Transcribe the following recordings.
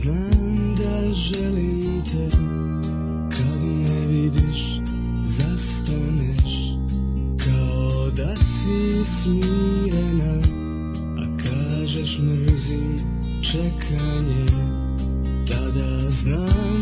Znam da želim te Kad ne vidiš Zastaneš Kao da si smirena A kažeš mrzim Čekanje Tada znam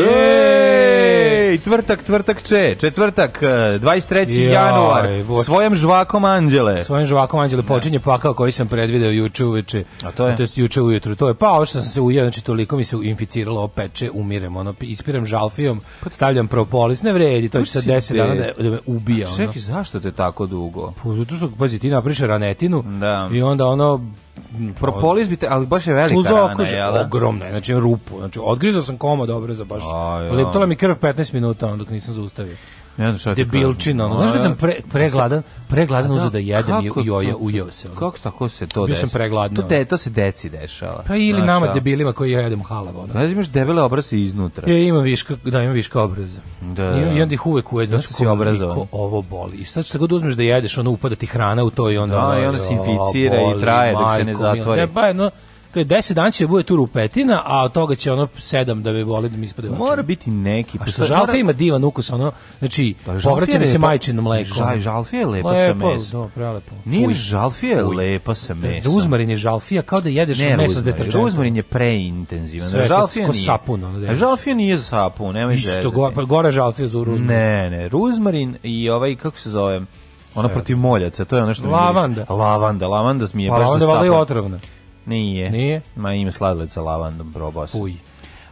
Jej! Tvrtak, tvrtak če, četvrtak, 23. Eh, Jaj, januar, vod. svojom žvakom anđele. Svojom žvakom anđele počinje da. pakao koji sam predvideo juče uveče. to je? To juče ujutru. To je pa, ovo što sam se ujeo, znači toliko mi se inficiralo, opeče, umirem, ono, ispiram žalfijom, pa stavljam propolis, ne vredi, to će sad 10 dana da, da me ubija. A čekaj, ono. zašto te tako dugo? Pa, zato što, pazi, ti napriš ranetinu da. i onda ono, Propolis bi te, ali baš je velika Sluzo rana, okuže, jel? Da? Ogromna je, znači rupu. Znači, odgrizao sam koma dobro za baš. Leptala mi krv 15 minuta, onda dok nisam zaustavio. Ne znam šta Debilčina. Ono. Znaš kad sam pre, pregladan, pregladan da, uzeo da jedem i joja, ujeo se. Ono. Kako tako se to dešava? Bio sam pregladan. To, te, to se deci dešava. Pa ili nama debilima koji jedemo halava. Ono. Znaš imaš debele obrase iznutra. E, ima viška, da, ima viška obraza. Da, da. I, I onda ih uvek ujedno. Znaš si obrazovan. ovo boli. I sad što god uzmeš da jedeš, ono upada ti hrana u to i onda... Da, ono, i onda se inficira i traje dok se ne zatvori. Ne, ba, pa, no, Kad 10 dana će da bude tu rupetina, a od toga će ono 7 da bi boli da mi ispade Mora biti neki. A što žalfija mora... ima divan ukus, ono, znači, pa povraća mi se majčino mleko. Žal, žalfija je lepa sa mesom. Do, prelepo. Nije žalfija je lepa sa mesom. Ruzmarin je žalfija kao da jedeš ne, meso s deterđentom. Ruzmarin je preintenzivan. Sve žalfija nije. Sapun, ono, da žalfija nije za sapun, nema Isto, gore, pa gore žalfija za ruzmarin. Ne, ne, ruzmarin i ovaj, kako se zove, ona protiv moljaca, to je ono što mi Lavanda. Lavanda, lavanda mi je pa baš za sapun. Lavanda je otrovna. Nije. Nije? Ma ima sladoled sa lavandom, probao sam. Puj.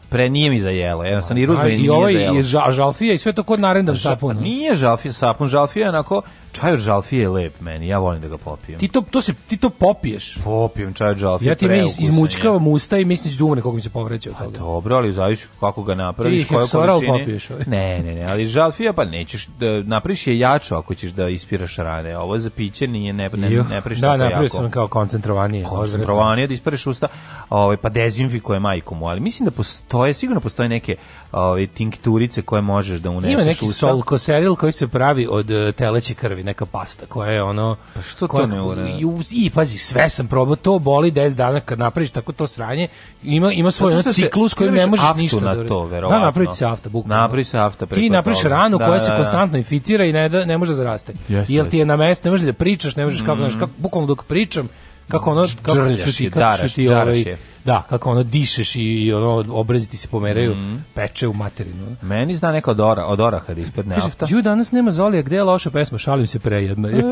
Pre nije mi zajelo, jednostavno i ruzbe nije zajelo. I ovaj je žalfija i sve to kod narendam sapun. Nije žalfija sapun, žalfija je onako Čaj od žalfije je lep meni, ja volim da ga popijem. Ti to, to se, ti to popiješ? Popijem čaj od žalfije, Ja ti mi izmučkavam usta i mislim da umre kako mi se povreća od pa toga. dobro, ali zavisi kako ga napraviš, koje količine. popiješ. Ovaj. Ne, ne, ne, ali žalfija pa nećeš, da, napraviš je jačo ako ćeš da ispiraš rane. Ovo za piće nije ne, ne, ne, ne priš da, tako jako. Da, sam kao koncentrovanije. Koncentrovanije, da ispereš usta, ovaj, pa dezinfikuje majku mu, ali mislim da postoje, sigurno postoje neke ovaj tinkturice koje možeš da uneseš. Ima neki solko seril koji se pravi od e, teleće krvi, neka pasta koja je ono pa što to ne ure? I pazi, sve sam probao, to boli 10 dana kad napraviš tako to sranje. Ima ima svoj ono ciklus koji ne možeš ništa na da to, verovatno. Da, napraviš se afta, bukvalno. Napravi se afta preko. Ti napraviš ranu da, koja da, se da, da. konstantno inficira i ne ne može zarasti. Jel ti je na mesto, ne možeš da pričaš, ne možeš kako, mm. kako bukvalno dok pričam kako ono kako se ti, kako se ti ovaj, Da, kako ono dišeš i ono obraziti se pomeraju, mm. peče u materinu. Meni zna neka odora, odora od oraha da ispred neafta. Kaže, danas nema Zolija, gde je loša pesma, šalim se prejedna. E,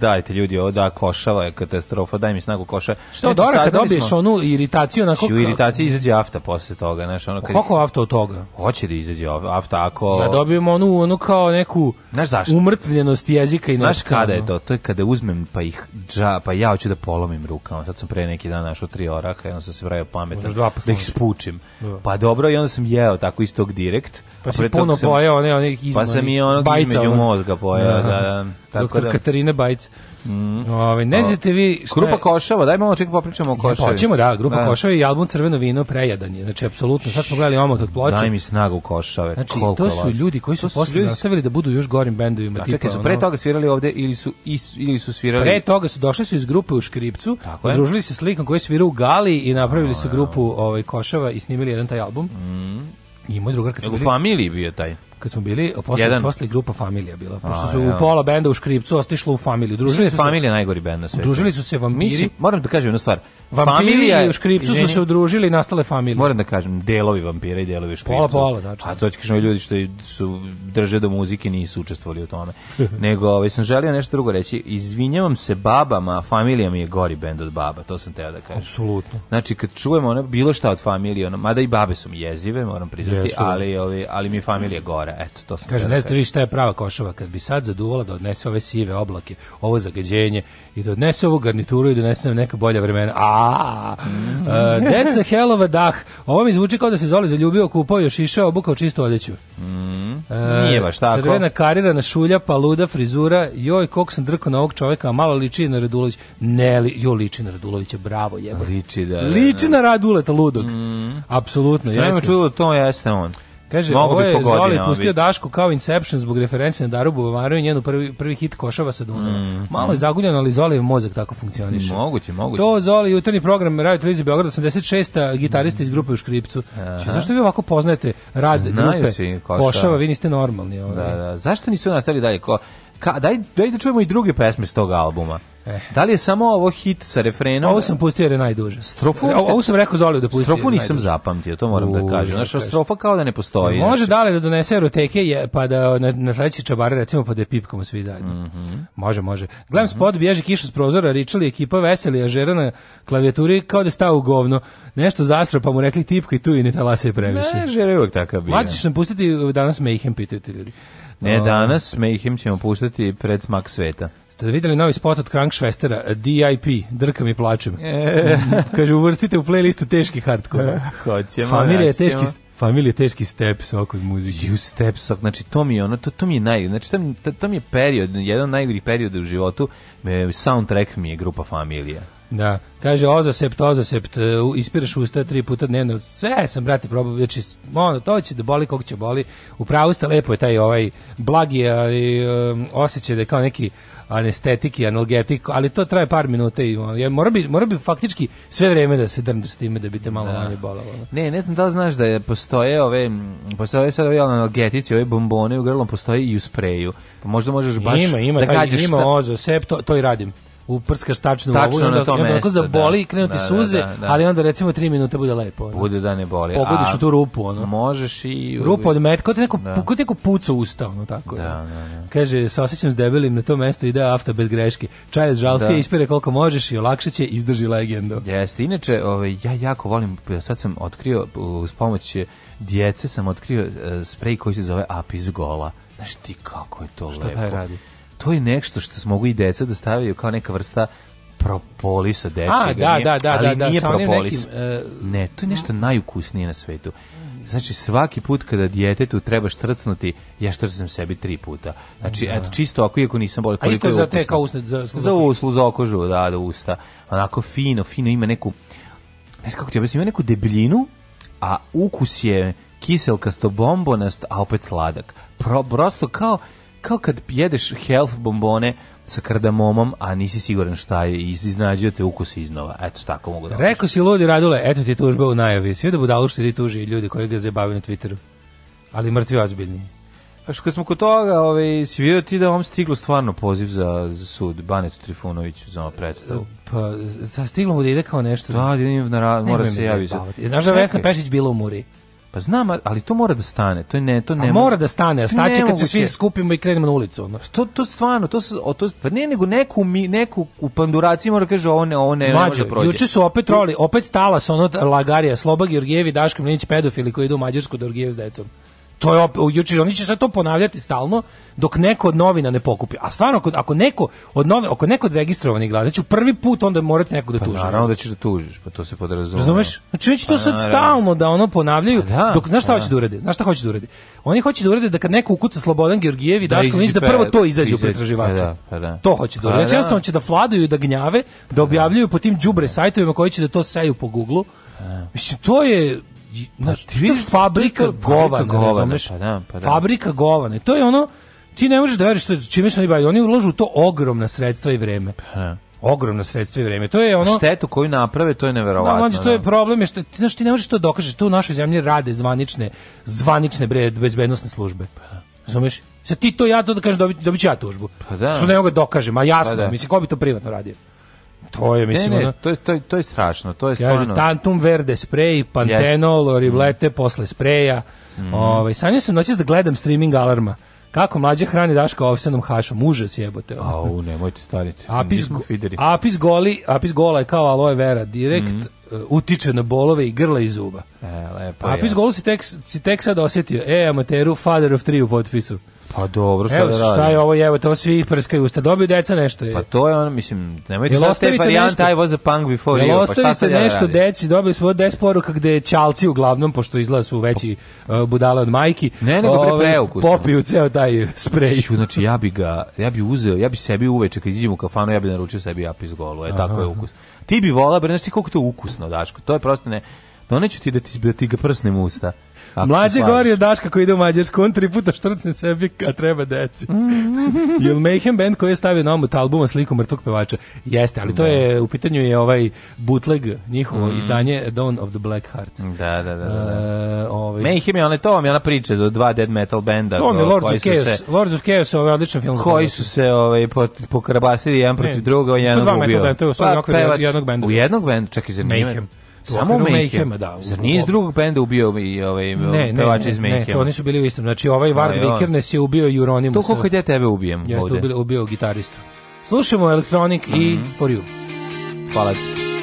dajte ljudi, ovo da, košava je katastrofa, daj mi snagu koša. Što od oraha dobiješ smo... onu iritaciju? Onako... U iritaciju izađe afta posle toga. Znaš, ono, kad... Kako afta od toga? Hoće da izađe afta ako... Da dobijemo onu, onu kao neku znaš zašto? umrtvljenost jezika i Znaš kada je to? To je kada uzmem pa ih dža, pa ja hoću da polomim rukama. Sad sam pre neki dan našao tri oraha, jedno sam se vraja pametan, da ih spučim. Da. Pa dobro, i onda sam jeo tako iz tog direkt. Pa si puno sam, pojao, ne, onih izmani. Pa sam i onog između mozga pojao, da da. da, da. Tako Doktor da, Katarina Bajc. Mm. Ove, ne znate vi šta Grupa je... Košava, daj malo čekaj popričamo o Košavi. Hoćemo da, Grupa da. Košava i album Crveno vino prejadan je. Znači apsolutno sad smo gledali omot od ploče. Daj mi snagu Košave. Znači Koliko to su ljudi koji su posle ljudi... nastavili da budu još gorim bendovima da, Čekaj, su pre toga svirali ovde ili su is, ili su svirali. Pre toga su došli su iz grupe u Škripcu, družili se slikom koji svira u Gali i napravili su grupu ovaj Košava i snimili jedan taj album. Mm. I moj drugar kad su bili... U familiji bio taj kad smo bili, posle, posle grupa Familija bila, pošto su u pola benda u škripcu ostišlo u Familiju. Družili su da Familija najgori bend na svijetu. Družili su se vampiri. Mislim, moram da kažem jednu stvar. Vampiri familija, i u škripcu izvini, su se udružili i nastale familije. Moram da kažem, delovi vampira i delovi škripcu. Pola, pola, znači. A to ću kažem, ljudi što su drže do da muzike nisu učestvovali u tome. Nego, ovaj, sam želio nešto drugo reći. Izvinjavam se babama, familija mi je gori bend od baba, to sam teo da kažem. Apsolutno. Znači, kad čujemo ono, bilo šta od familije, ono, mada i babe su mi jezive, moram priznati, Jesu. Da. ali, ovi, ovaj, ali mi je familija gore eto, to sam Kaže, ne da znate vi šta je prava košava, kad bi sad zaduvala da odnese ove sive oblake, ovo zagađenje i da odnese ovu garnituru i donese da nam neka bolja vremena. A, uh, deca helova dah. Ovo mi zvuči kao da se Zoli zaljubio, kupao još išao, obukao čistu odeću. Mm, e, nije baš tako. Crvena karirana šulja, pa luda frizura, joj, kog sam drko na ovog čoveka, malo liči na Radulović. Ne, li, jo, liči na Radulovića, bravo, jebo. Liči da. Liči na Raduleta ludog. Mm. Apsolutno, jeste. Što čudo, to jeste on. Kaže, Mogu ovo je Zoli pustio Dašku kao Inception zbog referencije na Daru Buvaru i njenu prvi, prvi hit Košava sa Dunava. Mm. Malo je zaguljeno, ali Zolijev mozak tako funkcioniše. Moguće, moguće. To Zoli, jutarnji program Radio Televizije Beograd, 86. gitarista iz grupe u Škripcu. Aha. Zašto vi ovako poznajete rad Znaju grupe Košava? Košava? Vi niste normalni. Ovaj. Da, da. Zašto nisu nastavili dalje? Ko, Ka, daj, daj da čujemo i druge pesme s tog albuma. Eh. Da li je samo ovo hit sa refrenom? Ovo sam pustio jer je najduže. Strofu, o, ovo sam rekao Zoliju da pustio. Strofu nisam zapamtio, to moram da Uuu, da kažem. Znaš, strofa kao da ne postoji. Ne, da, može dale da donese eroteke je, pa da na, na sledeći čabare recimo pa da je pipkamo svi zajedno. Mm -hmm. Može, može. Gledam mm -hmm. spod, bježi kišu s prozora, ričali ekipa veseli, a žera na klavijaturi kao da stao u govno. Nešto zasra pa mu rekli tipka i tu i ne talase previše. Ne, žera je uvek takav bio. Mlađi nam pustiti danas Mayhem pitati ljudi. Ne uh, danas, Mayhem ćemo puštati pred smak sveta. Ste videli novi spot od Krankšvestera, DIP, drkam i plačem. E. Kaže, uvrstite u playlistu teški hardcore. Hoćemo. Familija je teški, familije teški step sok od muzike. You step sok, znači to mi je ono, to, to mi je naj, znači to, to mi je period, jedan najgori period u životu, e, soundtrack mi je grupa familija. Da. Kaže ozasept, ozasept, e, ispiraš usta tri puta dnevno. Sve sam brate probao, znači ono to će da boli kako će boli. U pravu ste, lepo je taj ovaj blagi ali e, um, e, osećaj da je kao neki anestetik i analgetik, ali to traje par minuta i ja mora bi mora bi faktički sve vreme da se drmdeš s time da bi te malo da. manje bolelo. Ne, ne znam da li znaš da je postoje ove postoje sad ove analgetici, ove bombone u grlom postoje i u spreju. Pa možda možeš baš ima, ima, da gađaš ima ozo, sep, to, to i radim uprskaš tačno u ovu, onda, na to onda mesto, da. zaboli da. i krenuti da, da, suze, da, da, ali onda recimo 3 minuta bude lepo. Ono. Bude da ne boli. Pogodiš A, u tu rupu, ono. Možeš i... Rupu od metka, kod neko, da. kod neko puca usta, ono tako. Da, da, da. Kaže, sa osjećam s debelim na to mesto, ide afta bez greške. Čaj od žalfije, da. ispire koliko možeš i olakše će, izdrži legendu. Jeste, inače, ovaj, ja jako volim, sad sam otkrio, uz pomoć djece sam otkrio uh, sprej koji se zove Apis Gola. Znaš ti kako je to Šta lepo. Šta taj radi? to je nešto što mogu i deca da stavljaju kao neka vrsta propolisa dečjega. A, da, da, da, ali da, da nije da, propolis. Nekim, uh, ne, to je nešto najukusnije na svetu. Znači, svaki put kada djetetu treba štrcnuti, ja štrcnem sebi tri puta. Znači, da. eto, čisto ako iako nisam bolio, koliko je A isto je za te kao usne, za, za, za uslu, za okožu, da, da, usta. Onako fino, fino ima neku, ne znam kako ti objasnim, ima neku debljinu, a ukus je kiselkasto bombonast, a opet sladak. Pro, prosto kao, kao kad jedeš health bombone sa kardamomom, a nisi siguran šta je i iznađuje te ukus iznova. Eto, tako mogu da... Rekao si ludi Radule, eto ti tužba u najavi. Sve da budalo što ti tuži ljudi koji ga zabavaju na Twitteru. Ali mrtvi ozbiljni. A što kad smo kod toga, ovaj, si vidio ti da vam stiglo stvarno poziv za, za sud Banetu Trifunoviću za predstavu? Pa, sa stiglo mu da ide kao nešto. Da, da na, da, mora se javiti. Znaš da Vesna Pešić bila u Muri? Pa znam, ali to mora da stane. To je ne, to ne. A mora da stane, a staće kad se svi skupimo i krenemo na ulicu. Ono. To to stvarno, to se to pa ne nego neku mi neku u panduraciji mora da kaže ovo ne, ovo ne, Mađo, ne može da proći. Juče su opet troli, opet sa ono lagarija, Sloba Georgijevi, Daško Mlinić pedofili koji idu u Mađarsku da s decom. To je opet, jučer, oni će sve to ponavljati stalno dok neko od novina ne pokupi. A stvarno, ako, ako neko od novi, ako neko od registrovanih gledaću znači prvi put, onda morate nekog da pa tuži. Pa naravno da ćeš da tužiš, pa to se podrazumeva. Razumeš? Znači, oni će to pa sad stalno da ono ponavljaju, pa da, dok, znaš šta da. hoće da urade? Znaš šta hoće da urade? Oni hoće da urade da kad neko ukuca Slobodan Georgijev i da, Daško Linić, da prvo to izađe u pretraživača. Da, pa da, to hoće da urade. Znači, da. jednostavno će da fladuju, da gnjave, da, da objavljuju po tim đubre sajtovima koji će da to seju po Google-u. Mislim, to je, Pa znaš, ti vidiš da fabrika govana, govana razumeš? Pa da, pa da. Fabrika govana. To je ono ti ne možeš da veriš što čime se oni bavaju. Oni ulažu to ogromna sredstva i vreme. Ha. Pa da. Ogromna sredstva i vreme. To je ono štetu koju naprave, to je neverovatno. Da, znači, to je da. problem je što ti znači ti ne možeš to dokažeš. To u našoj zemlji rade zvanične zvanične bre bezbednosne službe. Pa, Razumeš? Sad ti to ja to da kažeš dobiti dobit ja tužbu. Pa da. Što ne mogu dokažem, a jasno, pa da. mislim ko bi to privatno radio to je, mislim, ne, ne, ono, to, je, to, je, to je strašno, to je stvarno. Kaže, tantum verde spray pantenol, yes. riblete mm. posle spreja. Mm. Ovaj, sanjam se noćas da gledam streaming alarma. Kako mlađe hrani Daška ovsanom hašom, užas jebote. Au, nemojte stariti. Apis, apis, goli, apis gola je kao aloe vera, direkt mm -hmm. uh, utiče na bolove i grla i zuba. E, lepo apis je. golu si tek, si tek sad osjetio, e, amateru, father of three u potpisu. Pa dobro, šta evo, da radi? Šta je ovo, evo, to svi prskaju usta. Dobiju deca nešto. Je. Pa to je ono, mislim, nemojte sad te varijante, I was a punk before Jel you. Jel pa ostavite pa nešto deci, dobili smo 10 poruka gde čalci uglavnom, pošto izgleda su veći pa- uh, budale od majki, ne, nego ove, ovaj, preukus. popiju ceo taj sprej. Šu, znači, ja bi ga, ja bi uzeo, ja bi sebi uveče, kad iđem u kafanu, ja bi naručio sebi apis golu, e, tako je ukus. Ti bi vola, bre, znači koliko to ukusno, Daško, to je prosto ne, doneću ti da ti, da ti ga prsnem usta. Mlađe gori od Daška koji ide u Mađarsku, on tri puta štrcne sebi kad treba deci. Jel Mayhem Band koji je stavio na omot albuma sliku mrtvog pevača? Jeste, ali to da. je, u pitanju je ovaj bootleg, njihovo mm. izdanje Dawn of the Black Hearts. Da, da, da. da. da. E, ovaj... Mayhem je ona, to vam je ona priča za dva dead metal benda. To vam je Lords of Chaos, se, Lords of Chaos, ovaj odličan film. Koji su se ovaj, pokrabasili jedan protiv druga, on jednog ubio. To je u pa, jednog benda. U jednog benda, čak i zanimljivo. Samo u Mayhem, da. Zar nije iz drugog benda ubio i ovaj ne, pevač iz Mayhem? Ne, ne, to oni su bili u istom. Znači ovaj Varg Vikernes je ubio Euronymous. To koliko ja tebe ubijem ovde. Jeste ubio, ubio gitaristu. Slušamo Electronic mm -hmm. i mhm. For You. Hvala ti.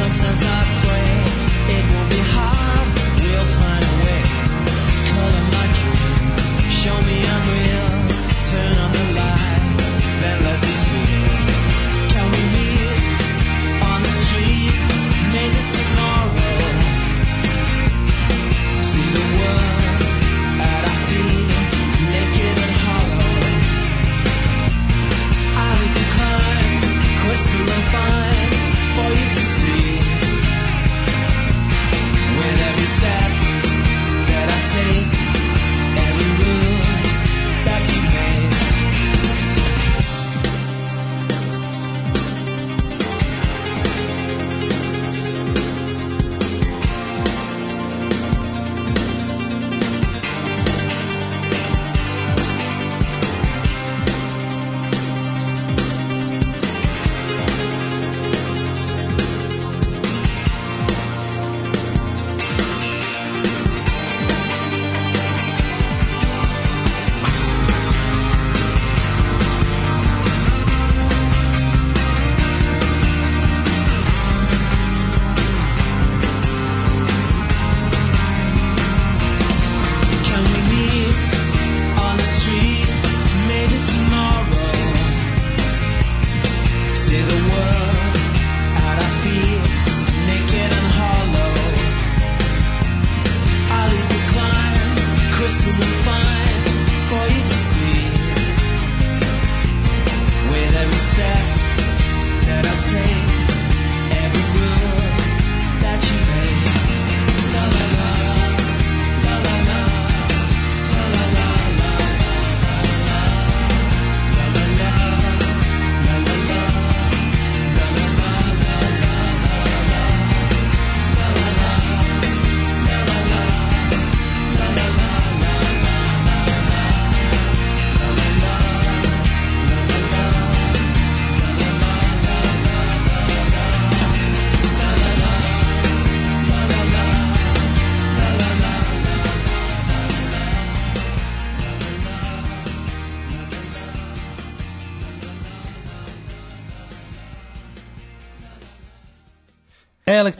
Sometimes I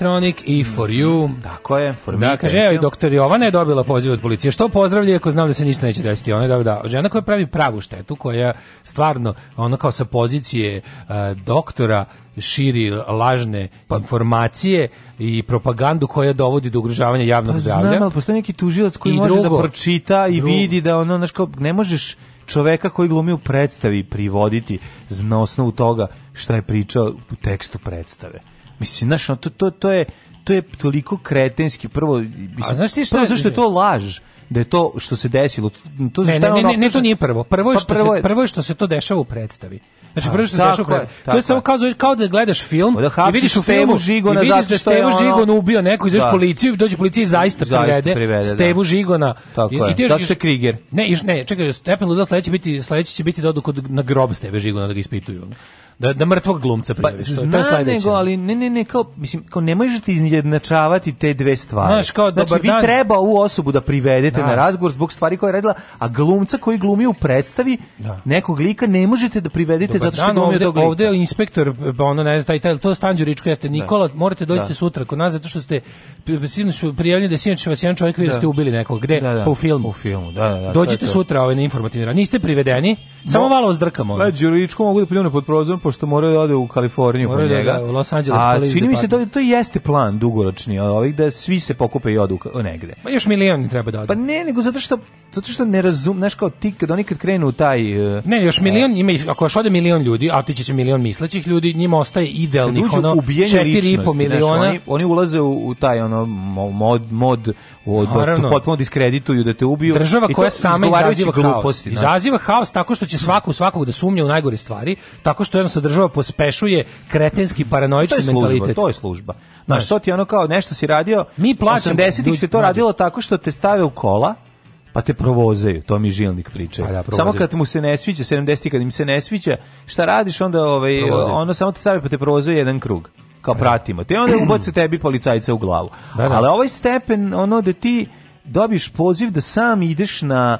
Electronic i For You. Mm, tako je, For Da, kaže, evo i doktor Jovana je dobila poziv od policije. Što pozdravlja ako znam da se ništa neće desiti. Ona je da, da, žena koja pravi pravu štetu, koja stvarno, ona kao sa pozicije uh, doktora, širi lažne pa, informacije i propagandu koja dovodi do ugrožavanja javnog pa, zdravlja. Znam, ali postoji neki tužilac koji I može da drugo, da pročita i drugo. vidi da ono, znaš, kao, ne možeš čoveka koji glumi u predstavi privoditi na osnovu toga šta je pričao u tekstu predstave. Mislim, znaš, to, to, to, je, to je toliko kretenski. Prvo, mislim, A znaš ti što... prvo, zašto je to laž? da je to što se desilo to ne, ne, ne, ne, to nije prvo prvo je pa što prvo je... Se, prvo je što se to dešava u predstavi znači prvo što se dešava u predstavi to je samo kao, kao da gledaš film pa da i vidiš u filmu Žigona i vidiš da Stevo Žigona ubio neko izađeš da. policiju i dođe policija i zaista privede da. Stevu Žigona i ti da se Kriger ne ne čekaj Stephen Ludal sledeći biti sledeći će biti dodu kod na grob Steve Žigona da ga ispituju da da mrtvog glumca pa, prijaviš. Pa, zna, to je nego, ali ne, ne, ne, kao, mislim, kao ne možete izjednačavati te dve stvari. Znaš, kao, znači, dobar vi dan. treba u osobu da privedete da. na razgovor zbog stvari koje je radila, a glumca koji glumi u predstavi da. nekog lika ne možete da privedete dobar zato što dan, glumi ovde, tog lika. Ovde je inspektor, pa ono ne znam, taj, to Stanđuričko jeste, da. Nikola, da. morate doći da. sutra kod nas zato što ste, sinoć su prijavljeni da sinoć vas jedan čovjek vidio da, da. ste ubili nekog, gde? Da, da. Pa u filmu. U filmu, da, da. da Dođite sutra ovaj na informativni Niste privedeni, samo malo zdrkamo drkamo. Leđuričko mogu da pljune pod prozorom, pošto moraju da ode u Kaliforniju moraju po da njega. Da, u Los Angeles. A čini mi se to, to jeste plan dugoročni, ovih da svi se pokupe i odu negde. Ma još milion treba da odu. Pa ne, nego zato što zato što ne razum, znaš kao ti kad oni kad krenu u taj e, Ne, još e. milion ima ako još ode milion ljudi, a ti će milion mislećih ljudi, njima ostaje idealnih ono 4,5 miliona. Znaš, oni, oni ulaze u, u, taj ono mod mod da od potpuno diskredituju da te ubiju. Država i koja sama izaziva haos. Izaziva haos tako što će svaku svakog da sumnja u najgore stvari, tako što jednostavno što država pospešuje kretenski paranoični to je služba, mentalitet. To je služba. Znaš, što ti ono kao nešto si radio, mi plaćamo 80-ih se to radilo tako što te stave u kola, pa te provozaju, to mi žilnik priča. Pa da, samo kad mu se ne sviđa, 70 kad im se ne sviđa, šta radiš onda, ovaj, ono samo te stave pa te provozaju jedan krug. Kao da. pratimo te, onda ubace tebi policajca u glavu. Da, da. Ali ovaj stepen, ono da ti dobiješ poziv da sam ideš na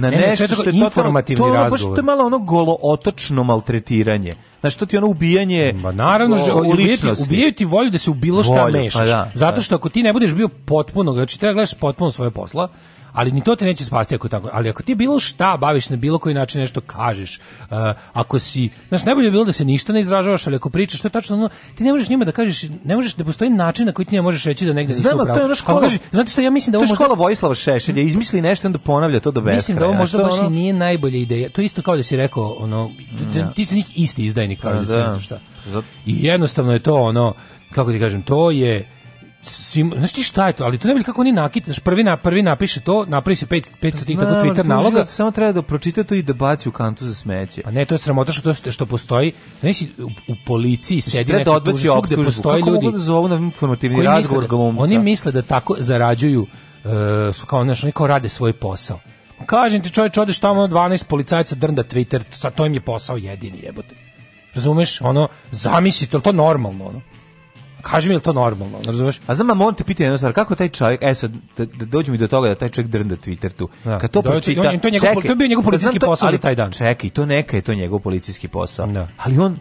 na ne, nešto što je informativni to, to, razgovor. Baš to je malo ono golo golootočno maltretiranje. Znači, to ti ono ubijanje Ma naravno, o, ubijaju, ubijaju ti volju da se u bilo šta volju, mešaš. Pa da, zato da. što ako ti ne budeš bio potpuno, znači treba da gledaš potpuno svoje posla, ali ni to te neće spasti ako tako. Ali ako ti bilo šta baviš na bilo koji način nešto kažeš, uh, ako si, znaš, najbolje je bilo da se ništa ne izražavaš, ali ako pričaš, to je tačno ono, ti ne možeš njima da kažeš, ne možeš da postoji način na koji ti ne možeš reći da negde nisi u pravu. Ono škola, kažeš, znate šta ja mislim da ovo možda... škola Vojislava Šešelja, mm. izmisli nešto onda ponavlja to do beskraja. Mislim da ovo možda baš ono... i nije najbolja ideja. To je isto kao da si rekao ono ja. Da. ti si njih isti izdajnik kao da, da, da. šta. I jednostavno je to ono kako ti kažem, to je sim, znaš ti šta je to, ali to ne bi kako oni nakit, znaš, prvi, na, prvi napiše to, napravi se 500 pet, tih tako Twitter naloga. Samo treba da pročita to i da baci u kantu za smeće. Pa ne, to je sramota što, što, što postoji. Znaš, u, u policiji sedi neka da tužicu gde postoji kako ljudi. Kako mogu da zovu na informativni razgovor da- glumca? Oni misle da tako zarađuju, uh, su kao, znaš, oni kao rade svoj posao. Kažem ti čovječ, odeš tamo 12 policajca drnda Twitter, sa to im je posao jedini, jebote. Razumeš? Ono, zamisli, to, to normalno, ono. Kaži mi je to normalno, razumeš? A znam, a molim te pitanje jednu stvar, kako taj čovjek, e sad, da, da dođu mi do toga da taj čovjek drnda Twitter tu. Da. Kad to da, pročita, on, to, je njegov, čekaj, to je bio njegov policijski da, to, posao ali, za taj dan. Čekaj, to neka je to njegov policijski posao. Da. Ali on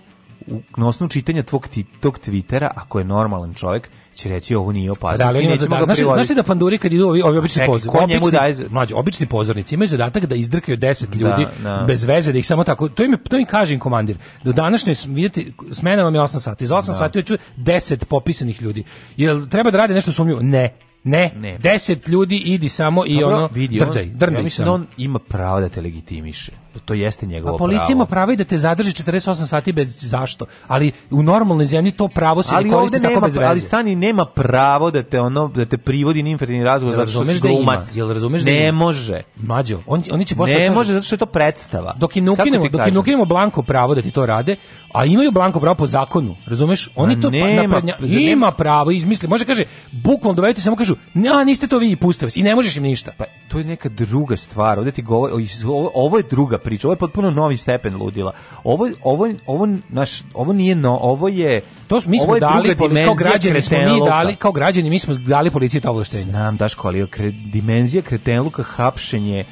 na osnovu čitanja tvog, tog Twittera, ako je normalan čovjek, će reći ovo nije opasno. Da, ali ima zadatak. Znaš, znaš da panduri kad idu ovi, ovi obični Ček, pozornici, obični, daje... mlađi, obični pozornici imaju zadatak da izdrkaju 10 da, ljudi da, da. bez veze, da ih samo tako, to im, to im kaže im komandir, do današnje, vidite, smena vam je 8 sati, za 8 da. sati hoću 10 popisanih ljudi. Jel treba da radi nešto sumnjivo? Ne. Ne, ne, deset ljudi idi samo i Dobro, ono, vidi, drdaj, drdaj ja mislim da on ima pravo da te legitimiše to jeste njegovo pravo. A policija ima pravo i da te zadrži 48 sati bez zašto, ali u normalnoj zemlji to pravo se ali ne koristi tako nema, bez veze. Ali stani nema pravo da te ono da te privodi na inferni razgovor zato što si da glumac. Jel razumeš da ne ima? može. Mađo, on oni će postati... Ne može zato što je to predstava. Dok im ne ukinemo, dok im ne ukinemo blanko pravo da ti to rade, a imaju blanko pravo po zakonu, razumeš? Oni to pa- nema, pa, ima pravo izmisli. Može kaže bukvalno dovedite samo kažu, a niste to vi i pustite vas." I ne možeš im ništa. Pa to je neka druga stvar. Ovde ti govori ovo je druga priča. Ovo je potpuno novi stepen ludila. Ovo ovo ovo naš ovo nije no, ovo je to mi smo dali kao građani smo mi dali kao građani mi smo dali policiji to ovlaštenja. Znam daško, ali dimenzija kretenluka hapšenje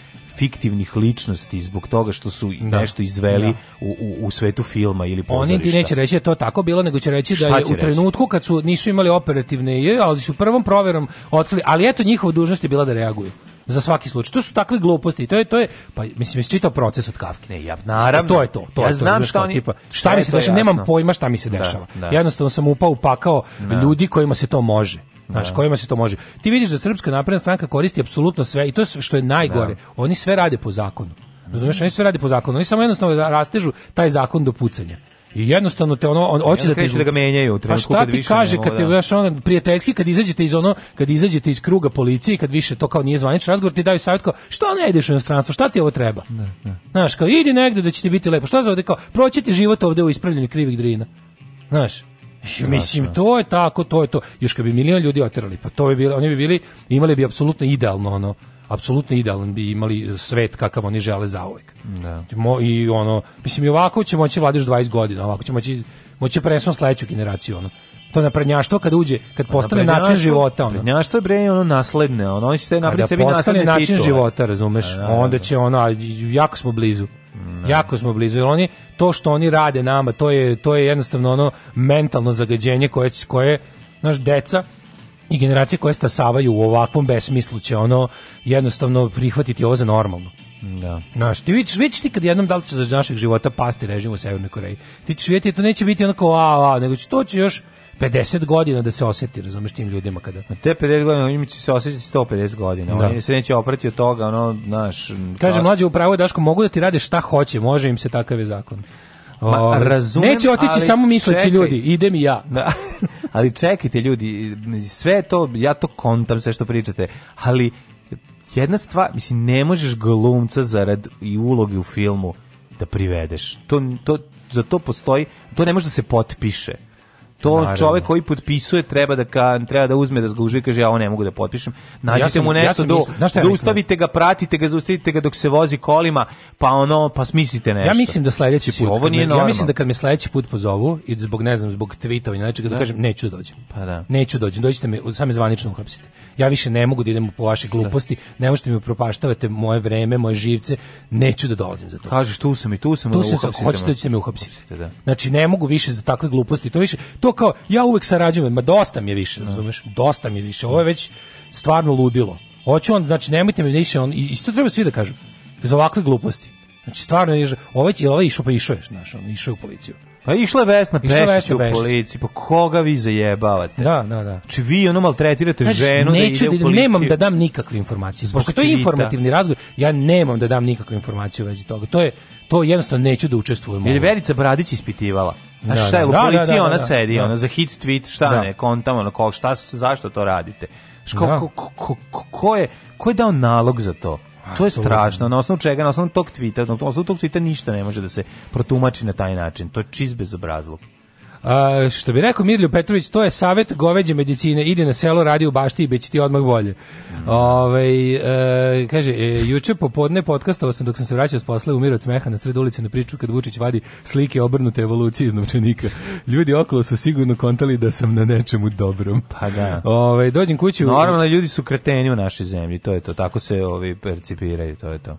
fiktivnih ličnosti zbog toga što su da. nešto izveli da. u, u, u svetu filma ili pozorišta. Oni neće reći da to tako bilo, nego će reći da Šta da je u trenutku kad su nisu imali operativne, je, ali su prvom proverom otkrili, ali eto njihova dužnost je bila da reaguju za svaki slučaj. To su takve gluposti. To je to je pa mislim jesi čitao proces od Kafke. Ne, ja naravno. To je to. To ja je znam to, šta oni tipa šta, šta mi se dešava, nemam pojma šta mi se da, dešava. Da, da. Jednostavno sam upao upakao no. Da. ljudi kojima se to može. Znači, kojima se to može. Ti vidiš da Srpska napredna stranka koristi apsolutno sve i to što je najgore. Da. Oni sve rade po zakonu. Razumeš, oni sve rade po zakonu. Oni samo jednostavno rastežu taj zakon do pucanja. I jednostavno te ono on hoće da te da ga menjaju Pa šta ti kaže kad te baš da. on prijateljski kad izađete iz ono kad izađete iz kruga policije kad više to kao nije zvaničan razgovor ti daju savet kao što ne ideš u inostranstvo šta ti ovo treba. Ne, ne. Znaš kao idi negde da će ti biti lepo. Šta za ovde kao proći ti život ovde u ispravljenju krivih drina. Znaš, Ja, Mislim, to je tako, to je to. Još kad bi milion ljudi oterali, pa to bi bilo, oni bi bili, imali bi apsolutno idealno ono, apsolutno idealan bi imali svet kakav oni žele zauvek. Da. I ono, mislim i ovako će moći vladiš 20 godina, ovako će moći moći presom sledeću generaciju ono. To na prednjaštvo kad uđe, kad pa postane način života ono. Naprednjaštvo je bre ono nasledne, ono oni će napraviti sebi nasledne način titu, života, razumeš? A, da, da, da, onda će ono jako smo blizu. No. Jako smo blizu. Jer oni, to što oni rade nama, to je, to je jednostavno ono mentalno zagađenje koje, koje naš deca i generacije koje stasavaju u ovakvom besmislu će ono jednostavno prihvatiti ovo za normalno. Da. Znaš, ti vidiš, vidiš ti kad jednom da li će za našeg života pasti režim u Severnoj Koreji. Ti ćeš vidjeti, to neće biti onako a, a, nego će, to će još 50 godina da se oseti, razumeš, tim ljudima kada... A te 50 godina, oni će se osjetiti 150 da godina, da. oni se neće oprati od toga, ono, znaš... Kaže, kao... mlađe, upravo Daško, mogu da ti rade šta hoće, može im se takav je zakon. Ma, ovaj, razumem, Neće otići ali samo misleći čekaj, ljudi, idem i ja. Da, ali čekajte ljudi, sve to, ja to kontam sve što pričate, ali jedna stvar, mislim, ne možeš glumca zarad i ulogi u filmu da privedeš. To, to, za to postoji, to ne može da se potpiše to Naravno. čovjek koji potpisuje treba da ka, treba da uzme da zgužvi i kaže ja ovo ne mogu da potpišem. Nađite ja sam, mu nešto do ja zaustavite ga, pratite ga, zaustavite ga dok se vozi kolima, pa ono pa smislite nešto. Ja mislim da sledeći put ovo nije me, ja mislim da kad me sledeći put pozovu i zbog ne znam zbog tweetovanja nečega znači da, da kažem neću da dođem. Pa da. Neću da dođem, dođite me same zvanično uhapsite. Ja više ne mogu da idem po vaše da. gluposti, ne možete mi propaštavate moje vreme, moje živce, neću da dolazim za to. Kažeš tu sam i tu sam, tu da sam, hoćete da me uhapsite. Da. Znači ne mogu više za takve gluposti. To više to to kao ja uvek sarađujem, ma dosta mi je više, da. razumeš? Dosta mi je više. Ovo je već stvarno ludilo. Hoću on, znači nemojte mi više, on isto treba svi da kažu. Iz ovakve gluposti. Znači stvarno je ovaj je ovaj išao pa išao je, znaš, on išao u policiju. Pa išla je Vesna Pešić u policiju, pa koga vi zajebavate? Da, da, da. Znači vi ono tretirate znači, ženu da neću, da ide u da- policiju? Nemam da dam nikakve informacije, Zbog pošto to je informativni razgovor, ja nemam da dam nikakve informacije u vezi toga. To je, to jednostavno neću da učestvujem. Jer Verica Bradić ispitivala. A da, šta je, da, u da, policiji ona sedi, ona za hit tweet, šta ne, kontam, ono, ko, šta, zašto to radite? Ško, ko, ko, ko, je, ko je dao nalog za to? To je strašno. Na osnovu čega? Na osnovu tog tvita. Na osnovu tog tvita ništa ne može da se protumači na taj način. To je čist bezobrazlog. A, što bi rekao Mirlju Petrović, to je savet goveđe medicine, ide na selo, radi u bašti i beć ti odmah bolje. Mm. Ove, ovaj, e, kaže, e, juče popodne podcastovao sam dok sam se vraćao s posle u od smeha na sred ulici na priču kad Vučić vadi slike obrnute evolucije iz novčanika. Ljudi okolo su sigurno kontali da sam na nečemu dobrom. Pa da. Ove, ovaj, dođem kući... Normalno, ljudi su kreteni u našoj zemlji, to je to, tako se ovi percipiraju, to je to.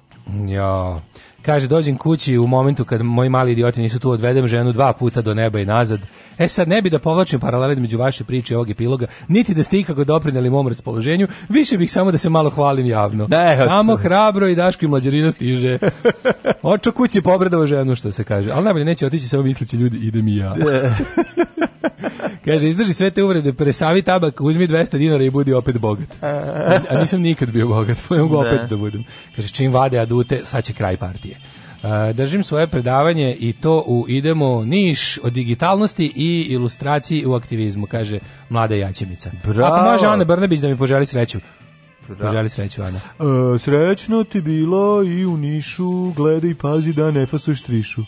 Ja. Kaže, dođem kući u momentu kad moji mali idioti nisu tu, odvedem ženu dva puta do neba i nazad. E sad, ne bi da povlačim paralel između vaše priče i ovog epiloga, niti da ste ikako doprineli mom raspoloženju, više bih samo da se malo hvalim javno. Ne, samo hrabro i daško i mlađerina stiže. Očo kući pobredao ženu, što se kaže. Ali najbolje neće otići, samo mislići ljudi, idem i ja. Kaže, izdrži sve te uvrede, presavi tabak, uzmi 200 dinara i budi opet bogat. A, a nisam nikad bio bogat, pa mogu da. opet da budem. Kaže, čim vade adute, sad će kraj partije. Uh, držim svoje predavanje i to u idemo niš o digitalnosti i ilustraciji u aktivizmu, kaže mlada Jaćemica. Bravo. Ako može Ana Brnabić da mi poželi sreću. Bravo. Poželi sreću, Ana. Uh, srećno ti bilo i u nišu, gledaj, pazi da ne fasuješ trišu.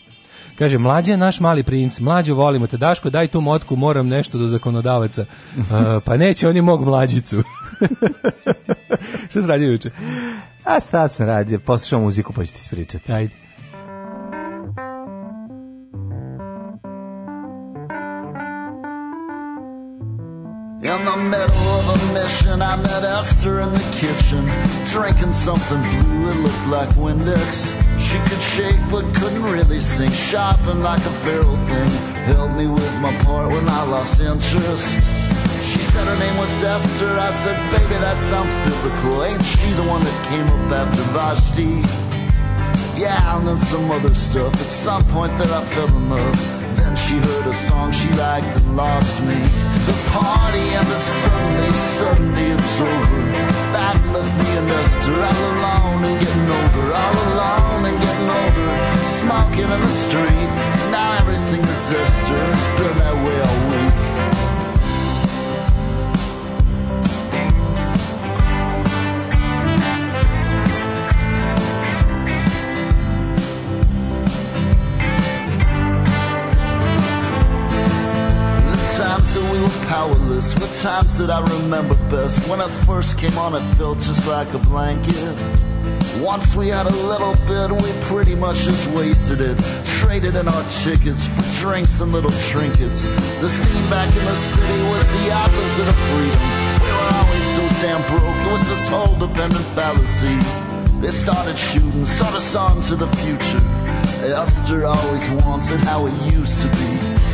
Kaže, mlađe je naš mali princ, mlađo volimo te, Daško, daj tu motku, moram nešto do zakonodavaca. Uh, pa neće, oni mog mlađicu. Što se radi juče? A sta sam radio, poslušao muziku pa ću ti ispričati. Ajde. You're the middle of a mission. I met Esther in the kitchen, drinking something blue. It looked like Windex. She could shake but couldn't really sing. Shopping like a feral thing. Helped me with my part when I lost interest. She said her name was Esther. I said, baby, that sounds biblical. Ain't she the one that came up after Vashti? Yeah, and then some other stuff. At some point that I fell in love. Then she heard a song she liked and lost me. The party ended suddenly, suddenly it's over. That left me a nester, all alone and getting older, all alone and getting older. Smoking in the street, now everything is sister. It's been that way all week. we were powerless were times that I remember best. When I first came on, it felt just like a blanket. Once we had a little bit, we pretty much just wasted it. Traded in our tickets for drinks and little trinkets. The scene back in the city was the opposite of freedom. We were always so damn broke, it was this whole dependent fallacy. They started shooting, started songs to the future. Esther always wanted how it used to be.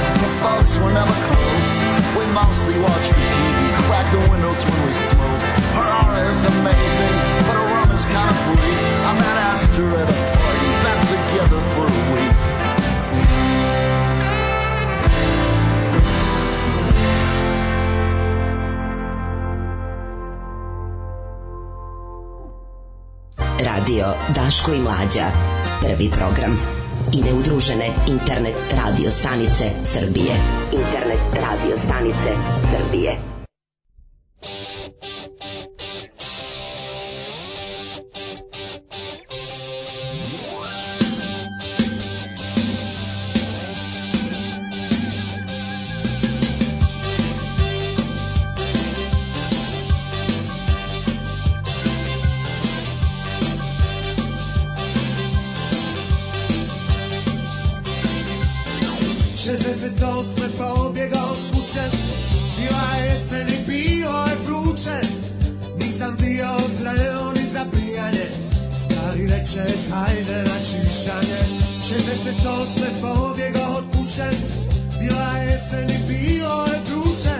folks were never close. We mostly watch the TV, crack the windows when we smoke. Her aura is amazing, but her room is kind of free. I met Astor at a party, that's together for a week. Radio Daško i Mlađa. Prvi program i neudružene internet radio stanice Srbije. Internet radio stanice Srbije. Czekajne na siszanie Siedzę tosne pobieg od uczeń Bila jesen i bilo je vruće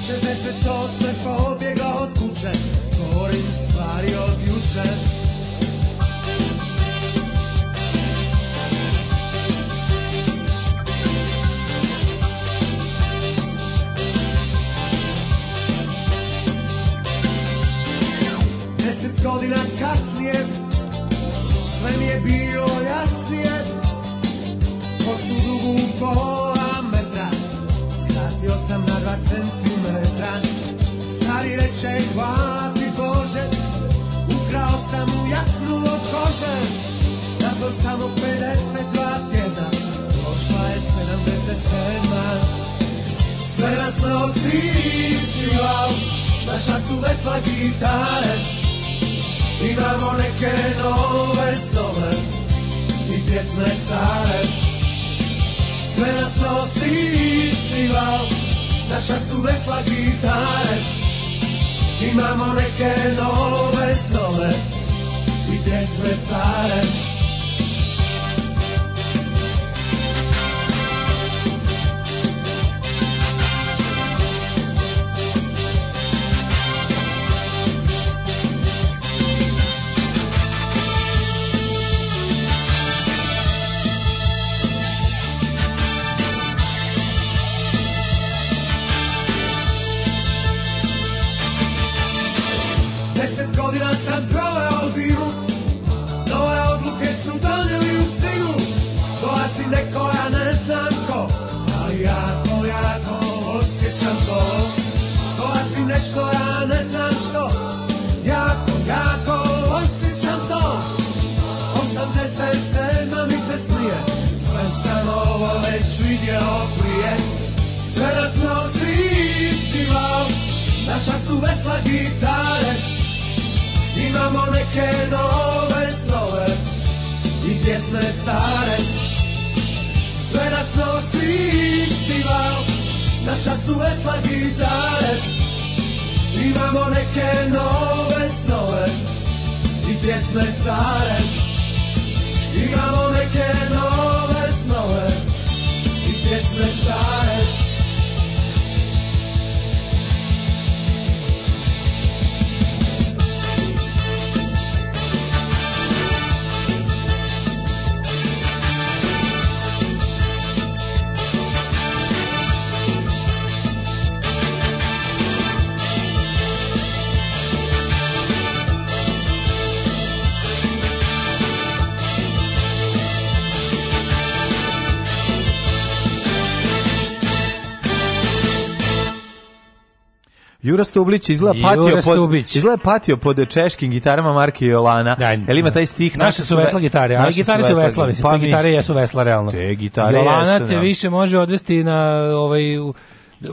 Šestne sve to sve pobjega od kuće Govorim stvari od jučer godina kasnije nije bilo jasnije Posudu u pola metra sam na dva centimetra Stari reče hvala ti Bože sam mu jaknu od kože Nakon samo 52 tjedna je 77 Sve nas nosi stilao Naša su vesla gitare Imamo neke nove snove i pjesme stare Sve nas nosi isti val, naša su vesla gitare Imamo neke nove snove i pjesme stare Juro Stublić izgleda patio Jura Stublić. pod izgleda patio pod češkim gitarama Marka Jolana. Da, Jel ima da. taj stih naše su vesla gitare, a gitare su vesla, mislim, pa gitare jesu vesla realno. Te gitare Jolana te da. više može odvesti na ovaj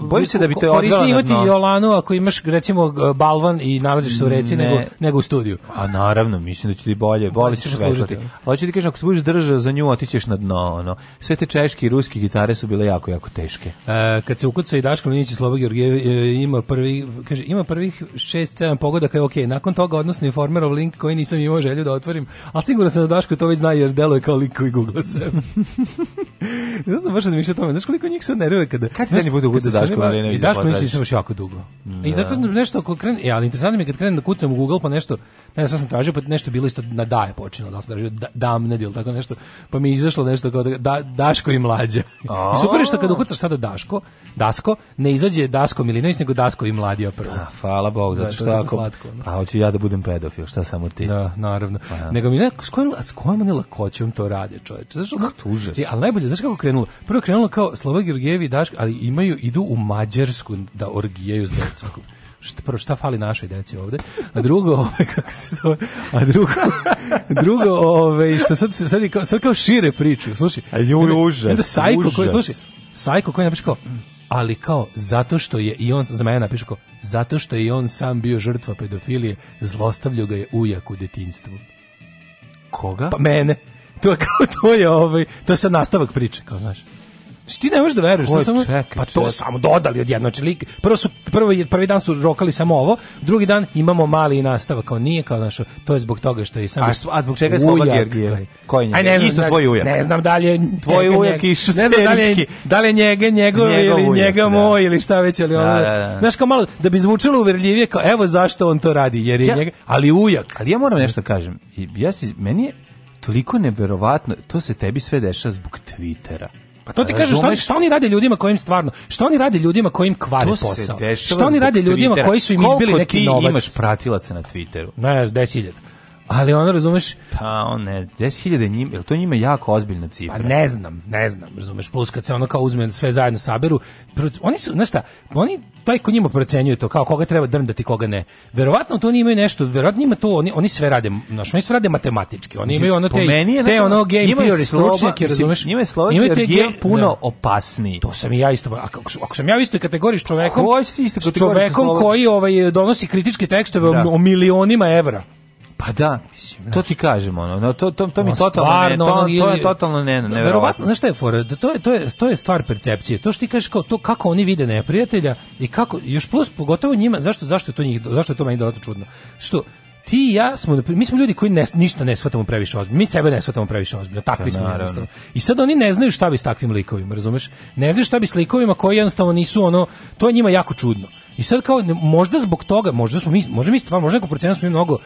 Bojim se da bi to odvelo. imati Jolanu ako imaš recimo balvan i nalaziš se u reci ne. nego nego u studiju. A naravno, mislim da će ti bolje, bolje ćeš veslati. Hoće ti kažem ako se budeš držao za nju, otićeš na dno, ono. Sve te češke i ruske gitare su bile jako jako teške. E, kad se ukuca i Daško Linić i Slobo Georgijev e, ima prvi kaže ima prvih 6 7 pogodaka je okej. Okay. Nakon toga odnosno informerov link koji nisam imao želju da otvorim, ali sigurno sam da Daško to već zna jer deluje kao lik koji googla se. ne znam baš razmišljam o tome. Znaš koliko njih sad nervira kada... Kad se ne budu ukucati Da Daško Milinović. I Daško Milinović se baš jako dugo. Da. I zato nešto ako krene, ja, e, ali interesantno mi je kad krenem da kucam u Google pa nešto, ne znam, sam tražio pa nešto bilo isto na da je počinjeno, da sam tražio da, damned ili tako nešto, pa mi je izašlo nešto kao da, da- Daško i mlađe. I super je što kad ukucaš sada Daško, Dasko, ne izađe Dasko Milinović, nego Daško i mladio prvo. Da, hvala Bog, zato što ako... A hoću ja da budem pedofil, šta samo ti? Da, naravno. Nego mi ne, s kojom, s kojom ne lakoćom to radi, čoveče. Znaš, kako tuže. Ali najbolje, znaš kako krenulo? Prvo krenulo kao Slova Georgijevi Daško, ali imaju, idu u Mađarsku da orgijaju s decom. Šta, prvo, šta fali našoj deci ovde? A drugo, ove, ovaj, kako se zove? A drugo, drugo ove, ovaj, što sad, sad, kao, sad kao šire priču. Slušaj, A ju, užas, onda sajko koji, slušaj, sajko koji napiše kao, ali kao zato što je i on za mene napiše kao zato što je i on sam bio žrtva pedofilije, zlostavljao ga je ujak u detinjstvu. Koga? Pa mene. To je kao to je ovaj, to je sad nastavak priče, kao znaš. Znači ti ne možeš da veruješ, to samo pa to čekaj. samo dodali odjednom čelik. Znači, prvo su prvi prvi dan su rokali samo ovo, drugi dan imamo mali nastavak, kao nije kao našo. To je zbog toga što je samo A, a zbog čega je Slova Georgije? Koji njega? Aj, ne Isto da tvoj ujak. Ne znam da li je tvoj ujak i Ne da li je, da li je njega, njegov, njegov ili ujak, njega da. moj ili šta već, ali da, ono. Da, da. Znaš kao malo da bi zvučalo uverljivije kao evo zašto on to radi, jer je ja, njega, ali ujak. Ali ja moram nešto da kažem. Ja si meni je toliko neverovatno, to se tebi sve dešava zbog Twittera. Pa to ti kažeš šta, šta oni rade ljudima kojim stvarno, šta oni rade ljudima kojim kvare posao. Šta oni rade ljudima koji su im izbili neki novac? Koliko ti imaš pratilaca na Twitteru? Ne, 10.000. Ali ono, razumeš? Pa, on ne, 10.000 njima, jer to njima jako ozbiljna cifra. Pa ne znam, ne znam, razumeš, plus kad se ono kao uzme sve zajedno saberu, oni su, znaš šta, oni, taj ko njima procenjuje to, kao koga treba drndati, koga ne. Verovatno to oni imaju nešto, verovatno njima to, oni, oni sve rade, znaš, oni sve rade matematički, oni imaju ono te, meni je, te ono game theory stručnjake, razumeš? Njima je slova Georgijev puno da. opasniji. To sam i ja isto, ako, ako sam ja u istoj kategoriji s čovekom, s čovekom koji ovaj, donosi kritičke tekstove da. o, o milionima evra, Pa da, to ti kažem, ono, no, to, to, to mi totalno, ne, to, ono, to je totalno ne, neverovatno. Znaš šta je fora, Da to je, to, je, to je stvar percepcije, to što ti kažeš kao to kako oni vide neprijatelja i kako, još plus pogotovo njima, zašto, zašto to njih, zašto je to meni dodatno čudno, što ti i ja smo, mi smo ljudi koji ne, ništa ne shvatamo previše ozbiljno, mi sebe ne shvatamo previše ozbiljno, takvi pa smo jednostavno. I sad oni ne znaju šta bi s takvim likovima, razumeš? Ne znaju šta bi s likovima koji jednostavno nisu ono, to je njima jako čudno. I sad kao, možda zbog toga, možda smo mi, možda mi stvarno, možda neko procenio da smo mi mnogo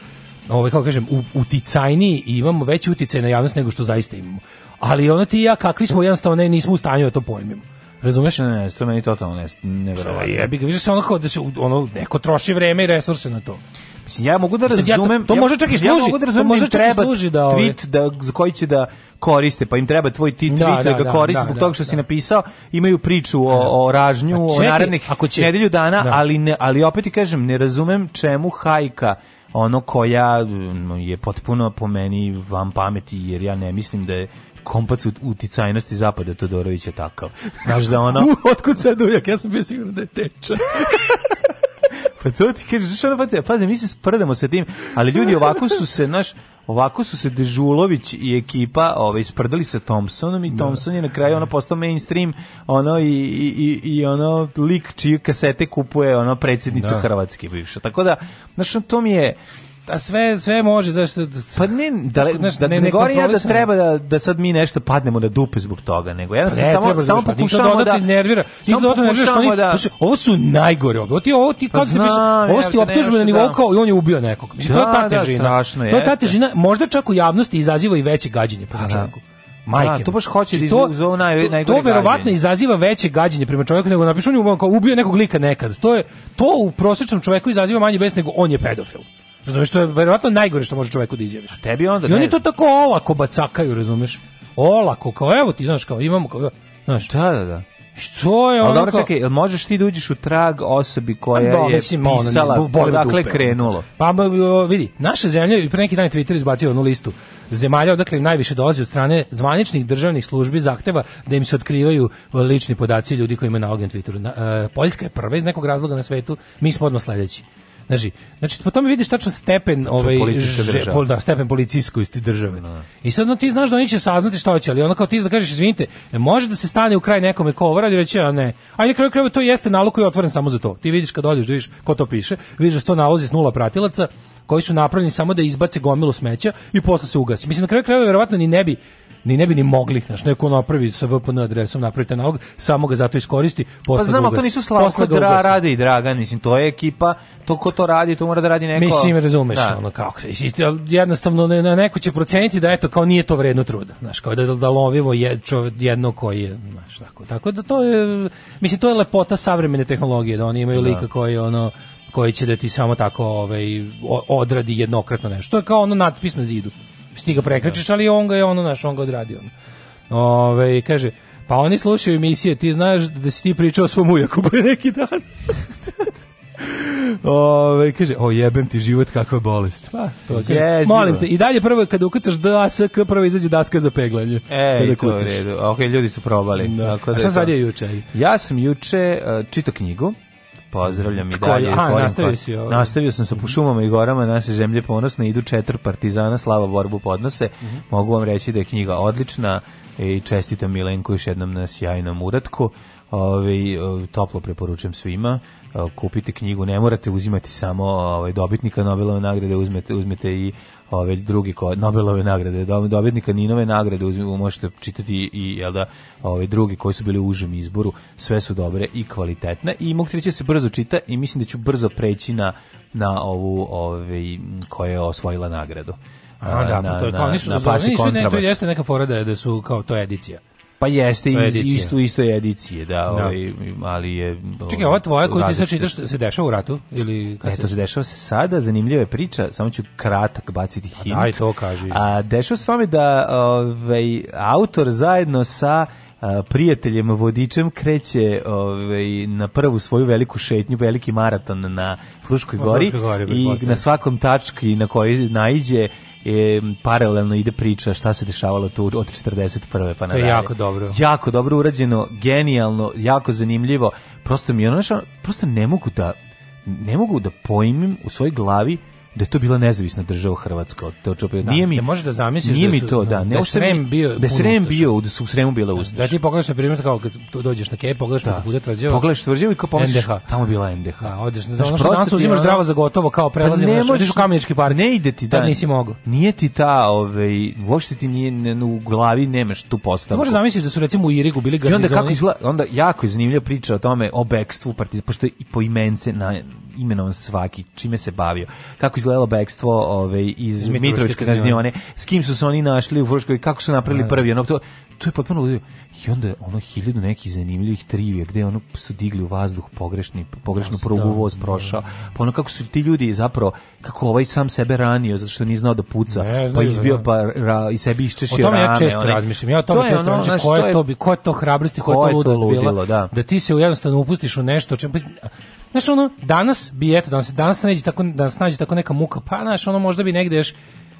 ovaj kako kažem u, uticajniji i imamo veći uticaj na javnost nego što zaista imamo. Ali ona ti i ja kakvi smo jednostavno ne nismo u stanju da to pojmimo. Razumeš? Ne, ne, to meni totalno ne, neverovatno. Jebi ga, više se ono kao da se ono neko troši vreme i resurse na to. Mislim, ja mogu da razumem... ja to, to može čak i služi. Ja mogu da razumem to da može da treba služi da ove... tweet ovaj- da, za koji će da koriste, pa im treba tvoj ti da, tweet da, da, ga da, koriste zbog toga što si napisao. Imaju priču o, o ražnju, čekaj, o narednih nedelju dana, ali, ne, ali opet ti kažem, ne razumem čemu hajka ono koja mm, je potpuno po meni van pameti, jer ja ne mislim da je kompac uticajnosti zapada Todorovića takav. Znaš da ono... U, otkud sad uljak, ja sam bio sigurno da je teča. pa to ti kažeš, znaš ono, pazi, mi se sprdamo sa tim, ali ljudi ovako su se, naš, Ovako su se Dežulović i ekipa ovaj, isprdali sa Thompsonom i da. Thompson je na kraju ono postao mainstream ono i, i, i ono lik čiju kasete kupuje ono predsjednica da. Hrvatske bivša. Tako da, znaš, to mi je A sve sve može da što da- pa ne da znaš, da ne, ne govori ja da treba da da sad mi nešto padnemo na dupe zbog toga nego ja pa se samo samo pokušavamo da nervira i dodatno nervira što oni da, ovo su najgore ovo ti ovo ti kako se piše ovo ti optužbe na nivou da. kao i on je ubio nekog mislim to je da, ta težina to je ta težina možda čak u javnosti izaziva i veće gađenje prema pa čovjeku majke. to baš hoće znači, da izuzove To, naj, to, to verovatno izaziva veće gađenje prema čovjeku nego napišu on je kao ubio nekog lika nekad. To je to u prosečnom čovjeku izaziva manje bes nego on je pedofil. Razumeš, to je verovatno najgore što može čoveku da izjaviš. A tebi onda I oni ne to tako olako bacakaju, razumeš? Olako, kao evo ti, znaš, kao imamo, kao, znaš. Da, da, da. Što je ono? Al dobro čekaj, jel možeš ti da uđeš u trag osobi koja da, je mislim, pisala ono, odakle krenulo? Pa vidi, naša zemlja i pre neki dan Twitter izbacio onu listu zemalja odakle najviše dolazi od strane zvaničnih državnih službi zahteva da im se otkrivaju lični podaci ljudi koji imaju na agent Twitteru. E, Poljska je prva iz nekog razloga na svetu, mi smo odmah sledeći. Znači, znači po tome vidiš tačno stepen ovaj je pol, da, stepen policijskosti države. No. Da. I sad no, ti znaš da oni će saznati šta hoće, ali ono kao ti da kažeš izvinite, može da se stane u kraj nekome ko ovo radi, reći a ne. A na kraju krajeva to jeste nalog koji je otvoren samo za to. Ti vidiš kad dođeš, da vidiš ko to piše, vidiš da sto nalozi s nula pratilaca koji su napravljeni samo da izbace gomilu smeća i posle se ugasi. Mislim na kraju krajeva verovatno ni ne bi ni ne bi ni mogli, znaš, neko napravi sa VPN adresom, napravi taj nalog, samo ga zato iskoristi, pa posle Pa znam, ali to nisu Slavko dra, Rade i Dragan, mislim, to je ekipa, to ko to radi, to mora da radi neko... Mislim, razumeš, da. ono, kako se, jednostavno, ne, neko će proceniti da, eto, kao nije to vredno truda, znaš, kao da, da lovimo je, čo, jedno koji je, znaš, tako, tako da to je, mislim, to je lepota savremene tehnologije, da oni imaju da. lika koji, ono, koji će da ti samo tako ovaj, odradi jednokratno nešto. To je kao ono natpis na zidu stiga prekračiš, ali on ga je ono naš, on ga odradio. Ove, kaže, pa oni slušaju emisije, ti znaš da si ti pričao svom ujaku pre neki dan. Ove, kaže, o jebem ti život kakva bolest. Pa, to kaže, yes, molim te, i dalje prvo kada ukucaš DASK, prvo izađe daska za peglanje. E, to u redu. Ok, ljudi su probali. Da. Tako da A šta sad je juče? Ja sam juče uh, e, čito knjigu pozdravljam i dalje. Aha, nastavio, pa- si ovaj. nastavio sam sa šumama i gorama naše zemlje ponosne, idu četiri partizana, slava borbu podnose. Mm -hmm. Mogu vam reći da je knjiga odlična i čestitam Milenku još jednom na sjajnom uratku. Ove, ovaj, toplo preporučujem svima kupite knjigu, ne morate uzimati samo ovaj, dobitnika Nobelove nagrade, uzmete, uzmete i ove drugi ko Nobelove nagrade, da dobitnika Ninove nagrade, uzmi, možete čitati i jel da ove drugi koji su bili u užem izboru, sve su dobre i kvalitetne i mogu reći se brzo čita i mislim da ću brzo preći na na ovu ove koja je osvojila nagradu. A, da, na, pa to je kao nisu, na, na, nisu ne, to jeste neka fora da, da su kao to edicija. Pa jeste iz, isto isto je edicije, da, da. ovaj, ali je ovaj, Čekaj, ova tvoja koju ti sad čitaš se dešava u ratu ili kad e, se... to se dešava se sada, zanimljiva je priča, samo ću kratak baciti pa hint. Aj to kaži. A dešava se tome da ovaj autor zajedno sa prijateljem vodičem kreće ovaj na prvu svoju veliku šetnju, veliki maraton na Fruškoj gori, gori i na svakom tački na kojoj naiđe e, paralelno ide priča šta se dešavalo tu od 41. pa nadalje. To je jako dobro. Jako dobro urađeno, genijalno, jako zanimljivo. Prosto mi je ono što, prosto ne mogu da ne mogu da pojmim u svojoj glavi da je to bila nezavisna država Hrvatska. teo čupe, da, nije mi, da možeš da zamisliš nije da su, to, da, ne, da, da, da, da Srem bio da Srem bio, da su u Sremu bila ustaša. Da ti pogledaš na primjer kao kad dođeš na Kej, pogledaš da. bude tvrđava. Pogledaš tvrđavu i kao pomisliš, tamo bila NDH. Da, odeš na znači, danas uzimaš zdravo za gotovo kao prelazimo pa možeš u Kamenički park. Ne ide ti, da, da nisi mogao. Nije ti ta, ovaj, uopšte ti nije ne, u glavi nemaš tu postavu. Možeš zamisliš da su recimo u Irigu bili garnizoni. I onda kako izgleda, onda jako je zanimljiva priča o tome o bekstvu partizana, pošto i po imence na imenovan svaki čime se bavio. Kako izgledalo bekstvo ovaj, iz, Mitrovičke kaznione, s kim su se oni našli u Fruškoj, kako su napravili da, da. prvi, ono, to, to je potpuno ludio. I onda ono hiljadu nekih zanimljivih trivija gde ono su digli u vazduh pogrešni, pogrešnu prugu da. voz prošao. Pa ono kako su ti ljudi zapravo, kako ovaj sam sebe ranio zato što nije znao da puca, ne, pa izbio da. pa ra, i sebi iščešio rame. O tome ja često onaj, razmišljam. Ja o tome to često ono, razmišljam. Koja je, to, bi, koja je to hrabrost i ko je to ludost ludilo, bila. Da. da ti se jednostavno upustiš u nešto. Čem, pa, znaš ono, danas bi, eto, danas, danas, nađe tako, danas nađe tako neka muka. Pa, znaš, ono možda bi negde još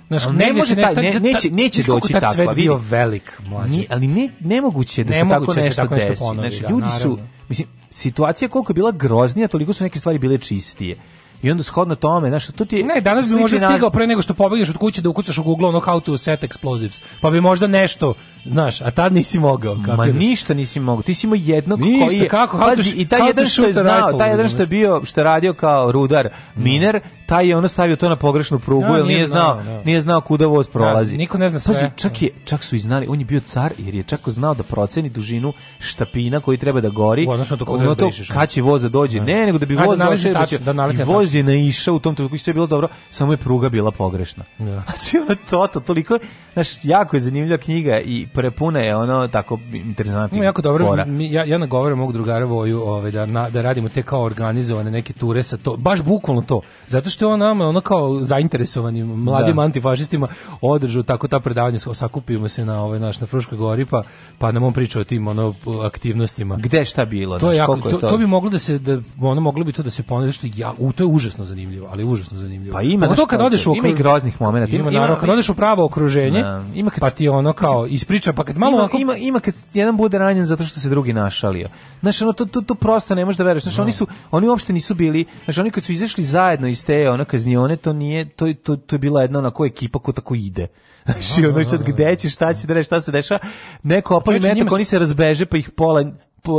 Znaš, ne može taj, ne, neće, neće doći tako. svet bio velik, mlađi. Ni, ali ne, nemoguće da ne da se tako nešto, tako desi. Nešto ponovi, znači, ljudi naravno. su, mislim, situacija koliko je bila groznija, toliko su neke stvari bile čistije. I onda shodno tome, znaš, tu ti je Ne, danas bi možda stigao pre nego što pobegneš od kuće da ukucaš u Google ono how to set explosives. Pa bi možda nešto, znaš, a tad nisi mogao. Kako Ma ništa nisi mogao. Ti si imao jednog ništa, koji je... kako, how to, i taj jedan što je znao, taj jedan što je bio, što je radio kao rudar, da. miner, taj je ono stavio to na pogrešnu prugu, no, jer nije, znao, znao no. Da. nije znao kuda voz da, prolazi. Da, niko ne zna sve. Pazi, čak, je, čak su i znali, on je bio car jer je čak znao da proceni dužinu štapina koji treba da gori. U odnosno to, ono da to će voz da dođe. Ne, nego da bi voz došao. Da, da I voz je naišao u tom trenutku i sve je bilo dobro, samo je pruga bila pogrešna. Da. Znači, ono to, to, toliko, znaš, jako je zanimljiva knjiga i prepuna je ono tako interesantnih jako dobro, fora. Mi, ja, ja nagovaram mog drugara Voju ovaj, da, na, da radimo te kao organizovane neke ture sa to, baš bukvalno to, zato što je on nama, ono kao zainteresovanim mladim da. antifašistima održu tako ta predavanja, sakupimo se na ovaj naš na Fruškoj gori pa pa nam on priča o tim ono aktivnostima. Gde šta bilo? To, je jako, to, to, to, bi moglo da se da ono moglo bi to da se ponovi što ja u to je užasno zanimljivo, ali užasno zanimljivo. Pa ima to kad odeš u okruž... ima i groznih momenata. Ima, ima, ima naravno, kad odeš u pravo okruženje, na, da, ima kad, pa ti ono kao ispriča pa kad malo ima, onako... ima ima kad jedan bude ranjen zato što se drugi našalio. Znaš, ono to to, to prosto ne možeš da veruješ. Znaš, no. Da. oni su oni uopšte nisu bili, znaš, oni kad su izašli zajedno iz te te ono kaznione, to nije, to, to, to je bila jedna onako ekipa ko tako ide. Znači, ono da, sad da, da, gde će, šta će, šta se dešava, neko pa opali metak, oni se razbeže, pa ih pola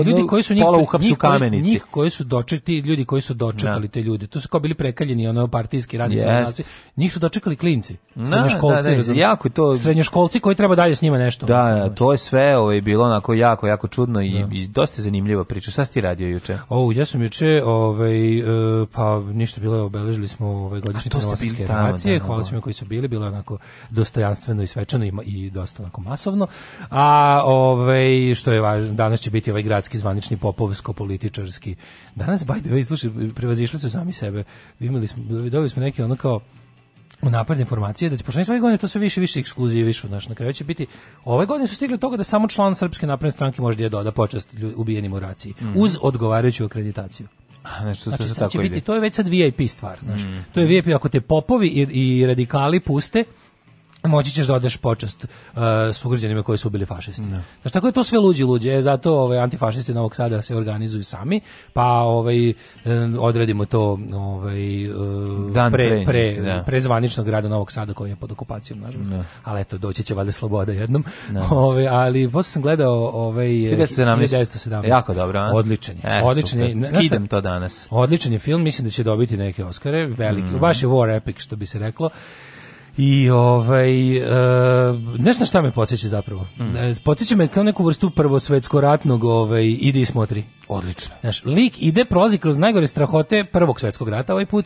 ljudi koji su njih, pola u njih, kamenici. Njih koji su dočekali, ljudi koji su dočekali da. te ljude, to su kao bili prekaljeni ono partijski radni yes. njih su dočekali klinci, na, da, srednjoškolci, da, da, jako to... srednjoškolci koji treba dalje s njima nešto. Da, da to je sve ovaj, bilo onako jako, jako čudno i, da. i dosta zanimljiva priča. Šta si ti radio juče? O, ja sam juče, ovaj, e, pa ništa bilo, obeležili smo ovaj, godišnje novosadske relacije, da, hvala svima koji su bili, bilo onako dostojanstveno i svečano i, i dosta onako masovno, a ovaj, što je važno, danas će biti ovaj grad gradski zvanični popovsko političarski. Danas by the way slušaj prevazišli su sami sebe. Imali smo dobili smo neke ono kao u napredne informacije da će pošto svake godine to sve više više ekskluzive više naš na kraju će biti ove godine su stigli do toga da samo član srpske napredne stranke može da je doda počast ubijenim u raciji mm. uz odgovarajuću akreditaciju. Nešto znači, to sad tako će ide. biti, to je već sad VIP stvar, znaš. Mm. To je VIP, ako te popovi i, i radikali puste, moći ćeš da odeš počast uh, sugrađanima koji su bili fašisti. No. Da. Znači, tako je to sve luđi luđe, zato ovaj, antifašisti Novog Sada se organizuju sami, pa ovaj, e, odredimo to ovaj, uh, Dan pre, pre, pre, da. pre zvaničnog grada Novog Sada koji je pod okupacijom, nažalost. No. Da. Ali eto, doći će valjda sloboda jednom. No. Ove, ali posle sam gledao ovaj, 1917. E, jako dobro, a? Odličan je. E, odličan je. Skidem to danas. Odličan je film, mislim da će dobiti neke Oscare, veliki, mm. baš je war epic, što bi se reklo. I ovaj uh, eh, ne znam šta me podsjeća zapravo. Mm. Podsjeća me kao neku vrstu prvosvetsko-ratnog ovaj, idi i smotri. Odlično. Znaš, lik ide prozi kroz najgore strahote prvog svetskog rata ovaj put.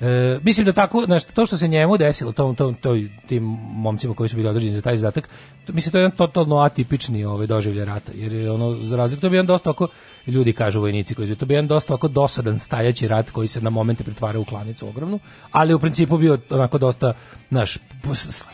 E, mislim da tako, znaš, to što se njemu desilo, tom, tom, toj, tim momcima koji su bili određeni za taj zadatak, to, mislim, to je jedan totalno atipični ovaj, doživlje rata, jer je ono, za razliku, to bi jedan dosta ako, ljudi kažu vojnici koji to bi jedan dosta ako dosadan stajaći rat koji se na momente pretvara u klanicu ogromnu, ali u principu bio onako dosta naš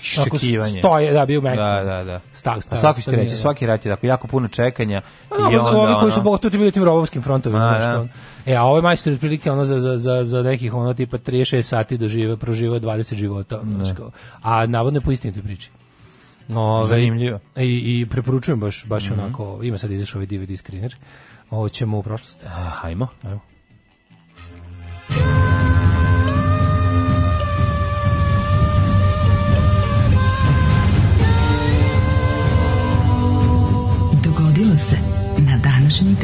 iščekivanje. Stoje, da, bio Meksiko. Da, da, da. Stag, pa stag, svaki ćete reći, da. svaki rat je tako, jako puno čekanja. A, pa da, i pa onda, ovi koji su bogatuti bili tim robovskim frontovima. znači. da. E, a ovaj majstor je otprilike ono za, za, za, za nekih ono tipa 36 sati dožive, proživa 20 života. Znači, a navodno je po istinitoj priči. Ove, Zanimljivo. I, I preporučujem baš, baš mm -hmm. onako, ima sad izašao ovaj DVD screener. Ovo ćemo u prošlosti. Hajmo. Hajmo. današnji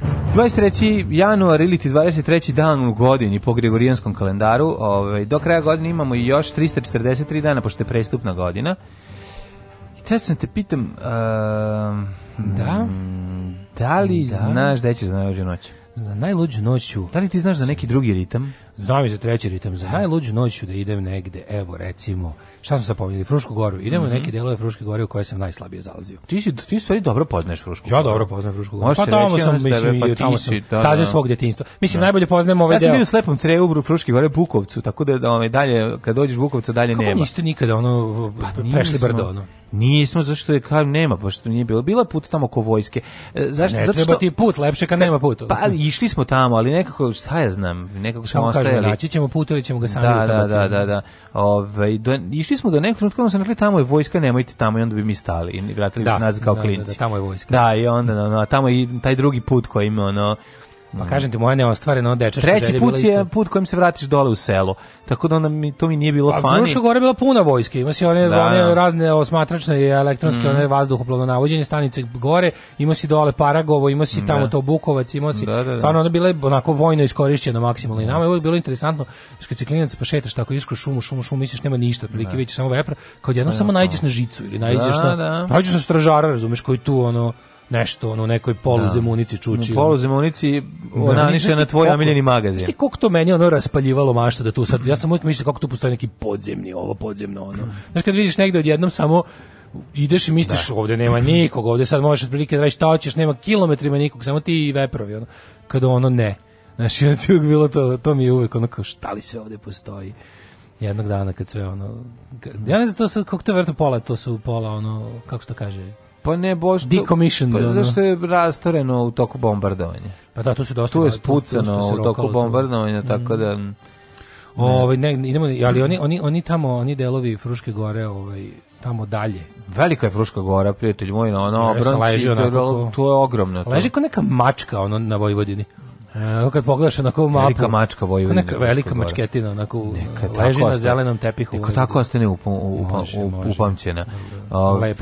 dan. 23. januar ili 23. dan u godini po Gregorijanskom kalendaru. Ovaj, do kraja godine imamo još 343 dana, pošto je prestupna godina. I te sam te pitam... Uh, da? Da li da. znaš da ćeš za najluđu noć? Za najluđu noću... Da li ti znaš za neki drugi ritam? Znam i za treći ritam. Za najluđu noću da idem negde, evo recimo šta smo sad pominjali, Frušku goru. Idemo mm -hmm. neke delove Fruške gore u koje sam najslabije zalazio. Ti si ti stvari dobro poznaješ Frušku goru. Ja dobro poznajem Frušku goru. Pa tamo sam, mislim, pa tamo sam da, staze da. svog detinjstva. Mislim, da. najbolje poznajem ove ja deo. Ja sam bio slepom crevu u Fruške gore Bukovcu, tako da, da ovaj, dalje, kad dođeš Bukovca, dalje Kako nema. Kako niste nikada ono, pa, prešli brdo, ono? Nismo, zašto je kad nema, pa što nije bilo. Bila put tamo oko vojske. E, zašto, ne, zato treba ti put, lepše kad nema puta. Pa išli smo tamo, ali nekako, šta ja znam, nekako smo ostajali. Samo naći ćemo put ćemo ga sami da, da, da, da, da. Ove, ovaj, do, išli smo do nekog trenutka, onda sam rekli tamo je vojska, nemojte tamo i onda bi mi stali i vratili da, se nazad kao da, da klinci. Da, da, tamo je vojska. Da, i onda no, no, tamo i taj drugi put koji ima ono, Pa kažem ti, moja neostvarena dečačka Treći put je isto. put kojim se vratiš dole u selo. Tako da onda mi, to mi nije bilo fani. Pa gore Gora bila puna vojske. Ima se one, da. one da. razne osmatračne i elektronske, mm. one vazduhoplovno navođenje stanice gore. Ima se dole Paragovo, ima se tamo da. to Bukovac, ima se. Da, da, da, Stvarno, ona bila onako vojno iskorišćena maksimalno. I nama je uvijek bilo interesantno, što kad si pa šetaš tako iskru šumu, šumu, šumu, misliš nema ništa, prilike da. već samo vepra. Kao jednom samo naiđeš na žicu ili naiđeš na... Naiđeš na stražara, razumeš, koji tu ono nešto ono u nekoj poluzemunici da. čučio. poluzemunici da, ona više na tvoj omiljeni magazin. Znaš ti koliko to meni ono raspaljivalo mašta da tu sad, ja sam uvijek mislio kako tu postoji neki podzemni, ovo podzemno ono. Znaš kad vidiš negde odjednom samo ideš i misliš da. ovdje nema nikog, ovde sad možeš otprilike da radiš šta hoćeš, nema kilometrima nikog, samo ti i veprovi. Ono. Kad ono ne. Znaš, ja ti bilo to, to mi je uvek ono kao šta li sve ovde postoji jednog dana kad sve ono ja ne znam to su, kako to je vjerojatno pola to su pola ono kako se to kaže Pa ne, boš... Decommission. Pa, da, zašto je rastoreno u toku bombardovanja? Pa da, to se dosta... Tu je spucano u toku bombardovanja, mm. tako mm. da... Ovaj ne idemo ali oni oni oni tamo oni delovi Fruške gore ovaj tamo dalje. Velika je Fruška gora, prijatelj moj, na ono obranci, to je ogromno. Leži kao neka mačka ono na Vojvodini. E, kad pogledaš na onako mapu. Velika mačka Vojvodina. Neka velika mačketina, onako neka leži na zelenom tepihu. Neka tako ostane upam, upam, upamćena. Ovaj,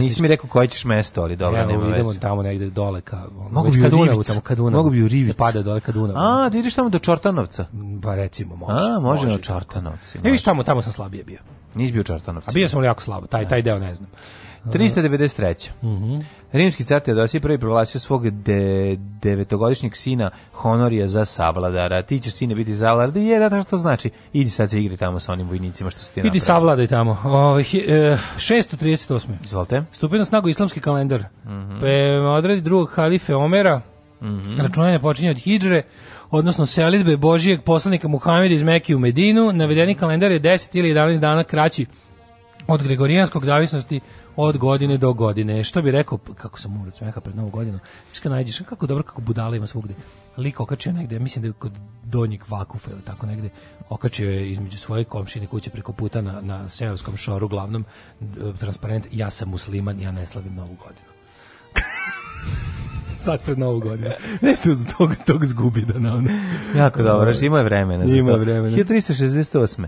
nisi mi rekao koje ćeš mesto, ali dobro, nema veze. Idemo tamo negde dole ka, mogu bi ka tamo ka Dunavu. Mogu bi u da Rivic. Pada dole ka Dunavu. A, da ideš tamo do Čortanovca? Pa recimo, može. A, može, do Čortanovci. Ne, viš tamo, tamo sam slabije bio. Nisi bio Čortanovci. A bio sam jako slabo, taj, da. taj deo ne znam. 393. Mm -hmm. Rimski car Teodosije prvi proglasio svog de, devetogodišnjeg sina Honorija za savladara. Ti ćeš sine biti savladar. Je, da, da, što znači? Idi sad se igri tamo sa onim vojnicima što su ti napravili. Idi savladaj tamo. O, ovaj, he, e, 638. Izvolite. Stupio na snagu islamski kalendar. Mm -hmm. Pe, odredi drugog halife Omera. Mm -hmm. Računanje počinje od Hidžre odnosno selitbe Božijeg poslanika Muhameda iz Mekije u Medinu, navedeni kalendar je 10 ili 11 dana kraći od Gregorijanskog zavisnosti od godine do godine. Što bi rekao, kako sam umrat smeha pred novu godinu, viš kad nađeš, kako dobro, kako budala ima svugde. Lik okačio negde, mislim da je kod donjeg vakufa ili tako negde, okačio je između svoje komšine kuće preko puta na, na seoskom šoru, glavnom, e, transparent, ja sam musliman, ja ne slavim novu godinu sad pred novu godinu. Nešto uz tog, tog zgubi da na ono. Jako dobro, ima je vremena. Ima vremena. 1368.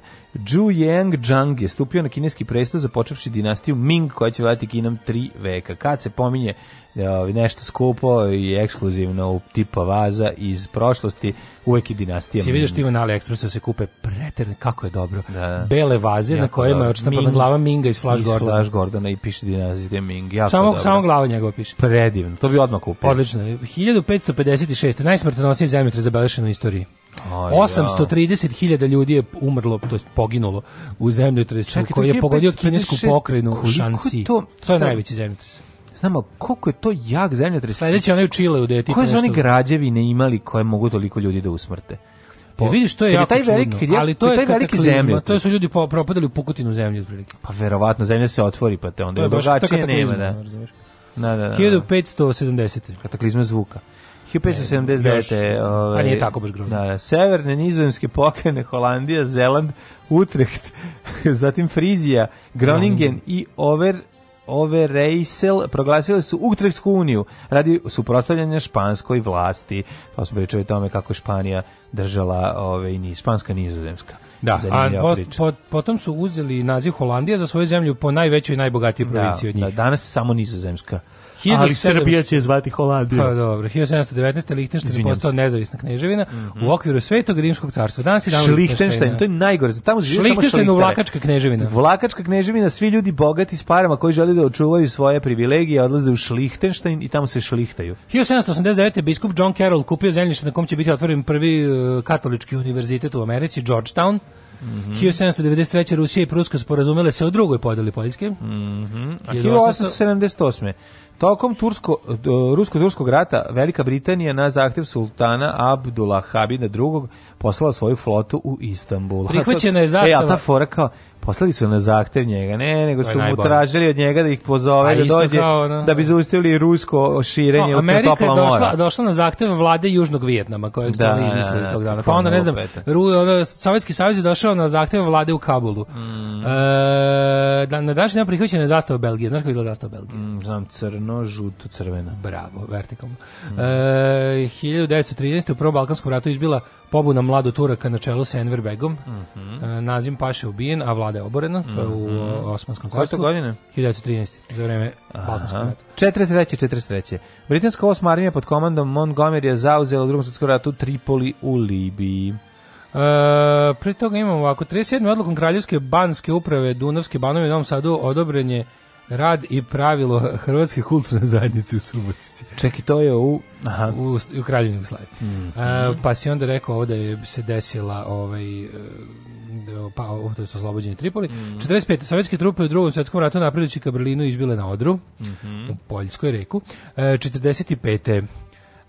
Zhu Yang Zhang je stupio na kineski presto započevši dinastiju Ming koja će vladati Kinom tri veka. Kad se pominje E, nešto skupo i ekskluzivno tipa vaza iz prošlosti, uvek i dinastija. Si vidio što ima na AliExpressu da se kupe preterne, kako je dobro. Da. da. Bele vaze jako na kojima je odštampana glava Minga iz Flash iz Gordona. Flash Gordona i piše dinastija Ming. Jako samo, dobro. samo glava njegova piše. Predivno, to bi odmah kupio. Odlično. 1556. Najsmrtonosniji zemljotres zabelešen u istoriji. 830.000 ljudi je umrlo, to je poginulo u zemljotresu koji je pogodio kinesku pokrenu Šansi. To, to je najveći zemljotres znamo koliko je to jak zemljotres. Sledeći onaj u Čileu da je ti Koje su oni građevine imali koje mogu toliko ljudi da usmrte? Pa po, ja vidiš to je jako taj veliki, čudno, ali to je taj veliki zemlje. To su ljudi propadali u pukotinu zemlje otprilike. Pa verovatno zemlja se otvori pa te onda drugačije nema, da. da. Da, da, da. 1570. Kataklizma zvuka. 1579. Ne, ove, a nije tako baš grozno. Da, severne nizozemske pokrajine Holandija, Zeland, Utrecht, zatim Frizija, Groningen mm. i Over ove Reisel proglasile su Utrexku uniju radi suprotstavljanja španskoj vlasti. To smo pričali o tome kako Španija držala ove, ni, španska nizozemska. Da, a post, pot, potom su uzeli naziv Holandija za svoju zemlju po najvećoj i najbogatijoj da, provinciji da, od njih. Da, danas samo nizozemska Ali Srbija će zvati Holandiju. Pa dobro, 1719. Lihtenštajn postao nezavisna kneževina mm u okviru Svetog rimskog carstva. Danas je dan Lihtenštajn, to je najgore. Tamo živi samo vlakačka kneževina. Vlakačka kneževina, svi ljudi bogati s parama koji žele da očuvaju svoje privilegije odlaze u Šlihtenštajn i tamo se šlihtaju. 1789. biskup John Carroll kupio zemljište na kom će biti otvoren prvi uh, katolički univerzitet u Americi, Georgetown. Mm -hmm. 1793. Rusija i Pruska sporazumele se o drugoj podeli Poljske. Mm -hmm. A 1878. Tokom tursko rusko-turskog rata Velika Britanija na zahtev sultana Abdullah Habida II poslala svoju flotu u Istanbul. Prihvaćena je zastava. E, a ta fora kao, poslali su na zahtev njega, ne, nego su mu tražili od njega da ih pozove, da dođe, kao, no, da bi zaustavili rusko širenje no, Amerika je došla, mora. došla na zahtev vlade Južnog Vijetnama, kojeg da, smo da, da, izmislili da, tog dana. Pa onda, ne znam, Ru, ono, Sovjetski savez je došao na zahtev vlade u Kabulu. Mm. E, da, na današnji prihvaćena je zastava Belgije. Znaš kako izgleda zastava Belgije? Mm, znam, crno, žuto, crveno. Bravo, vertikalno. Mm. E, 1913. u Prvom Balkanskom ratu izbila pobuna mlado Turaka na čelu sa Enver Begom. Mm -hmm. E, Nazim Paša je ubijen, a vlada je oborena. Mm -hmm. u mhm. Osmanskom krastu. Koje godine? 1913. Za vreme Balkanskog rata. 43. 43. Britanska osma armija pod komandom je zauzela u drugom svjetskom ratu Tripoli u Libiji. E, pre toga imamo ovako, 37. odlukom Kraljevske banske uprave Dunavske banove u Novom Sadu odobren je Rad i pravilo Hrvatske kulturne zajednice u Subotici. Čeki to je u... Aha. U, u Kraljevini Jugoslaviji. Mm -hmm. pa si onda rekao ovdje je se desila ovaj, e, pa, ovo je oslobođenje Tripoli. Mm -hmm. 45. Sovjetske trupe u drugom svjetskom ratu napredući ka Berlinu izbile na Odru, mm -hmm. u Poljskoj reku. E, 45.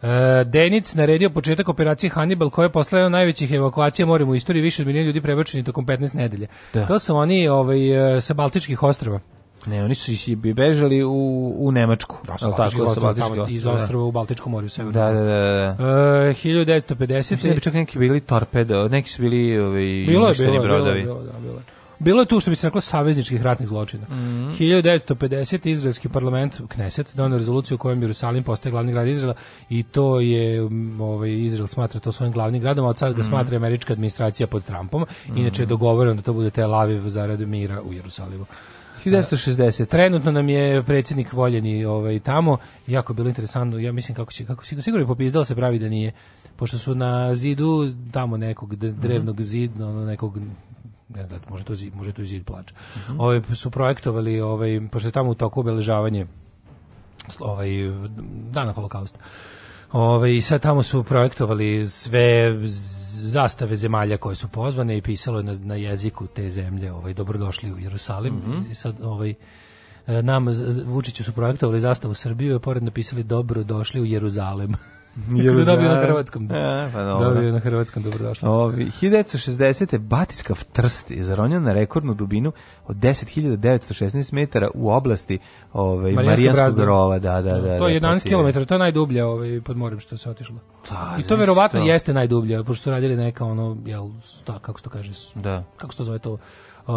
E, Denic naredio početak operacije Hannibal koja je poslala najvećih evakuacija morem u istoriji više od milijuna ljudi prebačeni tokom 15 nedelja. Da. To su oni ovaj, e, sa Baltičkih ostrava. Ne, oni su i bežali u, u Nemačku. Da, sa Baltičkih Iz da. ostrva u Baltičkom moru, u Da, da, da. da. E, 1950. Mislim da bi čak neki bili torpedo, neki su bili ovaj bilo je, bilo, brodovi. Bilo, bilo, da, bilo je. Bilo je tu što bi se reklo savezničkih ratnih zločina. Mm -hmm. 1950. izraelski parlament Kneset donio rezoluciju u kojoj Jerusalim postaje glavni grad Izraela i to je ovaj Izrael smatra to svojim glavnim gradom, a od sad ga mm -hmm. smatra američka administracija pod Trumpom. Mhm. Inače je dogovoreno da to bude Tel Aviv zarad mira u Jerusalimu. 1960. Trenutno nam je predsjednik voljeni ovaj, tamo. Jako bilo interesantno. Ja mislim kako će, kako, sigurno je popizdala se pravi da nije. Pošto su na zidu tamo nekog mhm. drevnog zida, ono nekog ne znam, može to zid, može to zid plač. Mm -hmm. su projektovali, ovaj, pošto je tamo u toku obeležavanje ovaj, dana holokausta. Ove, ovaj, I sad tamo su projektovali sve zastave zemalja koje su pozvane i pisalo je na, na jeziku te zemlje ovaj dobrodošli u Jerusalim mm -hmm. i sad ovaj e, nam Vučiću su projektovali zastavu Srbije, i pored napisali dobro došli u Jeruzalem Jel dobio na hrvatskom. E, pa dobro. Dobio na hrvatskom dobrodošlo. Ovi 1960. Batiskav Trst je zaronjen na rekordnu dubinu od 10.916 metara u oblasti ovaj Marijanskog rova, da, da, da. To je 11 da, da, da. km, to je najdublje ovaj pod morem što se otišlo. Da, I to verovatno to. jeste najdublje, pošto su radili neka ono je l, ta kako se to kaže, da. kako se to zove to uh,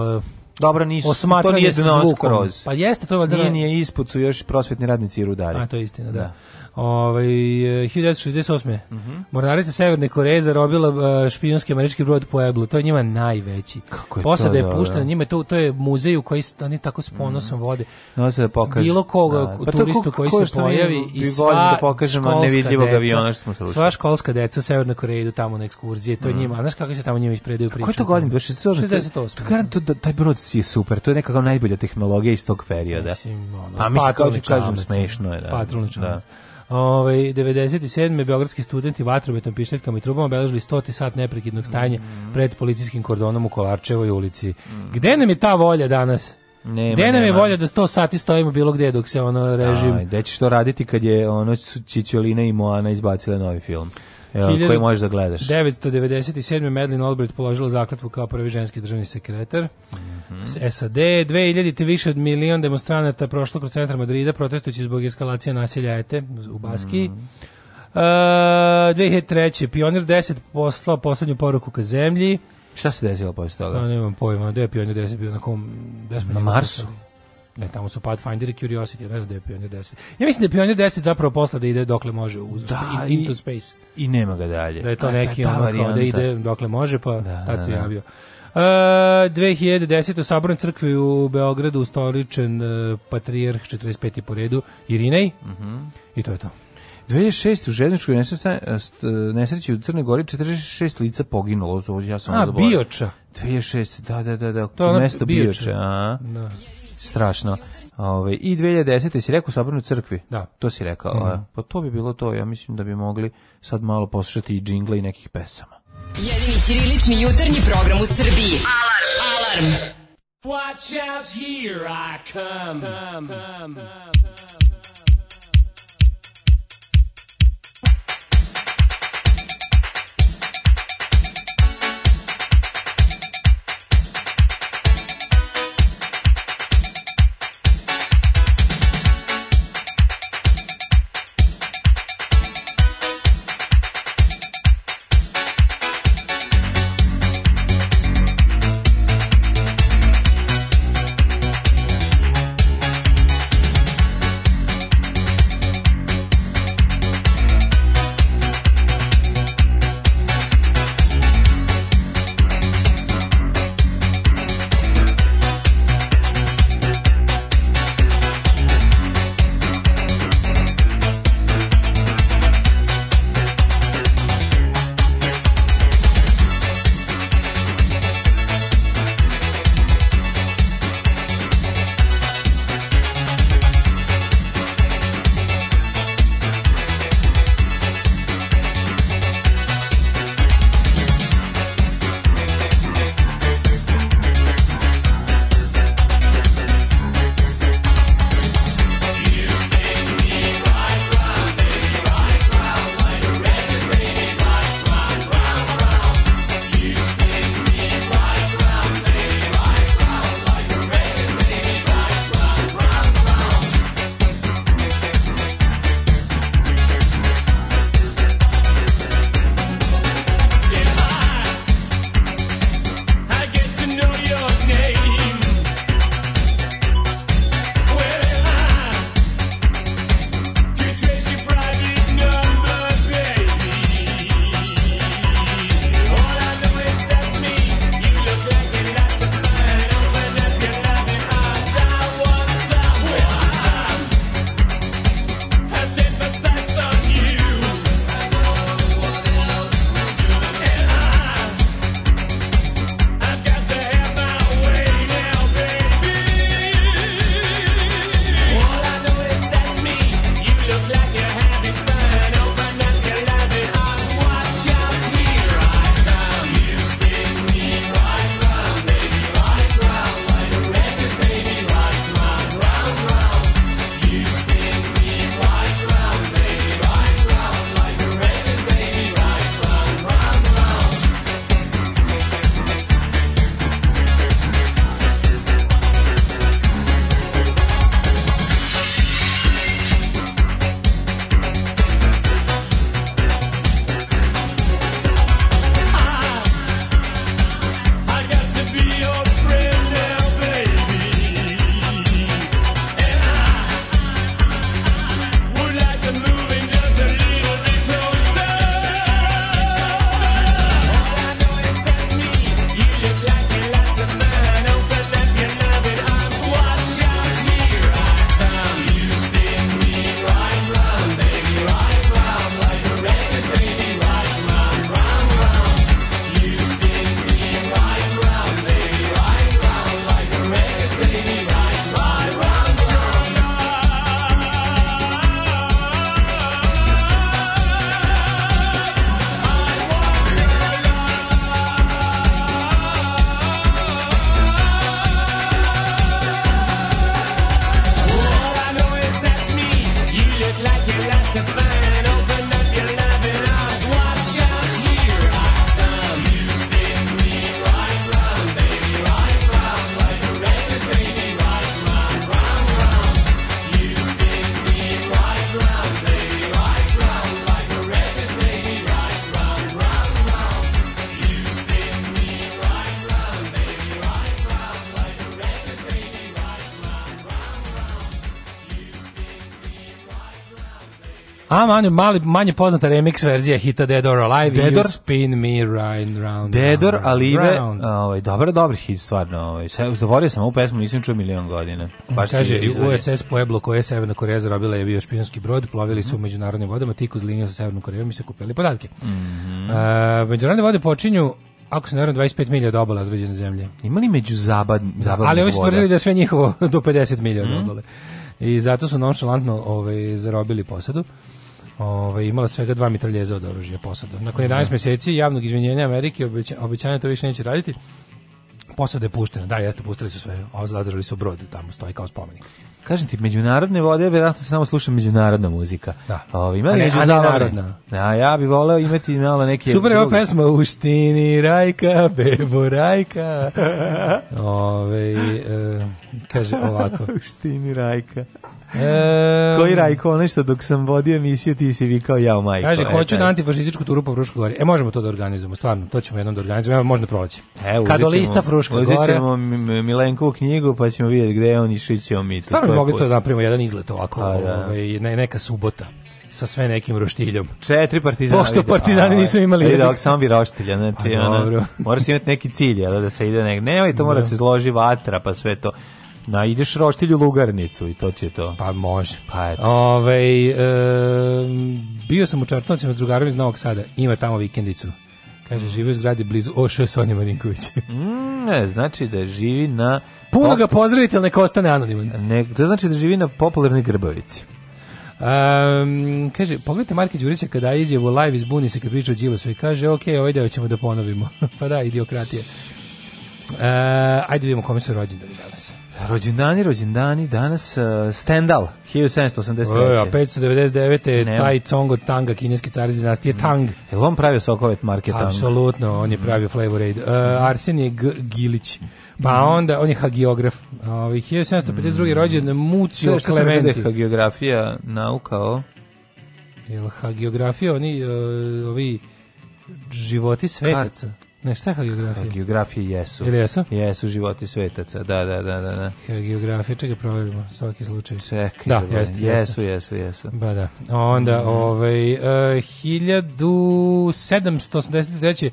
Dobro, nisu, to nije dno skroz. Pa jeste, to je valjda... Nije, nije ispod su još prosvetni radnici i rudari. A, to je istina, da. da. Ovaj 1968. Mm -hmm. Mornarica Severne Koreje zarobila e, špijunski američki brod Pueblo. To je njima najveći. Kako je Posada to, je puštena, njima to to je muzej u koji oni tako s ponosom mhm. vode. No se da pokaže. Bilo koga da. pa turistu ko, koji ko se pojavi i sva da pokažemo nevidljivog aviona što smo slušali. Sva školska deca u Severne Koreje idu tamo na ekskurzije, to mm. njima, znaš kako se tamo njima ispredaju priče. Koje to godine bilo? 68. To garantujem da taj brod je super, to je nekako najbolja tehnologija iz tog perioda. Mislim, ono, pa mislim, kao da ti kažem, smešno je. Da. Patrolni čamac. Da. Ove, ovaj, 97. beogradski studenti vatrometom, pištetkama i trubama obeležili 100. sat neprekidnog stanja mm. pred policijskim kordonom u Kolarčevoj ulici. Mm. Gde nam je ta volja danas? Nema, gde nam je volja da 100 sati stojimo bilo gde dok se ono režim... Aj, gde ćeš to raditi kad je ono Čičolina i Moana izbacile novi film? koji možeš da gledaš. 997. Medlin Albright položila zakletvu kao prvi ženski državni sekretar. Mm -hmm. SAD 2000 te više od milion demonstranata prošlo kroz centar Madrida protestujući zbog eskalacije nasilja ETE u Baskiji. Mm -hmm. Uh, 2003. Pionir 10 poslao poslednju poruku ka zemlji. Šta se desilo posle toga? Ja pa nemam pojma, gde je Pionir 10 bio na kom... Na Marsu. Poslao. Ne, tamo su Pathfinder i Curiosity, ne znam da je Pioneer 10. Ja mislim da je Pionir 10 zapravo posla da ide dokle može u da, in, into space. I nema ga dalje. Da je to A, neki ta, da, ta ono da, da ide dokle može, pa da, tad da, se javio. Uh, e, 2010. u Sabornoj crkvi u Beogradu ustoličen uh, patrijarh 45. po redu Irinej uh mhm. -huh. i to je to. 2006. u željezničkoj nesreći u Crnoj Gori 46 lica poginulo. Ja sam A, Bioča. 2006. Da, da, da, da. To je mesto Bioča. Bioča. Da strašno. Ove, ovaj, I 2010. si rekao Sabrnu crkvi? Da. To si rekao. Mm -hmm. Pa to bi bilo to. Ja mislim da bi mogli sad malo poslušati i džingla i nekih pesama. Jedini ćirilični jutarnji program u Srbiji. Alarm! Alarm! Watch out, here I come. come, come, come dva manje, mali, manje poznata remix verzija hita Dead or Alive Dead You Spin Me Right Round. Dedor, round, Alive, ovaj, dobar, dobar hit, stvarno. Ovaj. Zavorio sam ovu pesmu, nisam čuo milion godina. Baš Kaže, USS Pueblo koje je Severna Koreja zarobila je bio špijunski brod, plovili su u međunarodnim vodama, tik uz liniju sa Severnom Korejom i se kupili podatke. Mm -hmm. uh, međunarodne vode počinju ako se ne 25 milija od obale određene zemlje. Imali među zabad, zabad Ali ovi su tvrdili da sve njihovo do 50 milija mm -hmm. od mhm. obale i zato su nonchalantno ovaj zarobili posadu ovaj, imala svega dva mitraljeza od oružja posada. Nakon 11 da. mjeseci javnog izvinjenja Amerike obeća, obećanje to više neće raditi, posada je puštena. Da, jeste, pustili su sve, zadržali su brod, tamo stoji kao spomenik. Kažem ti, međunarodne vode, vjerojatno se samo sluša međunarodna muzika. Da. Ovi, ovaj, ima međunarodna. A da, ja bi voleo imati malo neke... Super je pesma, uštini rajka, bebo rajka. Ove, ovaj, e, kaže ovako. uštini rajka. E, Koji Rajko, onaj što dok sam vodio emisiju ti si vikao jao majko. Kaže, hoću na antifašističku turu po Fruškoj gori. E, možemo to da organizujemo, stvarno, to ćemo jednom da organizujemo, evo možda proći. E, Kad do lista Fruška gore. Uzit ćemo Milenkovu knjigu pa ćemo vidjeti gde je on i šit ćemo mi. Stvarno mogli to da napravimo jedan izlet ovako, A, pa, da. ovaj, neka subota sa sve nekim roštiljom. Četiri partizana. Pošto partizani a, ovaj, nisu imali. Ide ovak samo bi roštilja, znači, a, pa, ona, imati neki cilj, da, da se ide negdje. Ne, ovaj, to mora da. se zloži vatra, pa sve to. Na, ideš roštilju lugarnicu i to ti je to. Pa može. Pa eto. Ove, e, bio sam u Čartoncima s drugarom iz Novog Sada. Ima tamo vikendicu. Kaže, živi u zgradi blizu OŠ Sonja Marinković. Mm, ne, znači da živi na... Puno ga pozdravite, ali neka ostane anoniman. Ne, to znači da živi na popularnoj grbavici. Um, kaže, pogledajte Marka Đurića kada je u live iz izbuni se kad priča o Đilasu i kaže, ok, ovaj deo ćemo da ponovimo. pa da, idiokratije. Uh, ajde vidimo kome su rođendani danas. Rođendani, rođendani, danas uh, Stendal, 1783. E, a 599. je ne. taj Tanga, kineski car iz dinastije mm. Tang. Je on pravio Sokovet marke Tang? Apsolutno, on je mm. pravio Flavor Aid. Uh, e, mm. Arsenije Gilić. Pa mm. onda, on je hagiograf. Uh, 1752. Mm. rođen Mucio Clementi. Što da je hagiografija nauka o? Jel hagiografija, oni, uh, ovi životi svetaca? Kart. Ne, šta je geografija? Geografije jesu. Ili jesu? Jesu životi svetaca, da, da, da. da, da. Geografija, čega provjerimo, svaki slučaj. Čekaj, da, da jeste, jesu, jesu, jesu, Ba da. Onda, mm. ovaj, e, uh, 1783.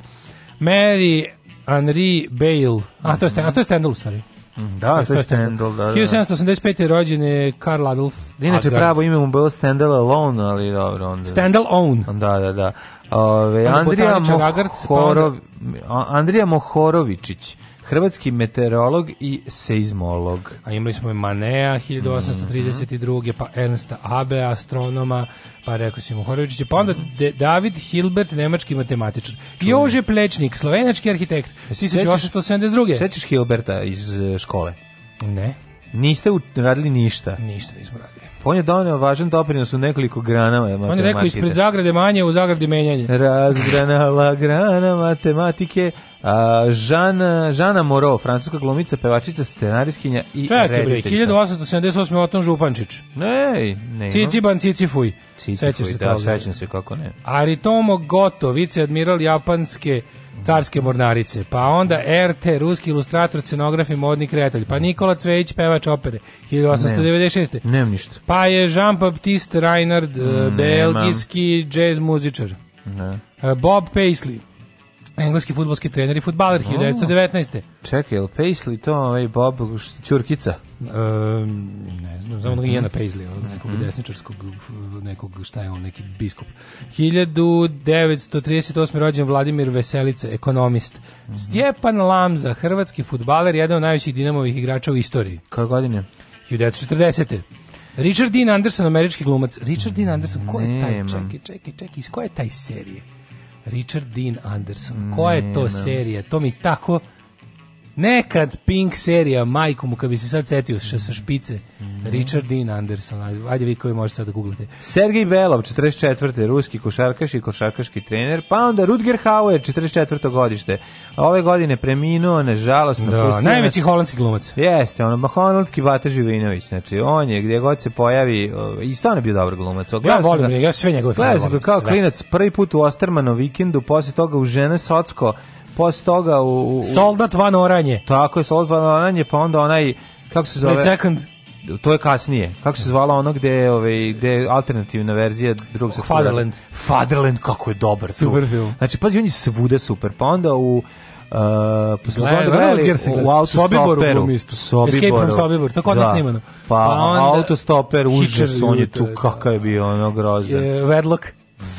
Mary Henri Bale. A, to je, stand, a to je Stendhal u stvari. Mhm, da, to je Stendhal, da, da. 1785. Da. je rođen je Karl Adolf Inače, Adgard. pravo ime mu bilo Stendhal Alone, ali dobro. Onda... Stendhal Own. Da, da, da. Ove, Andrija, Mohorov, pa Andrija Mohorovičić, hrvatski meteorolog i seizmolog. A imali smo i Manea 1832. pa Ernsta Abe, astronoma, pa rekao si Mohorovičić, pa onda David Hilbert, nemački matematičar. Jože Plečnik, slovenački arhitekt, 1872. E, sećaš Hilberta iz e, škole? Ne. Niste radili ništa? Ništa nismo radili on je doneo važan doprinos u nekoliko grana matematike. On je rekao ispred zagrade manje, u zagradi menjanje. Razgranala grana matematike. A, Žana, Žana Moro, francuska glumica, pevačica, scenariskinja i Čekaj bre, 1878. Otom Župančić. Ne, ne. Ciciban, Cicifuj. Cicifuj, Sećaš se da, sećam se kako ne. Aritomo Goto, viceadmiral japanske carske mornarice, pa onda RT, ruski ilustrator, scenograf i modni kreatelj, pa Nikola Cvejić, pevač opere, 1896. Nemam, nemam ništa. Pa je Jean-Baptiste Reinhard, mm, belgijski jazz muzičar. Ne. E, Bob Paisley, engleski futbolski trener i futbaler 1919. Čekaj, je li Paisley to ovaj Bob Ćurkica? Um, ne znam, znam da je Paisley, od nekog mhm. desničarskog, nekog, šta je on, neki biskup. 1938. rođen Vladimir Veselica, ekonomist. Mm -hmm. Stjepan Lamza, hrvatski futbaler, jedan od najvećih dinamovih igrača u istoriji. Koje godine? 1940. Richard Dean Anderson, američki glumac. Richard Dean Anderson, ko je taj? Čekaj, čekaj, čekaj, iz koje taj serije? Richard Dean Anderson. Koja je to mm, da. serija? To mi tako Nekad Pink serija, majku mu, kad bi se sad setio ša, sa špice, mm -hmm. Richard Dean Anderson, ajde vi koji možete sad da googlite. Sergej Belov, 44. ruski košarkaš i košarkaški trener, pa onda Rudger Hauer, 44. godište. Ove godine preminuo, nažalost, da, najveći holandski glumac. Jeste, ono, holandski Bata Živinović, znači on je gdje god se pojavi, i stvarno bio dobar glumac. Odgledam ja volim, da, ja sve njegove filmove volim. kao sve. klinac prvi put u Ostermanu vikendu, posle toga u Žene Socko, posle toga u, u Soldat van Oranje. Tako je Soldat van Oranje, pa onda onaj kako se zove? second to je kasnije. Kako se zvala ono gde, ovaj, gde je alternativna verzija drugog oh, Fatherland. Fatherland, kako je dobar. Super tu. film. Znači, pazi, on je svuda super. Pa onda u Uh, pa smo Gle, gledali u autostoperu. Sobiboru. Escape from Sobibor, tako da. odnos snimano. Pa, pa onda, autostoper, užas, on je tu, da, kakav je da. bio ono grozan. Uh, Vedlok.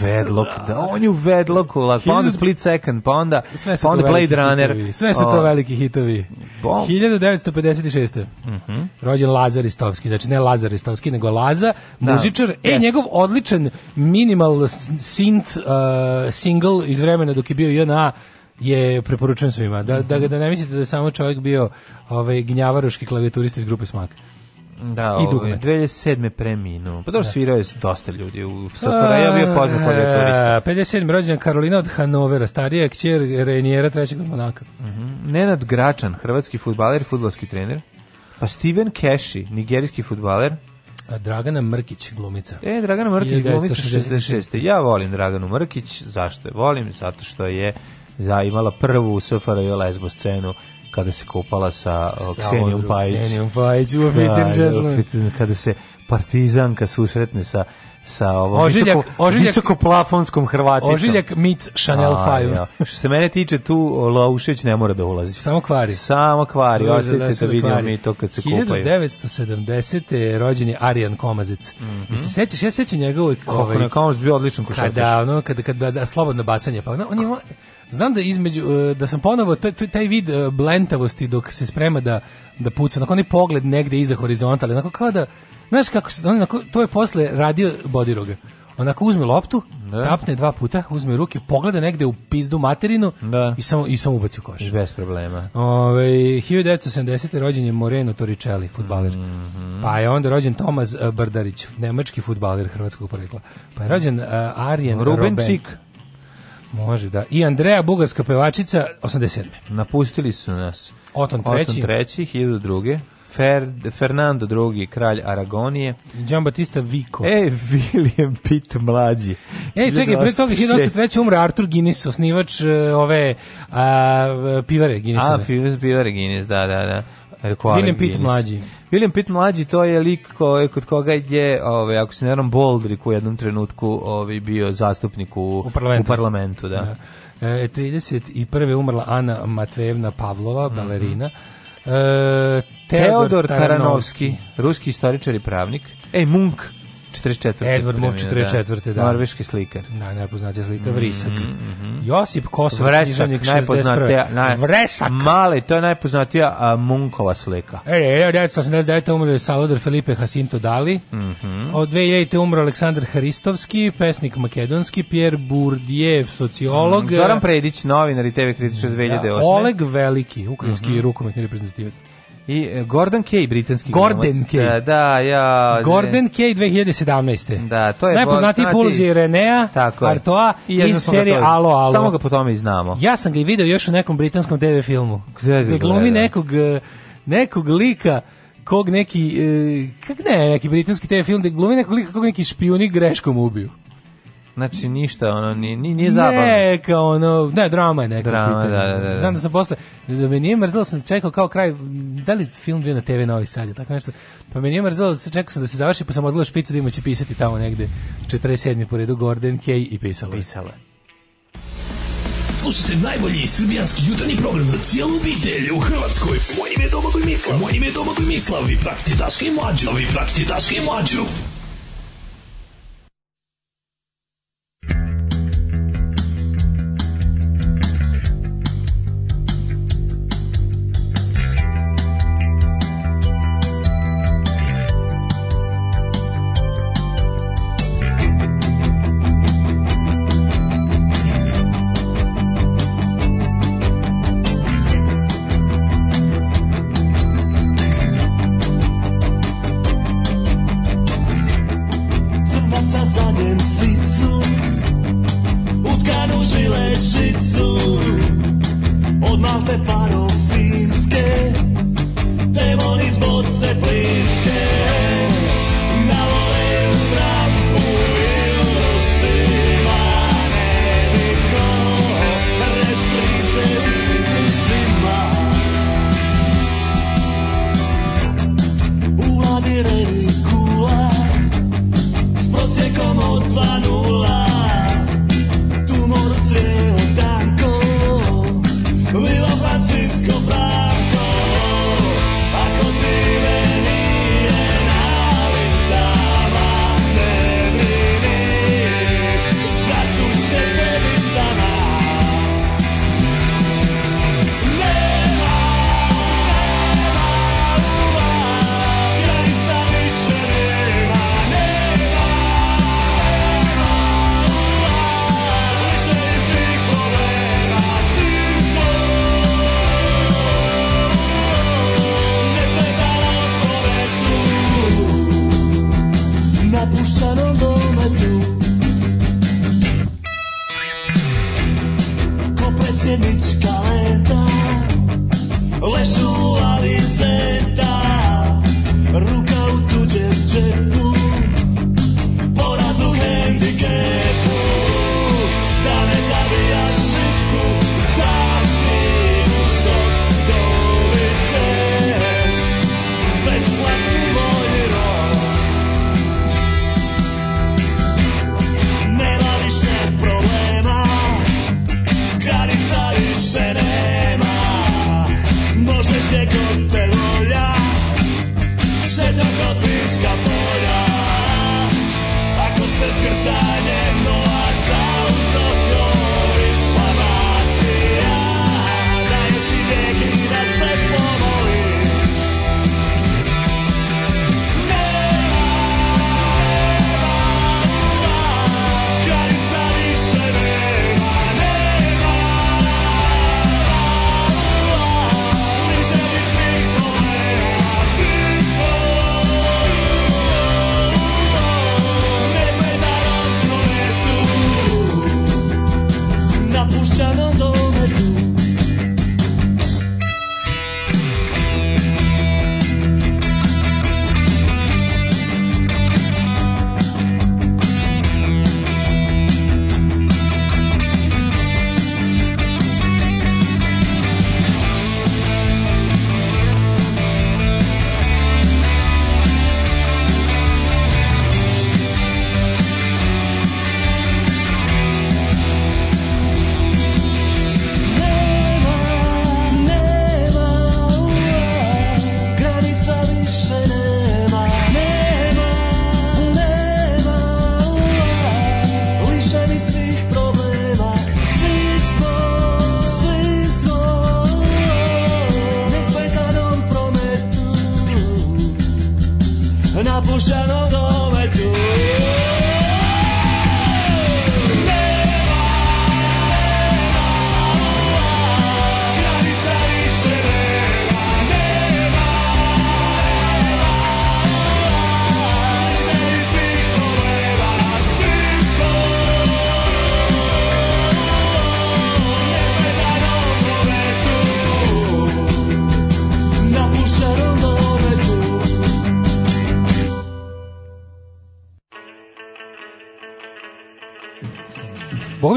Vedlok, da, on je u Vedloku, pa onda Split Second, pa onda, pa onda Blade Runner. Hitovi. Sve su to veliki hitovi. Bom. 1956. Mm -hmm. Rođen Lazar Istovski, znači ne Lazar Istovski, nego Laza, da. muzičar, yes. e, njegov odličan minimal synth uh, single iz vremena dok je bio JNA, je preporučen svima. Da, da, da ne mislite da je samo čovjek bio ovaj, gnjavaruški klavijaturist iz grupe Smak. Da, i dugme. 2007. preminuo. Pa dobro, da. svirao je dosta ljudi. U Sofara ja bio poznat kod da turista. 57. E, rođendan Karolina od Hanovera, starija kćer Renijera trećeg od Monaka. Uh mhm. -huh. Nenad Gračan, hrvatski futbaler, futbalski trener. Pa Steven Keshi, nigerijski futbaler. Dragana Mrkić, glumica. E, Dragana Mrkić, glumica 66. Ja volim Draganu Mrkić. Zašto je volim? Zato što je zaimala prvu SFRJ lesbo scenu kada se kupala sa Ksenijom Pajić. Ksenijom Pajić, u da, oficir da, Kada se partizanka susretne sa sa ovom ožiljak, visoko, ožiljak, visokoplafonskom Hrvaticom. Ožiljak Mic Chanel 5. Ja. Što se mene tiče, tu Laušeć ne mora da ulazi. Samo kvari. Samo kvari, ostavite da, da vidimo mi to kad se 1970. kupaju. 1970. je rođen je Arijan Komazec. Mm -hmm. se sećaš, ja sećam njega uvijek. Kako ovaj, na Komazec bio odličan košarkaš. Kada, ono, kada, kada, da, da, slobodno bacanje, pa ono, on je Znam da između e, da sam ponovo taj, taj vid e, blentavosti dok se sprema da da puca, onako onaj pogled negde iza horizonta, ali onako kao da znaš kako se onako, to je posle radio Bodiroga. Onako uzme loptu, da. tapne dva puta, uzme ruke, pogleda negde u pizdu materinu da. i samo i samo ubaci u koš. Bez problema. Ovaj 1970. rođen je Moreno Toricelli, fudbaler. Mm -hmm. Pa je onda rođen Tomas e, Brdarić, nemački fudbaler hrvatskog porekla. Pa je rođen uh, Arjen Rubenčik. Roben. Može, da. I Andreja, bugarska pevačica, 87. Napustili su nas. Oton III. Oton III, 1002. Fer, Fernando II, kralj Aragonije. Gian Battista Vico. E, William Pitt mlađi. E, čekaj, pre toga 1903. umre Artur Guinness, osnivač uh, ove uh, pivare Guinnessove. A, da. pivare Guinness, da, da, da. William Pitt mlađi. William Pitt mlađi to je lik ko, kod koga je, ovaj, ako se ne varam, Boldrick u jednom trenutku ovaj, bio zastupnik u, u parlamentu. U parlamentu da. da. E, 31. umrla Ana Matvejevna Pavlova, mhm. balerina. Mm -hmm. e, Teodor, Teodor Taranovski, Taranovski, ruski istoričar i pravnik. Ej Munk, 44. Edward Murch 44. Da. da. Norveški slikar. Da, naj, mhm, mhm, mhm. najpoznatija slika, Vrisak. Mm -hmm. Josip Kosov, Vresak, najpoznatija. Naj... Vresak. Male, to je najpoznatija a, Munkova slika. E, e, 1989. E, umro je Salvador Felipe Jacinto Dali. Mm -hmm. Od 2000. umro Aleksandar Haristovski, pesnik makedonski, Pierre Bourdieu, sociolog. Mm, Zoran Predić, novinar i TV kritičar 2008. Da, Oleg Veliki, ukrajinski mm -hmm. rukometni reprezentativac. I e, Gordon Kay, britanski Gordon Kay. Da, da, ja. Gordon Kay 2017. Da, to je najpoznatiji polozi znači, Renea Artoa i iz serije Alo Alo. Samo ga po tome i znamo. Ja sam ga i video još u nekom britanskom TV filmu. Gde je da glumi nekog e, nekog lika kog neki, e, kak ne, neki britanski TV film, da glumi nekog lika kog neki špijuni greškom ubiju. Znači ništa, ono ni ni nije zabavno. kao ono, ne drama je neka. Drama, da, da, da, da, Znam da sam posle da me nije mrzelo da sam čekao kao kraj da li film gdje na TV Novi Sad je tako nešto. Pa me nije mrzelo da se čekao sam da se završi pa sam odgledao špicu da imaće pisati tamo negde 47. po redu Gordon Kay i pisalo. Pisala. Slušajte najbolji srbijanski jutarnji program za cijelu obitelj u Hrvatskoj. Moje ime je Domagoj Mislav. Moje ime je Domagoj Mislav. Vi pratite Daška i Mlađu. Vi pratite Daška i Mlađu.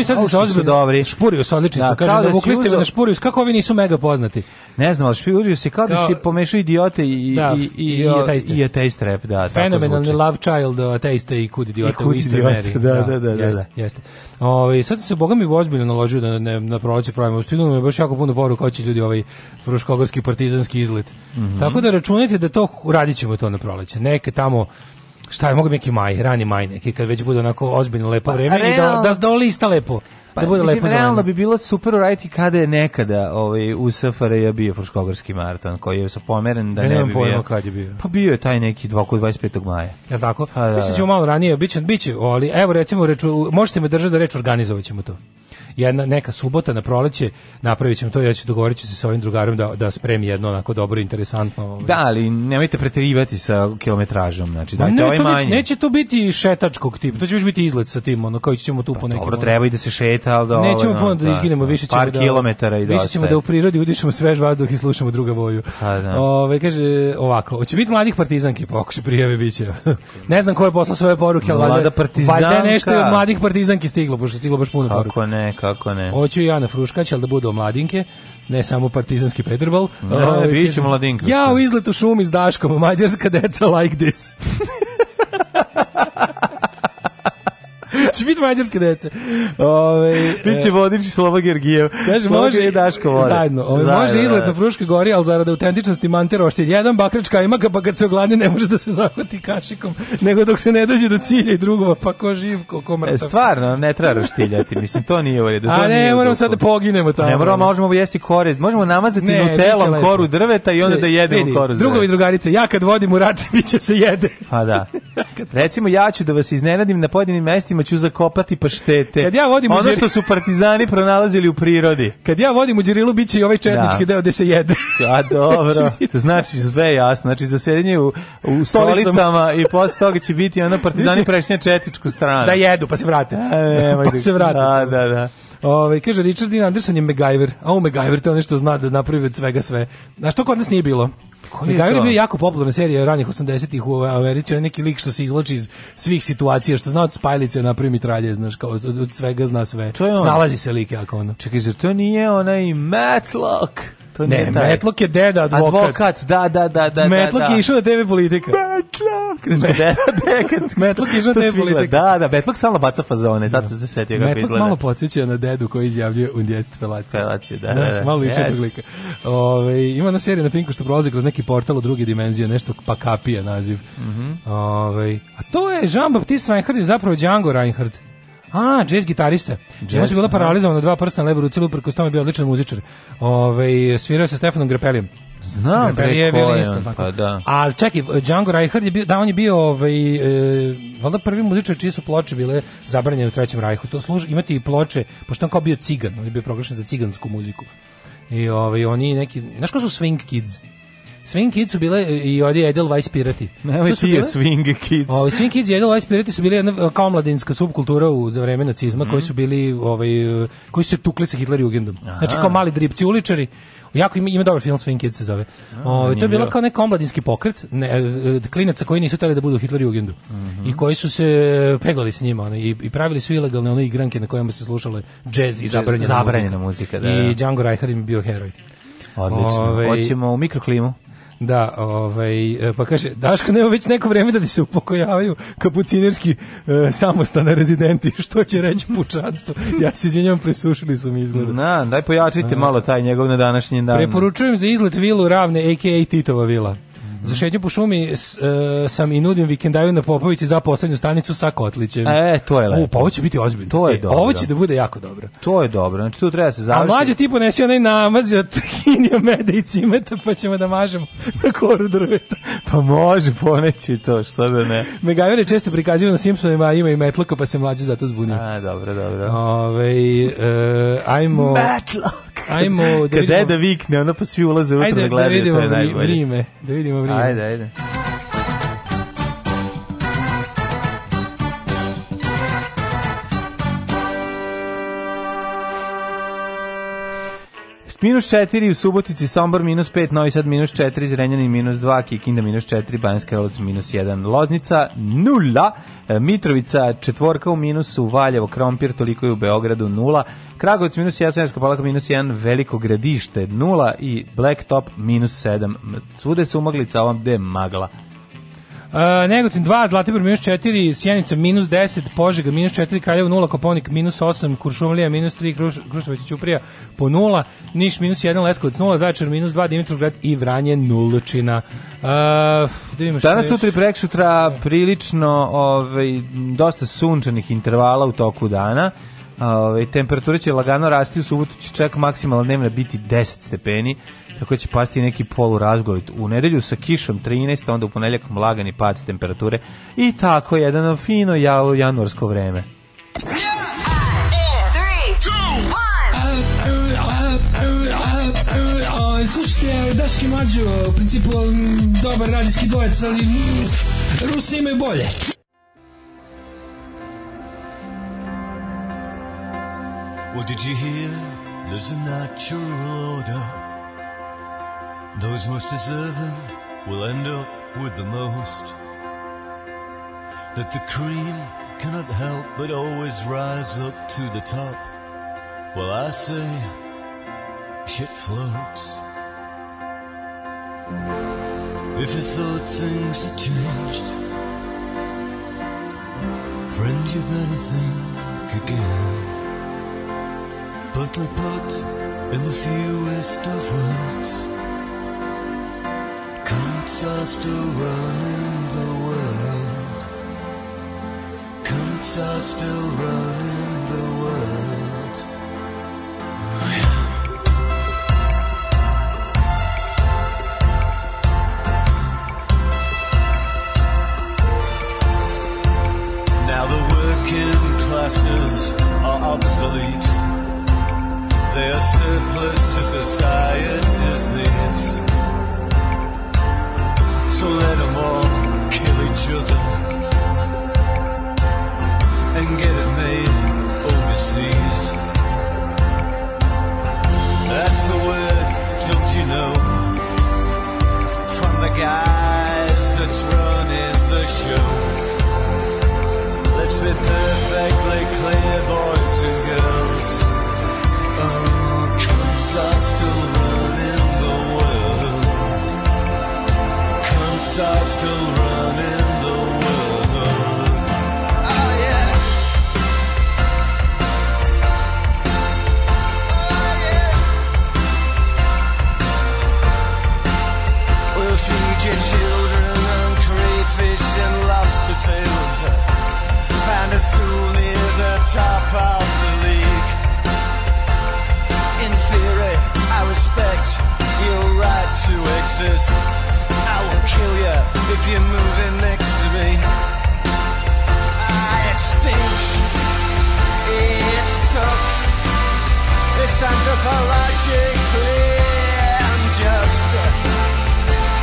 sad su ozbiljno dobri. Špuri su odlični da, su, kažem, da, da ste na špuriju, kako oni nisu mega poznati. Ne znam, ali špurio se kao, kao da si pomešao idiote i da, i i i ateist rap, da, Fenomenalni love child ateista i kud idiote u istoj meri. Da, da, da, da. da, da. Jeste. Ovaj sad se bogami ozbiljno naložio da ne na proleće pravimo. Stiglo je baš jako puno poruka hoće ljudi ovaj fruškogorski partizanski izlet. Mhm. Tako da računajte da to radićemo to na proleće. Neke tamo Šta je, mogu neki maj, rani maj neki, kad već bude onako ozbiljno lepo pa, vreme i da, da, da lista lepo. Da pa, da bude mislim, lepo realno bi bilo super uraditi kada je nekada ovaj, u Safari je bio Fruškogorski maraton, koji je pomeren da ne, ne bi bio. kad je bio. Pa bio je taj neki 2 25. maja. Jel tako? Pa, da, mislim da. da. ćemo malo ranije, biće, biće, ali evo recimo, reču, možete me držati za reč, organizovat ćemo to jedna neka subota na proleće napravićemo to, ja ću dogovorit se sa ovim drugarom da, da spremi jedno onako dobro, interesantno. Ovaj. Da, ali nemojte preterivati sa kilometražom, znači dajte ne, ovaj manje. Neće, to biti šetačkog tipa, to će još biti izlet sa tim, ono koji ćemo tu pa po nekom. Dobro, treba i da se šeta, al da ovaj, Nećemo puno da, da izginemo, da, više ćemo par da, kilometara i da Više ćemo da u prirodi udišemo svež vazduh i slušamo druga boju. A, pa da. Ove, kaže ovako, hoće biti mladih partizanki, pa ako se prijave biće. ne znam ko je poslao sve poruke, al valjda partizanka. Valjda nešto od mladih partizanki stiglo, pošto stiglo baš puno poruka. Kako neka kako ne. Hoću i Ana Fruškać, ali da budu omladinke, ne samo partizanski pederbal. Ne, ovaj, bit će mladinka. Ja u izletu šumi s Daškom, mađarska deca like this. će biti mađarske dece. Ove, Biće e, vodič i Slova Gergijev. Kaže, može i Daško vode. Zajedno. Ove, zajedno, može da. izlet na Fruške gori, ali zarada autentičnosti mante roštilj. Jedan bakračka ima ga, pa kad se ogladne ne može da se zahvati kašikom, nego dok se ne dođe do cilja i drugova, pa ko živ, ko, ko mrtav. E, stvarno, ne treba roštiljati, mislim, to nije u redu. A ne, moramo sad da poginemo tamo. Ne moramo, možemo jesti kore, možemo namazati ne, nutelom koru drveta i onda ne, da jedemo vidi, koru drveta. Drugovi drugarice, ja kad vodim u rači, biće se jede. Pa da. Recimo, ja ću da vas iznenadim na pojedinim mestima, ću zakopati paštete. Kad ja vodim ono džir... što su partizani pronalazili u prirodi. Kad ja vodim u Đirilu biće i ovaj četnički da. deo gde se jede. A dobro. znači sve jasno. Znači za sedenje u, u stolicama i posle toga će biti ono partizani znači- prešnje četničku stranu. Da jedu pa se vrate. A, pa da- se vrate. Da, da, da. Ove, ovaj, kaže, Richard Dean Anderson je MacGyver, a u MacGyver to nešto zna da napravi od svega sve. Znaš, to kod nas nije bilo. Koji je, je bio jako popularna serija ranih 80-ih u Americi, on neki lik što se izloči iz svih situacija, što zna od spajlice na prvi mitralje, znaš, kao od, svega zna sve. To Snalazi se lik jako ono. Čekaj, zar to nije onaj Matlock? To ne, taj. Metlok je deda advokat. Advokat, da, da, da. da Metlok da, da. je išao na da TV politika. Metlok! Znači, deda, Metlok je išao na da TV politika. Da, da, Metlok samo baca fazone, sad se da. se setio kako izgleda. Metlok malo podsjeća na dedu koji izjavljuje u undjecit felaciju. Felaciju, da, da, da. Malo liče yes. lika. Ove, ima na serija na Pinku što prolazi kroz neki portal u druge dimenzije, nešto pa kapija naziv. Mm -hmm. Ove, a to je Jean-Baptiste Reinhardt zapravo Django Reinhardt. A, jazz gitarista. Jazz, se bila da. da. da. paralizovana dva prsta na levu ruci, uprkos tome bio odličan muzičar. Ove, ovaj, svirao sa Stefanom Grepelijem. Znam, bre, je bio Pa da. A čekaj, Django Reinhardt je bio, da on je bio ovaj e, valjda prvi muzičar čiji su ploče bile zabranjene u Trećem Rajhu. To služi imati i ploče, pošto on kao bio cigan, on je bio proglašen za cigansku muziku. I ovaj oni neki, znaš ko su Swing Kids? Swing Kids su bile e, i ovdje Edelweiss Pirati. Nemoj ti je Swing Kids. Ovi, Swing Kids i Edelweiss Pirati su bili jedna e, kao mladinska subkultura u, za vreme nacizma mm. koji su mhm. bili, ovaj, e, koji su se tukli sa Hitlerjugendom. Znači kao mali dripci uličari. Jako ima, ima dobar film Swing Kids se zove. O, to je bilo kao neki omladinski pokret, ne, klinaca koji nisu hteli da budu Hitlerjugendu mm -hmm. i koji su se pegali s njima ono, i, i pravili su ilegalne one igranke na kojima se slušale džez i zabranjena, zabranjena muzika. muzika da, I da. Django Reinhardt im bio heroj. Odlično. Ove, ovaj- Hoćemo u mikroklimu. Da, ovaj, e, pa kaže, Daško nema već neko vreme da se upokojavaju kapucinirski e, samostane rezidenti, što će reći pučanstvo. Ja se izvinjam, presušili su mi izgleda. Na, daj pojačajte e, malo taj njegov na današnji dan. Preporučujem za izlet vilu ravne, a.k.a. Titova vila. Za šetnju po šumi s, e, sam i nudim vikendaju na Popovići za poslednju stanicu sa Kotlićem. E, to je lepo. U, pa ovo će biti ozbiljno. To je e, dobro. Ovo će da bude jako dobro. To je dobro. Znači tu treba da se završiti. A mlađe ti ponesi onaj namaz od hinja meda i cimeta pa ćemo da mažemo na koru drveta. pa može poneći to, što da ne. Megavere često prikazuju na Simpsonima, a ima i metloka pa se mlađe zato zbunio. A, dobro, dobro. Ove, e, ajmo... Metlok! Ajmo da Kad vidimo... Kada da vikne, onda pa svi ulaze unutra da, da gledaju, to je najbolje. Ajde, Da vidimo vrime, da vidimo vrime. Ajde, ajde. Minus 4 u Subotici, Sombor minus 5, Novi Sad minus 4, Zrenjanin minus 2, Kikinda minus 4, Banjska Karolac minus 1, Loznica 0, e, Mitrovica četvorka u minusu, Valjevo, Krompir, toliko je u Beogradu 0, Kragovic minus 1, Svenska Palaka minus 1, Veliko gradište 0 i Blacktop minus 7. Svude su umaglica, ovam gde magla. Uh, Negotin 2, Zlatibor minus 4, Sjenica minus 10, Požega minus 4, Kraljevo 0, Koponik minus 8, Kuršumlija minus 3, Kruš, Krušovac i Ćuprija po 0, Niš minus 1, Leskovac 0, Zaječar minus 2, Dimitrovgrad i Vranje nulčina. Uh, da Danas, sutra i prek sutra prilično ovaj, dosta sunčanih intervala u toku dana. Ovaj, temperature će lagano rasti u subotu će čak maksimalna dnevna biti 10 stepeni tako da će pasti neki polurazgovit. U nedelju sa kišom 13, onda u ponedeljak lagani pad temperature i tako jedan fino januarsko vreme. Slušajte, Daški Mađo, u principu um, dobar radijski dvojec, ali mm, Rusi imaju bolje. What did you hear? There's a natural odor Those most deserving will end up with the most. That the cream cannot help but always rise up to the top. Well, I say, shit floats. If you thought things had changed, friend, you better think again. Bluntly put, in the fewest of words. Counts are still running the world. Counts are still running the world. Now the working classes are obsolete. They are surplus to society's needs. So let them all kill each other and get it made overseas. That's the word, don't you know? From the guys that's running the show. Let's be perfectly clear, boys and girls. Oh, comes are still. are still running the world. Oh, yeah. Oh, yeah. We'll feed your children on crayfish and lobster tails. Find a school near the top of the league. In theory, I respect your right to exist kill you if you're moving next to me. Ah, it stinks. It sucks. It's anthropologically unjust.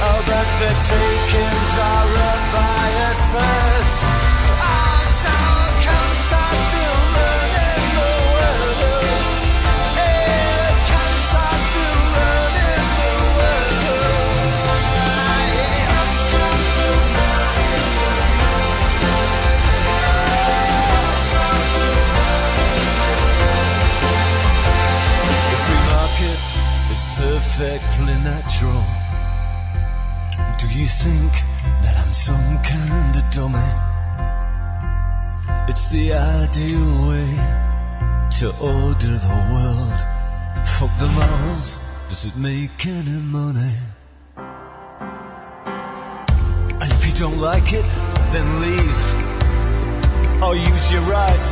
Oh, but the takings are a by a third. perfectly natural. Do you think that I'm some kind of dummy? It's the ideal way to order the world. Fuck the morals, does it make any money? And if you don't like it, then leave. Or use your right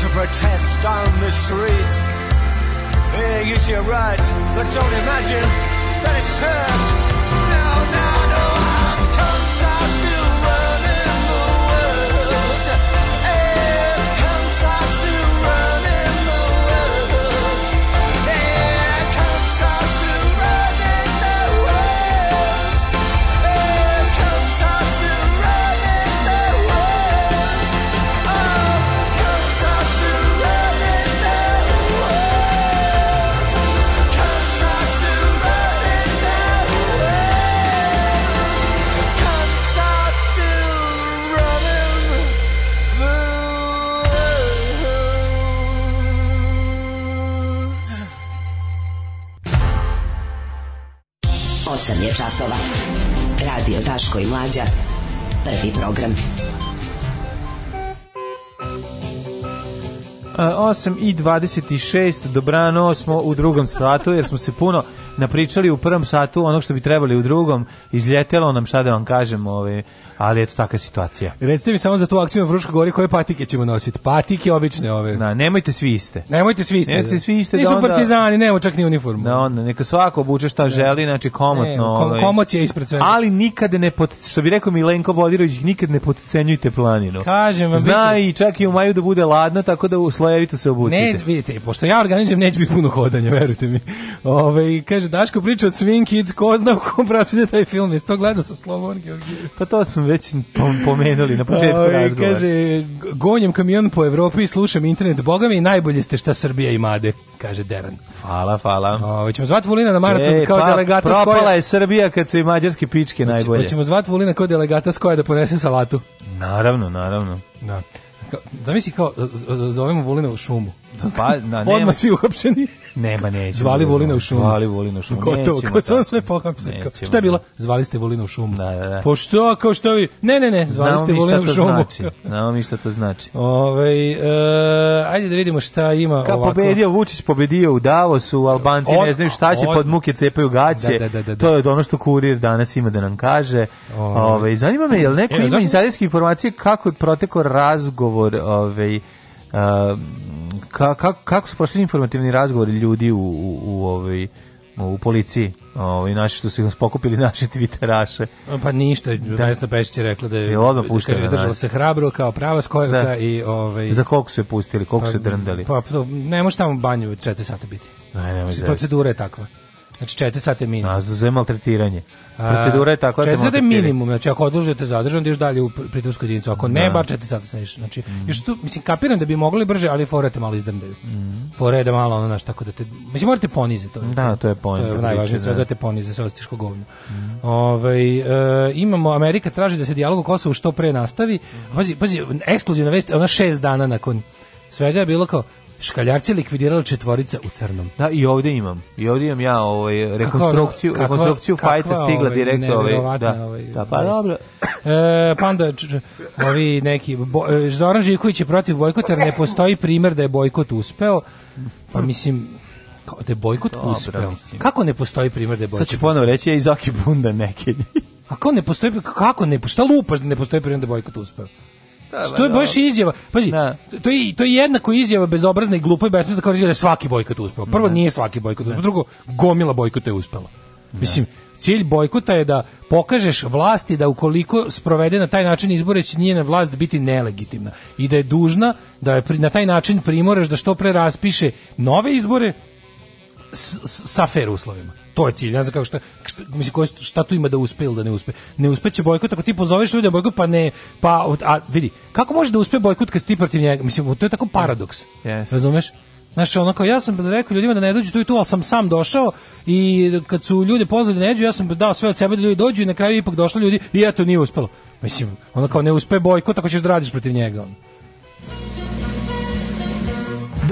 to protest on the streets. Yeah, yes, you right, but don't imagine that it's hurt. 8 je časova. Radio Daško i Mlađa. Prvi program. 8 e, i 26, dobrano smo u drugom satu jer smo se puno napričali u prvom satu onog što bi trebali u drugom, izljetelo nam šta da vam kažem, ovaj, ali eto taka situacija. Recite mi samo za tu akciju na Fruška Gori koje patike ćemo nositi. Patike obične ove. Na, nemojte svi iste. Nemojte svi iste. Nemojte da. svi iste. Da Nisu da onda, partizani, nema čak ni uniformu. Da onda, neka svako obuče šta ne. želi, znači komotno. Kom, ovaj. komoć je ispred svega. Ali nikad ne, pot, što bi rekao Milenko Bodirović, nikad ne potcenjujte planinu. Kažem vam. Zna biće... i čak i u maju da bude ladno, tako da u slojevito se obučite. Ne, vidite, pošto ja organizujem, neće biti puno hodanja, verujte mi. Ove, kaže, kaže, Daško priča od Swing Kids, ko zna u kom prasvide taj film, jesi to gledao sa Slobodan Georgijević? Pa to smo već pomenuli na početku razgovora. Kaže, gonjem kamion po Evropi i slušam internet, boga mi najbolje ste šta Srbija imade, kaže Deran. Hvala, hvala. O, ćemo zvati Vulina na maraton e, kao pa, delegata propala skoja. Propala je Srbija kad su i mađarske pičke najbolje. Hoćemo zvati Vulina kao delegata skoja da ponese salatu. Naravno, naravno. Da. Zamisli kao, zovemo Vulina u šumu. Pa, na, nema. Odmah svi uhapšeni. Nema, neće. Da zvali Volina u šumu. Zvali Volina u šumu. Gotovo, kad sam sve pohapsen. Šta je bilo? Da- zvali ste Volina u šumu. Da, da, da. Pošto, ako što vi... Ne, ne, ne, zvali Znamo ste Volina u šumu. Znači. Znamo mi šta to znači. Ove, e, ajde da vidimo šta ima Ka ovako. pobedio Vučić, pobedio u Davosu, Albanci od, ne znaju šta će, od, pod muke cepaju gaće. Da, da, da, da to je ono što kurir danas ima da nam kaže. Ove, zanima me, jel neko e, ima insajderske informacije kako je protekao razgovor ove, ka, ka, kako su prošli informativni razgovori ljudi u, u, u ovoj u policiji, ovaj naši što su ih pokupili naši tviteraše. Pa ništa, da. Vesna Pešić je rekla da je, je odmah puštena, kaže, držala da. se hrabro kao prava skojevka da. i ovaj Za koliko su je pustili, koliko pa, su je drndali? Pa, ne može tamo banju 4 sata biti. Ne, ne, da Procedura je takva. Znači 4 sata je minimum. A za maltretiranje. Procedura je tako da 4 sata je minimum, znači ako odlužite zadržan, još dalje u pritvorsku jedinicu. Ako ne, da. bar 4 sata se ništa. Znači, mm. još tu, mislim, kapiram da bi mogli brže, ali forete malo izdrndaju. Mm. Fore da malo, ono, znaš, tako da te... Mislim, morate ponize to. da, to je ponize. To je najvažnije, da. da te ponize, se ostiš ko govno. Mm. Ove, ovaj, e, imamo, Amerika traži da se dijalog u Kosovu što pre nastavi. Mm. Pazi, pazi, ekskluzivna vest, ona šest dana nakon svega je bilo kao, Škaljarci likvidirali četvorica u crnom. Da, i ovde imam. I ovde imam ja ovaj rekonstrukciju, kakva, rekonstrukciju kakva, fajta kakva stigla direktno ovaj, ovaj da. Ovaj, da, pa ovaj, dobro. E, pa onda č, č, ovi neki bo, e, Zoran Živković je protiv bojkota, ne postoji primer da je bojkot uspeo. Pa mislim kao da je bojkot Dobra, uspeo. Mislim. Kako ne postoji primer da je bojkot? uspeo? Sad ću ponovo reći ja iz Bunda neki. A kako ne postoji kako ne, šta lupaš da ne postoji primer da je bojkot uspeo? Da, da, to je da. baš izjava. Pazi, da. to je to je jednako izjava bezobrazna i glupa i besmislena kao da svaki bojkot uspeo. Prvo nije svaki bojkot uspeo, drugo gomila bojkota je uspela. Mislim, cilj bojkota je da pokažeš vlasti da ukoliko sprovede na taj način izbore će njena vlast biti nelegitimna i da je dužna da je na taj način primoraš da što pre raspiše nove izbore s, s, sa fer uslovima to je cilj. Ne znam kako šta, šta mislim koje, šta tu ima da uspe ili da ne uspe. Ne uspeće bojkot ako ti pozoveš ljude bojkot pa ne pa a vidi kako može da uspe bojkot kad si protiv njega? Mislim to je tako paradoks. Yes. Razumeš? Znaš, onako, ja sam rekao ljudima da ne dođu tu i tu, ali sam sam došao i kad su ljudi pozvali da neđu, ja sam dao sve od sebe da ljudi dođu i na kraju ipak došlo ljudi i eto, nije uspelo. Mislim, ono kao ne uspe bojkot ako ćeš da radiš protiv njega. Ono.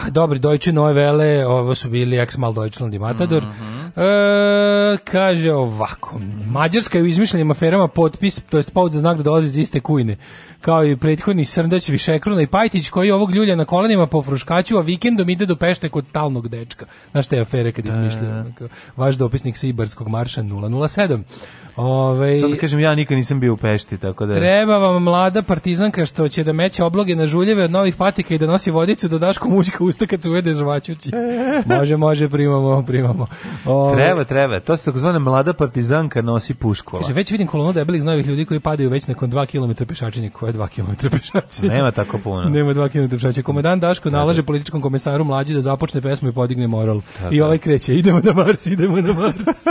Ah, dobri, Deutsche Neue Welle, ovo su bili ex mal Deutschland i Matador. Mm -hmm. e, kaže ovako, Mađarska je u izmišljenim aferama potpis, to jest pauz za znak da dolazi iz iste kujne kao i prethodni Srndać, Višekruna i Pajtić, koji ovog ljulja na kolenima po Fruškaću, a vikendom ide do Pešte kod talnog dečka. Znaš te afere kad izmišljaju? Da. Vaš dopisnik sa Ibarskog marša 007. Ove, Sad da kažem, ja nikad nisam bio u Pešti, tako da... Treba vam mlada partizanka što će da meće obloge na žuljeve od novih patika i da nosi vodicu do daškom mučka usta kad se ujede žvačući. može, može, primamo, primamo. Ove, ovaj- treba, treba. To se takozvane mlada partizanka nosi puškola. Kaže, već vidim kolonu debelih novih ljudi koji padaju već nakon dva kilometra pešačenja koja svoje 2 km pešače. Nema tako puno. Nema 2 km pešače. Komandant Daško nalaže političkom komesaru mlađi da započne pesmu i podigne moral. Tako. I ovaj kreće, idemo na Mars, idemo na Mars.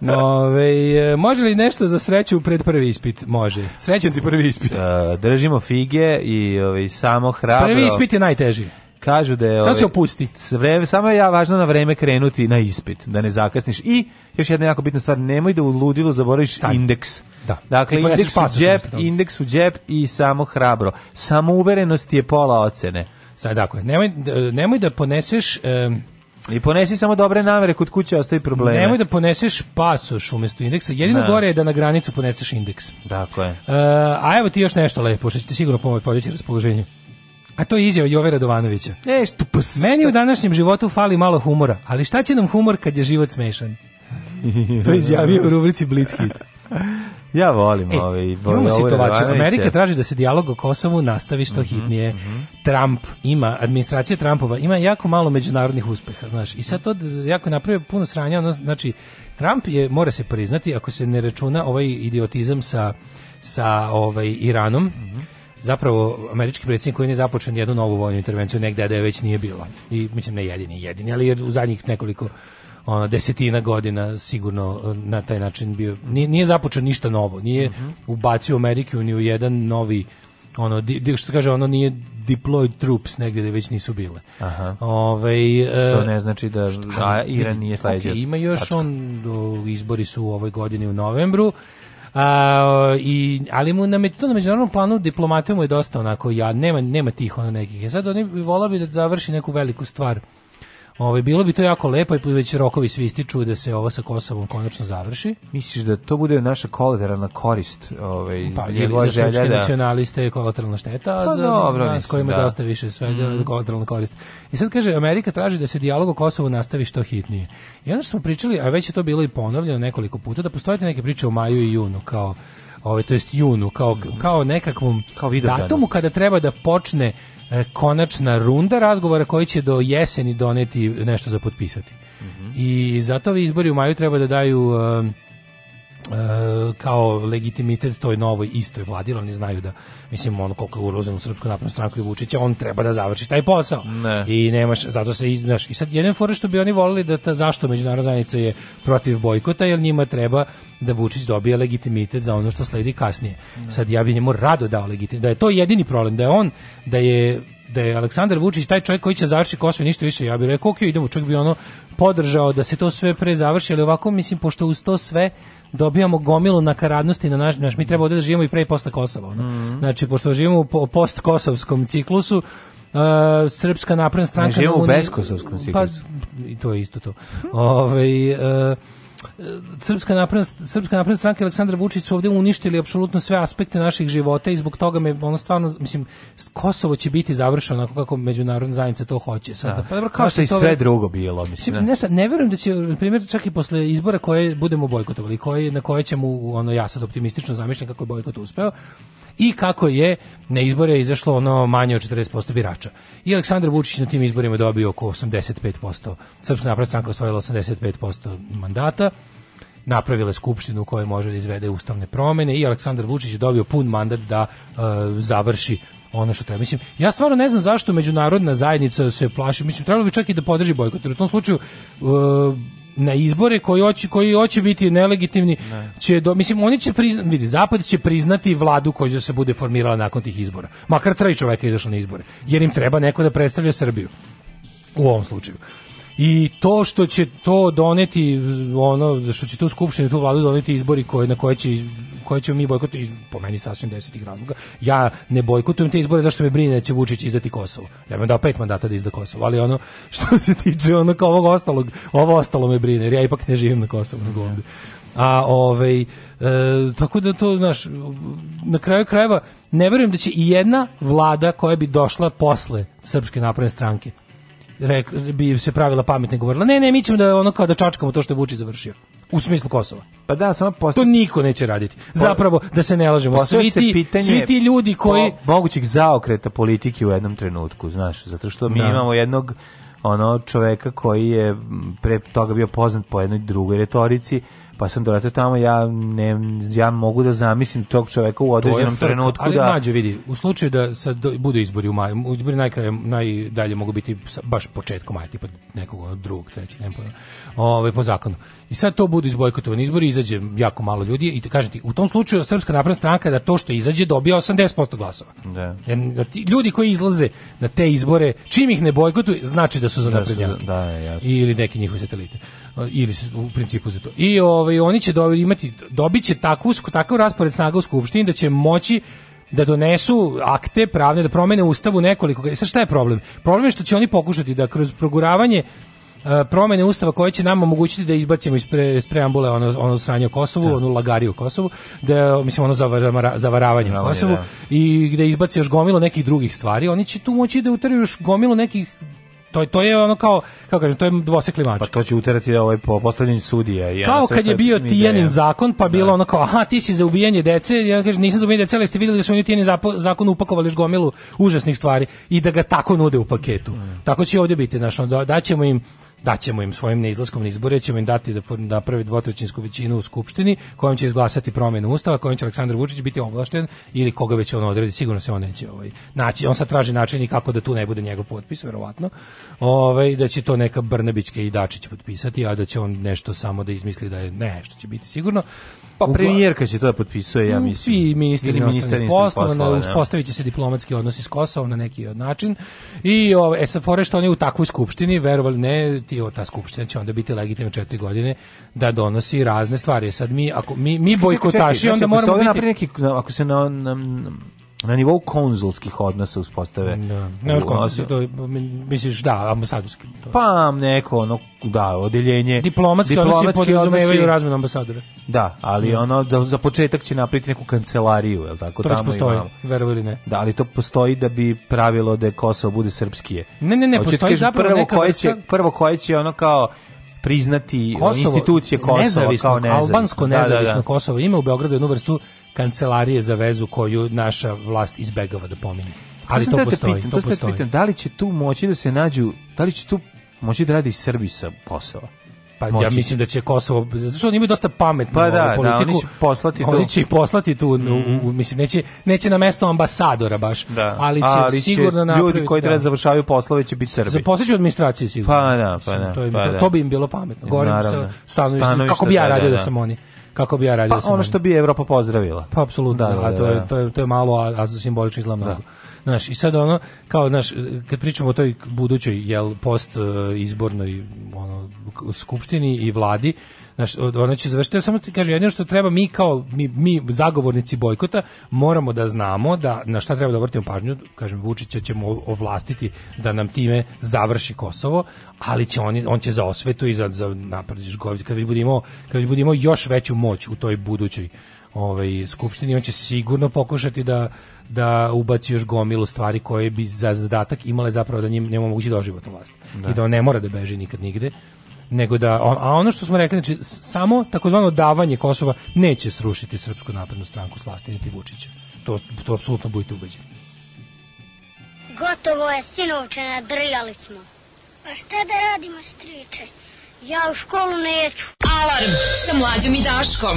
Nove, e, može li nešto za sreću pred prvi ispit? Može. Srećan ti prvi ispit. E, držimo fige i ovaj, samo hrabro. Prvi ispit je najteži kažu da je... Samo se ovaj, opusti. Vreme, samo je ja važno na vreme krenuti na ispit, da ne zakasniš. I još jedna jako bitna stvar, nemoj da u ludilu zaboraviš Time. indeks. Da. Dakle, Kako indeks u, džep, indeks u džep i samo hrabro. Samouverenost je pola ocene. Sad, dakle, nemoj, nemoj da poneseš... Um, i ponesi samo dobre namere kod kuće ostaje probleme. Nemoj da poneseš pasoš umjesto indeksa. Jedino ne. Da. gore je da na granicu poneseš indeks. Dakle. Uh, a evo ti još nešto lepo, što ćete sigurno pomoći podići raspoloženje. A to je izjava Jove Radovanovića. E, što pos, pa Meni u današnjem životu fali malo humora, ali šta će nam humor kad je život smešan? to je izjavio u rubrici Blitzkid. Ja volim e, ove. Ovaj, imamo situaciju. Amerika traži da se dijalog o Kosovu nastavi što mm -hmm, hitnije. Mm -hmm. Trump ima, administracija Trumpova ima jako malo međunarodnih uspeha. Znaš, I sad to jako napravio puno sranja. Ono, znači, Trump je, mora se priznati, ako se ne računa ovaj idiotizam sa, sa ovaj, Iranom, mm -hmm zapravo američki predsjednik koji je započeo jednu novu vojnu intervenciju negde da je već nije bilo. I mislim ne da jedini, jedini, ali je u zadnjih nekoliko ona desetina godina sigurno e, na taj način bio nije, nije započeo ništa novo, nije uh mhm. -huh. ubacio Ameriku ni u jedan novi ono di, što kaže ono nije deployed troops negdje da već nisu bile. Aha. Ovaj e, što ne znači da šta, Iran nije sledeći. Okay, ima još tačka. on do, izbori su u ovoj godini u novembru. A, i, ali mu na, to na međunarodnom planu diplomate mu je dosta onako, ja, nema, nema tih ono nekih. E sad, oni vola bi da završi neku veliku stvar Ovaj bilo bi to jako lepo i već rokovi svi ističu da se ovo sa Kosovom konačno završi. Misliš da to bude naša kolateralna korist, ovaj pa, njegova želja da nacionaliste je kolateralna šteta, pa, za dobro, nas mislim, kojima da. dosta više sve mm. kolateralna korist. I sad kaže Amerika traži da se dijalog o Kosovu nastavi što hitnije. I onda smo pričali, a već je to bilo i ponovljeno nekoliko puta da postoje neke priče u maju i junu kao ovaj to jest junu kao mhm. kao nekakvom kao datumu kada treba da počne E, konačna runda razgovora koji će do jeseni doneti nešto za potpisati. Mm -hmm. I zato ovi izbori u maju treba da daju e, E, kao legitimitet toj novoj istoj vladi, oni znaju da mislim ono koliko je urozen u srpsku naprednu stranku i Vučića, on treba da završi taj posao. Ne. I nemaš zato se iznaš. I sad jedan fora što bi oni volili da ta zašto međunarodna zajednica je protiv bojkota jer njima treba da Vučić dobije legitimitet za ono što sledi kasnije. Ne. Sad ja bih njemu rado dao legitimitet. Da je to jedini problem, da je on da je da je Aleksandar Vučić taj čovjek koji će završiti Kosovo ništa više. Ja bih rekao, ok, idemo, čovjek bi ono podržao da se to sve pre završi, ali ovako, mislim, pošto uz to sve dobijamo gomilu nakaradnosti na naš, naš mi treba ovdje da živimo i pre i posle Kosova. Mm -hmm. Znači, pošto živimo u post-kosovskom ciklusu, Uh, srpska napredna stranka ne živimo u beskosovskom pa, ciklusu pa, i to je isto to Ove, ovaj, uh, Srpska napredna, Srpska napredna stranka Aleksandra Vučić su ovdje uništili apsolutno sve aspekte naših života i zbog toga me ono stvarno, mislim, Kosovo će biti završeno onako kako međunarodna zajednica to hoće. Sada. Da. Pa dobro, kao što i znači, sve toga, drugo bilo, mislim. Znači, ne, ne, ne verujem da će, na primjer, čak i posle izbora koje budemo bojkotovali, koje, na koje ćemo, ono, ja sad optimistično zamišljam kako je bojkot uspeo, i kako je na izbore izašlo ono manje od 40% birača. I Aleksandar Vučić na tim izborima dobio oko 85%. Srpska napredna stranka osvojila 85% mandata napravila skupštinu koja može da izvede ustavne promene i Aleksandar Vučić je dobio pun mandat da uh, završi ono što treba. Mislim, ja stvarno ne znam zašto međunarodna zajednica se plaši. Mislim, trebalo bi čak i da podrži bojkot. U tom slučaju uh, na izbore koji hoće koji hoće biti nelegitimni ne. će do, mislim oni će priznati vidi zapad će priznati vladu koja se bude formirala nakon tih izbora makar tri čoveka izašla na izbore jer im treba neko da predstavlja Srbiju u ovom slučaju i to što će to doneti ono što će tu skupštinu tu vladu doneti izbori koje na koje će koje ćemo mi bojkotovati po meni sasvim desetih razloga. Ja ne bojkotujem te izbore zašto me brine da će Vučić izdati Kosovo. Ja bih dao pet mandata da izda Kosovo, ali ono što se tiče ono kao ovog ostalog, ovo ostalo me brine jer ja ipak ne živim na Kosovu nego ovde. A ovaj e, tako da to znaš na kraju krajeva ne verujem da će i jedna vlada koja bi došla posle Srpske napredne stranke rek, bi se pravila pametne govorila, ne, ne, mi ćemo da ono kao da čačkamo to što je Vučić završio. U smislu Kosova. Pa da, samo posto... To niko neće raditi. Zapravo, da se ne lažemo. Svi ti, pitanje svi ti ljudi koji... Mo, mogućih zaokreta politike u jednom trenutku, znaš, zato što mi da. imamo jednog ono čoveka koji je pre toga bio poznat po jednoj drugoj retorici pa sam doletao tamo, ja, ne, ja mogu da zamislim tog čoveka u određenom frk, trenutku. Ali da... mlađe vidi, u slučaju da sad bude izbori u maju, izbori najkraje, najdalje mogu biti baš početkom maja, tipa nekog drugog, trećeg, ne pojma, ovaj, po zakonu. I sad to bude izbojkotovani izbori, izađe jako malo ljudi i kažem ti, u tom slučaju Srpska napredna stranka da to što izađe dobija 80% glasova. Da. Jer da ti, ljudi koji izlaze na te izbore, čim ih ne bojkotuju, znači da su za da naprednjake. Da, jasno. Ili neki njihovi satelite. Uh, ili u principu za to. I ovaj oni će dobiti imati dobiće takvu takav raspored snaga u skupštini da će moći da donesu akte pravne da promene ustavu nekoliko. E, Sa šta je problem? Problem je što će oni pokušati da kroz proguravanje uh, promene ustava koje će nam omogućiti da izbacimo iz, pre, iz preambule ono, ono sranje o Kosovu, da. onu lagariju o Kosovu, da, mislim ono zavara, zavaravanje o Kosovu da. i da izbaci još gomilo nekih drugih stvari, oni će tu moći da utraju još gomilo nekih to, to je ono kao, kako kažem, to je dvosekli mač. Pa to će uterati da, ovaj po postavljanju sudija. I kao kad je bio Tijanin zakon, pa bilo da. ono kao, aha, ti si za ubijanje dece, ja kažem, nisam za ubijanje dece, ali ste videli da su oni Tijanin zakon upakovali gomilu užasnih stvari i da ga tako nude u paketu. Mm. Tako će ovdje biti, našo da, daćemo im da ćemo im svojim neizlaskom na izbore ćemo im dati da da naprave dvotrećinsku većinu u skupštini kojom će izglasati promenu ustava kojom će Aleksandar Vučić biti ovlašten ili koga već on odredi sigurno se on neće ovaj naći on sad traži način i kako da tu ne bude njegov potpis verovatno ovaj da će to neka Brnabićka i Dačić potpisati a da će on nešto samo da izmisli da je ne što će biti sigurno Pa premijerka će to da potpisuje, ja mm, mislim. I ministar i poslova, da. uspostavit će se diplomatski odnosi s Kosovom na neki od način. I ove, e fore što oni u takvoj skupštini, verovali ne, ti, o, ta skupština će onda biti legitimna četiri godine da donosi razne stvari. Sad mi, ako, mi, mi bojkotaši, onda znači, moramo biti... Neki, ako se na, na, na na nivou konzulskih odnosa uspostave. Da. Ne baš konzulski, to misliš da, ambasadorski. To. Pa neko ono da, odeljenje diplomatski, diplomatski odnosi podrazumevaju razmenu ambasadora. Da, ali mm. ono da, za početak će napriti neku kancelariju, je tako to tamo već postoji, veruj ili ne. Da, ali to postoji da bi pravilo da je Kosovo bude srpskije. Ne, ne, ne, Hoće postoji zapravo prvo neka koje će, prvo koje će ono kao priznati Kosovo, institucije Kosova nezavisno, kao nezavisno. Albansko nezavisno da, da, da. Kosovo ima u Beogradu jednu vrstu kancelarije za vezu koju naša vlast izbegava da pomine. Ali to, to postoji, pitan, to, to postoji. Pitan, da li će tu moći da se nađu, da li će tu moći da radi Srbi sa Kosova? Pa Moći. ja mislim da će Kosovo, zato što oni imaju dosta pametnu pa da, politiku. Da, oni će poslati tu. Oni će poslati tu, mm. u, u, mhm. mislim, neće, neće na mesto ambasadora baš, da. ali će ali sigurno će ljudi koji da. treba da završavaju poslove će biti Srbi. Zaposleću administraciju sigurno. Pa da, pa da. To, im, pa da. to, bi im bilo pametno. Govorim sa stanovišta, kako bi ja da, radio da, sam oni kako bi ja radio pa, da ono što bi Evropa pozdravila. Pa apsolutno, da, da, da, a to je da, da. to je to je malo a, a simbolično izgleda mnogo. Znaš, i sad ono, kao, znaš, kad pričamo o toj budućoj, jel, post izbornoj ono, skupštini i vladi, Znaš, ona će završiti, ja samo ti kažem, jedino što treba mi kao, mi, mi zagovornici bojkota, moramo da znamo da, na šta treba da obratimo pažnju, kažem, Vučića ćemo ovlastiti da nam time završi Kosovo, ali će on, on će za osvetu i za, za napred, kad već budemo, kad već budemo još veću moć u toj budućoj ovaj skupštini on će sigurno pokušati da da ubaci još gomilu stvari koje bi za zadatak imale zapravo da njim njemu mogući doživotnu vlast da. i da on ne mora da beži nikad nigde nego da a ono što smo rekli znači samo takozvano davanje Kosova neće srušiti srpsku naprednu stranku vlasti niti Vučića to to apsolutno budite ubeđeni Gotovo je, sinovče, nadrljali smo. A šta da radimo, striče? Ja u školu neću. Alarm sa mlađom i Daškom.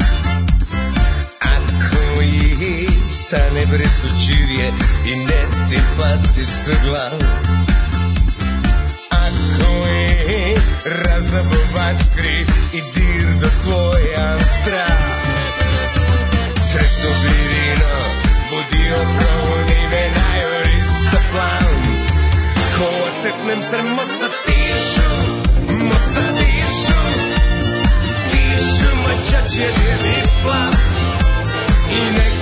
sane brez očirje in ne te pati se glav. Ako je razabova skri in dir do tvoja strah. Srečo virino vodijo prav nime najorista plan. Ko otepnem sremo sa tišu, mo sa tišu, tišu mačače je lep plan.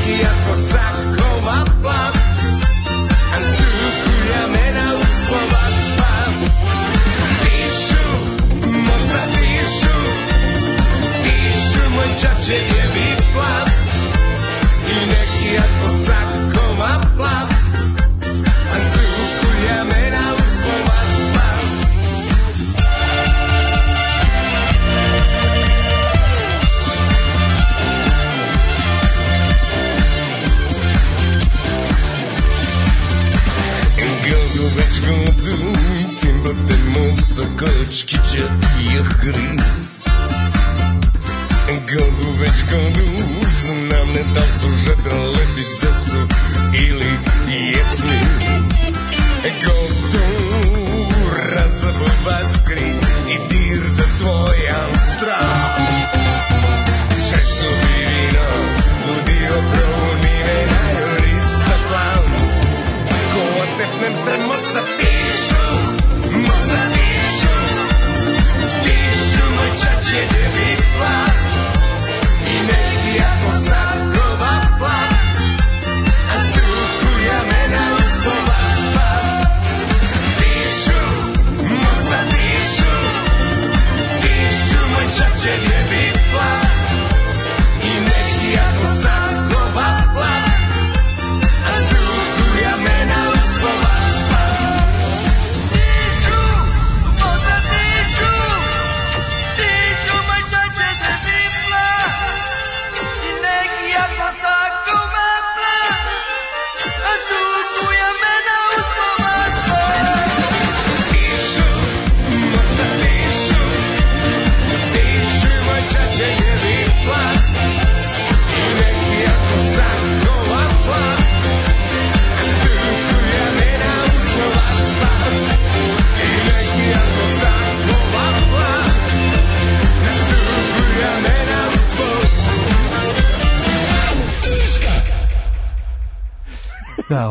iako sad komam plan Srđe ihri Godu već godu Znam ne da su žedale bize su Ili jecni Godu Razabova skrinja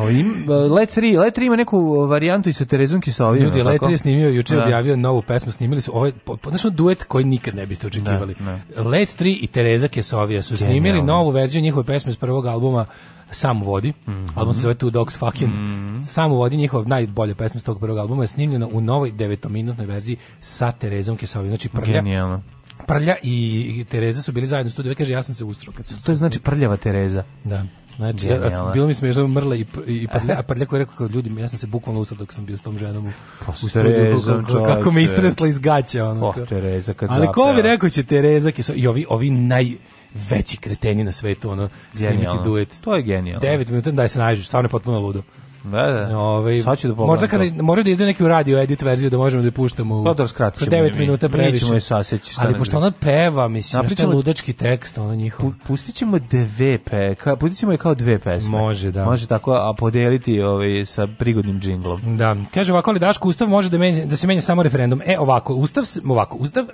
ovim e, Let 3, Let 3 ima neku varijantu i sa Terezom Kisovinom. Ljudi, Let 3 je snimio juče da. objavio novu pesmu, snimili su ovaj znači duet koji nikad ne biste očekivali. Da, da. Let 3 i Tereza Kesovija su snimili Genialno. novu verziju njihove pesme s prvog albuma Sam vodi, mm -hmm. album se zove Two Dogs Fucking, mm -hmm. Sam vodi njihova najbolja pesma s tog prvog albuma je snimljena u novoj devetominutnoj verziji sa Terezom Kesovijom, znači prlja. Genijalno. Prlja i Tereza su bili zajedno u studiju, kaže ja sam se ustro kad sam. To je znači prljava Tereza. Da. Znači, ja, bilo mi smiješno mrle i, i prlja, a prlja je rekao kao ljudi, ja sam se bukvalno usao dok sam bio s tom ženom u, pa u studiju, kako, kako me istresla iz gaća. Ono, oh, Tereza, kad Ali ko bi rekao će Tereza, i ovi, ovi najveći kreteni na svetu, ono, snimiti genijalno. duet. To je genijalno. 9 minuta, daj se nađeš, stvarno je potpuno ludo. Da, da. Ove, ovaj, Sad ću da možda kada to. moraju da izdaju neki radio edit verziju da možemo da je puštamo u pa, dobro, 9 mi. minuta previše. Mi ćemo je saseći. Ali pošto ona peva, mislim, da, što je ludački tekst, ono njihov. Pustit ćemo dve pe, ka, pustit ćemo je kao dve pesme. Može, da. Može tako, a podeliti ovaj, sa prigodnim džinglom. Da, kaže ovako, ali Daško, Ustav može da, menja, da se menja samo referendum. E, ovako, Ustav, ovako, Ustav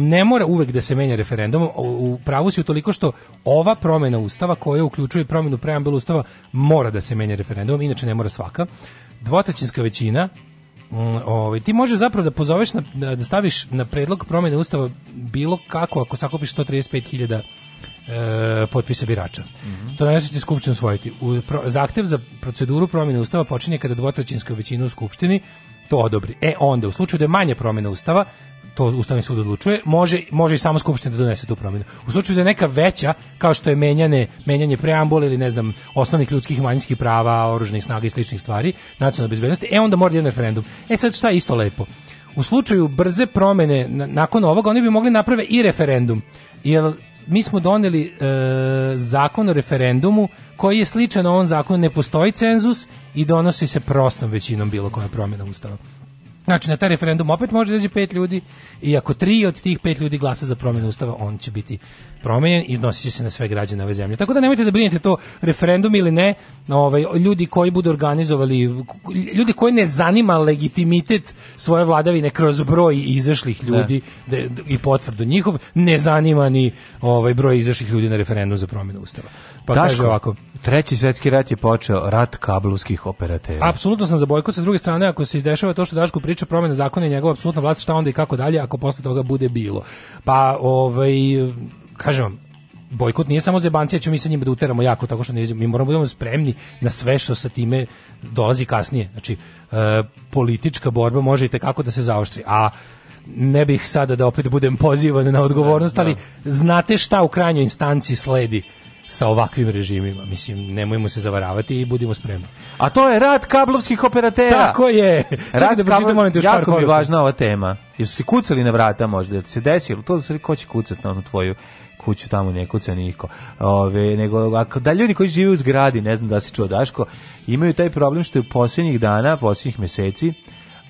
ne mora uvek da se menja referendum, u pravu si toliko što ova promena Ustava koja uključuje promenu preambulu Ustava mora da se menja referendum, inače ne mora svaka, dvotrećinska većina, mm, ovaj, ti možeš zapravo da pozoveš na, da, da staviš na predlog promjene ustava bilo kako ako sakupiš 135.000 e, potpisa birača. Mm -hmm. To ne ti skupštinu usvojiti. U, pro, zahtev za proceduru promjene ustava počinje kada dvotrećinska većina u skupštini to odobri. E onda, u slučaju da je manje promjena Ustava, to Ustavni sud odlučuje, može, može i samo Skupština da donese tu promjenu. U slučaju da je neka veća, kao što je menjanje menjanje preambule ili ne znam, osnovnih ljudskih i manjinskih prava, oružnih snaga i sličnih stvari, nacionalne bezbednosti, e onda mora da jedan referendum. E sad šta je isto lepo? U slučaju brze promene nakon ovoga oni bi mogli naprave i referendum. Jer mi smo doneli e, zakon o referendumu koji je sličan ovom zakonu, ne postoji cenzus i donosi se prostom većinom bilo koja promjena ustava. Znači, na taj referendum opet može dađe da pet ljudi i ako tri od tih pet ljudi glasa za promjenu ustava, on će biti promijenjen i nosit će se na sve građane ove zemlje. Tako da nemojte da brinete to referendum ili ne, ovaj, ljudi koji budu organizovali, ljudi koji ne zanima legitimitet svoje vladavine kroz broj izašlih da. ljudi da. i potvrdu njihov, ne zanima ni ovaj, broj izašlih ljudi na referendum za promjenu ustava pa Daško, kaže ovako. Treći svetski rat je počeo rat kablovskih operatera. Apsolutno sam za bojkot sa druge strane, ako se izdešava to što Daško priča promjena zakona i njegova apsolutna vlast, šta onda i kako dalje ako posle toga bude bilo. Pa ovaj kažem vam, bojkot nije samo zebancija, ćemo mi sa njima da uteramo jako tako što ne mi moramo da budemo spremni na sve što sa time dolazi kasnije. Znači, e, politička borba može i tekako da se zaoštri, a ne bih sada da opet budem pozivan na odgovornost, da, ali da. znate šta u krajnjoj instanci sledi sa ovakvim režimima. Mislim, nemojmo se zavaravati i budimo spremni. A to je rad kablovskih operatera. Tako je. Rad Čekaj da pročitam moment još jako par mi je važna ova tema. Jesu si kucali na vrata možda? Jel se desilo? To su ko će kucati na onu tvoju kuću tamo ne kuca niko. Ove, nego, ako, da ljudi koji žive u zgradi, ne znam da si čuo Daško, imaju taj problem što je u posljednjih dana, posljednjih meseci,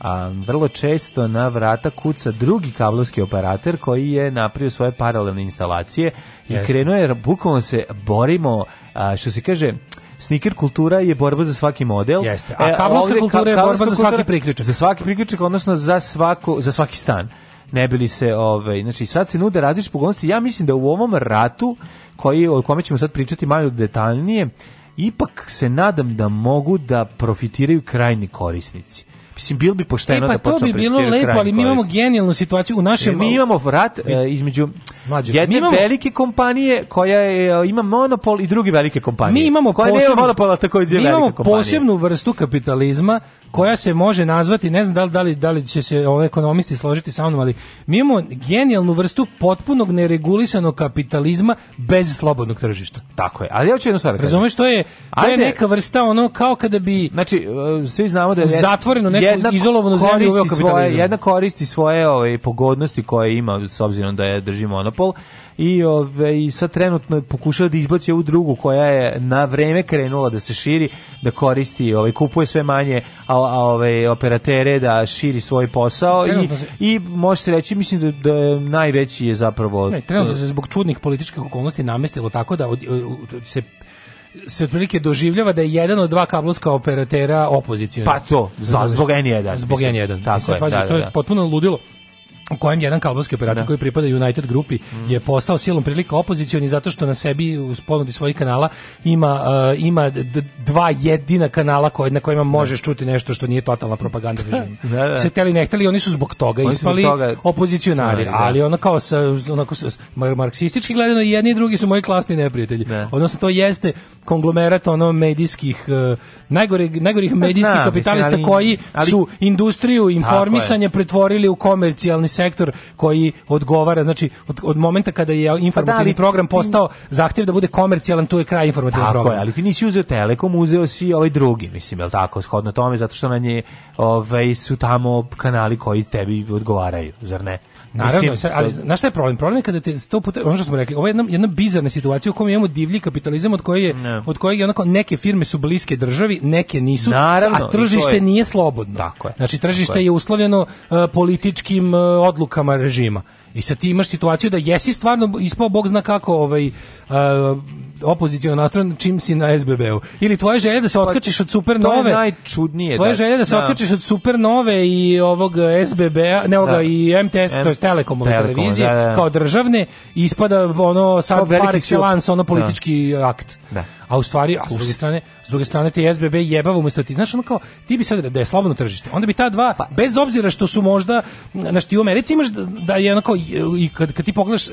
a vrlo često na vrata kuca drugi kablovski operator koji je napravio svoje paralelne instalacije Jeste. i krenuo je, bukvalno se borimo, a, što se kaže, sniker kultura je borba za svaki model. Jeste. A e, kablovska e, kultura je borba kultura, za svaki priključak. Za svaki priključak, odnosno za svako za svaki stan. Ne bili se, ovaj, znači sad se nude različite pogodnosti. Ja mislim da u ovom ratu koji o kome ćemo sad pričati malo detaljnije, ipak se nadam da mogu da profitiraju krajni korisnici Mislim, bilo bi pošteno e, pa, da počne to bi bilo lepo, ali mi imamo genijalnu situaciju u našem... E, mi imamo rat e, između mlađe, jedne imamo, velike kompanije koja je, e, ima monopol i drugi velike kompanije. Mi imamo koja posebnu, nema monopola takođe mi imamo posebnu vrstu kapitalizma koja se može nazvati, ne znam da li, da li, da li će se ovaj ekonomisti složiti sa mnom, ali mi imamo genijalnu vrstu potpunog neregulisanog kapitalizma bez slobodnog tržišta. Tako je. Ali ja hoću jednu stvar. Da Razumeš što je, to je neka vrsta ono kao kada bi Znači e, svi znamo da je zatvoreno neko izolovanu zemlju uveo kapitalizam. Svoje, jedna koristi svoje ove ovaj, pogodnosti koje ima s obzirom da je drži monopol i ove, i sad trenutno pokušava da izbaci ovu drugu koja je na vreme krenula da se širi, da koristi, ovaj kupuje sve manje a, a ove operatere da širi svoj posao i se... i može se reći mislim da, da je najveći je zapravo ne, trenutno se zbog čudnih političkih okolnosti namestilo tako da od, od, od, se se otprilike doživljava da je jedan od dva kablovska operatera opozicijalni. Pa to, zbog, zbog N1. Zbog N1. Tako mislim, je, pazi, da, da, to je da. potpuno ludilo u kojem jedan kablovski operator da. koji pripada United grupi mm. je postao silom prilika opozicioni zato što na sebi u ponudi svojih kanala ima uh, ima dva jedina kanala koje, na kojima možeš da. čuti nešto što nije totalna propaganda režima. da, da. Se teli ne hteli, oni su zbog toga oni ispali zbog toga... opozicionari, da. ali ono kao sa onako sa, marksistički gledano jedni i drugi su moji klasni neprijatelji. Da. Odnosno to jeste konglomerat ono medijskih uh, najgore, najgorih pa medijskih kapitalista mislim, ali, koji ali, su industriju informisanja pretvorili u komercijalni sektor koji odgovara, znači od, od momenta kada je informativni pa da, program postao zahtjev da bude komercijalan, tu je kraj informativnog programa. Tako je, ali ti nisi uzeo Telekom, uzeo si ovaj drugi, mislim, je jel tako, shodno tome, zato što na nje ovaj, su tamo kanali koji tebi odgovaraju, zar ne? Naravno, Mislim, ali znaš šta je problem? Problem je kada te sto puta, ono što smo rekli, ovo je jedna, jedna bizarna situacija u kojoj imamo divlji kapitalizam od koje je, ne. od kojeg je onako neke firme su bliske državi, neke nisu, Naravno, a tržište je, nije slobodno. Tako je. Znači tržište tako je. je uslovljeno uh, političkim uh, odlukama režima. I sad ti imaš situaciju da jesi stvarno ispao bog zna kako ovaj uh, opozicijno nastran čim si na SBB-u. Ili tvoje želje da se pa, otkačiš od supernove. To je najčudnije. Tvoje da, želje da se da. otkačiš od supernove i ovog eh, SBB-a, ne ovoga da. i MTS, M to je Telekomove Telekom, televizije, da, da, da, kao državne, ispada ono sad par excellence, ono da. politički akt. Da a u stvari, a s druge strane, s druge strane te SBB jebavo umesto ti, znaš, ono kao, ti bi sad, da je slobodno tržište, onda bi ta dva, pa. bez obzira što su možda, na ti u Americi imaš da, da je onako, i kad, kad ti pogledaš e,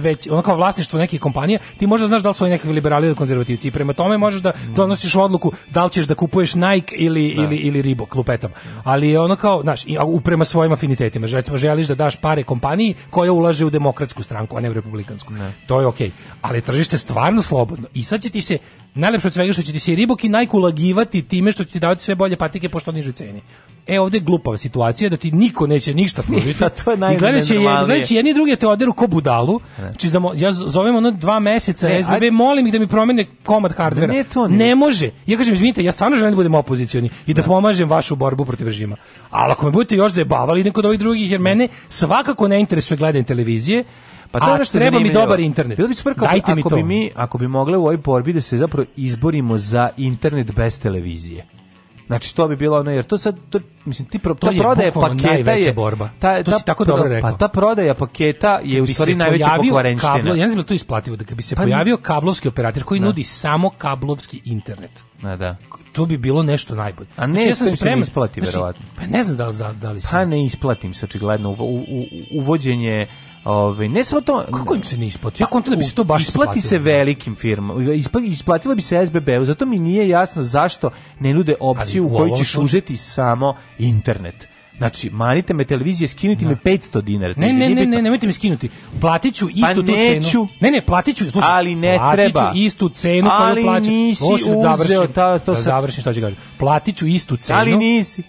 već, ono kao vlasništvo neke kompanije ti možda znaš da li su oni nekakvi liberali ili konzervativci i prema tome možeš da donosiš odluku da li ćeš da kupuješ Nike ili, da. ili, ili Reebok, lupetama. Ali je ono kao, znaš, prema svojim afinitetima, recimo želiš da daš pare kompaniji koja ulaže u demokratsku stranku, a ne u republikansku. Ne. To je okej. Okay. Ali tržište stvarno slobodno. I sad će ti se Najlepše od svega što će ti se riboki najkulagivati time što će ti davati sve bolje patike pošto što nižoj ceni. E ovde je glupa situacija da ti niko neće ništa pružiti. to je najnormalnije. I jedni drugi te oderu ko budalu. Znači za, ja zovem ono dva meseca e, SBB, molim ih da mi promene komad hardvera. Ne, to ne. ne može. Ja kažem, izvinite, ja stvarno želim da budem opozicioni i da ne. Da. pomažem vašu borbu protiv režima. Al ako me budete još zajebavali, neko od ovih drugih, jer mene svakako ne interesuje gledanje televizije, Pa to je što treba mi dobar internet. Bilo bi super kao Dajte ako mi to. bi mi, ako bi mogle u ovoj borbi da se zapravo izborimo za internet bez televizije. Znači to bi bilo ono jer to sad to mislim ti pro, to ta to prodaja paketa je borba. Ta, to ta, si tako pro, dobro rekao. Pa ta prodaja paketa je u stvari najveća pokvarenština. Kablo, ja ne znam da to isplativo da bi se pa, pojavio kablovski operator koji da. nudi samo kablovski internet. Da, da. To bi bilo nešto najbolje. A znači, ne, znači, ja sam da spreman isplati znači, verovatno. pa ne znam da li, da, da li se... Pa ne isplatim se očigledno u, u, u, uvođenje Ove, ne samo to... Kako im se ne isplati? Ja pa kontam da bi se to baš isplati isplatilo. se velikim firmama. Isplatilo bi se SBB-u. Zato mi nije jasno zašto ne nude opciju u kojoj ćeš uzeti samo internet. Znači, manite me televizije, skinuti no. Da. me 500 dinara. Ne, znači, pa ne, ne, ne, nemojte mi skinuti. Platiću istu pa tu neću, cenu. Ne, ne, platiću, slušaj. Ali ne treba. istu cenu koju plaćam. Ali nisi uzeo ta, to da, završim što ću gažem. Platiću istu cenu. Ali nisi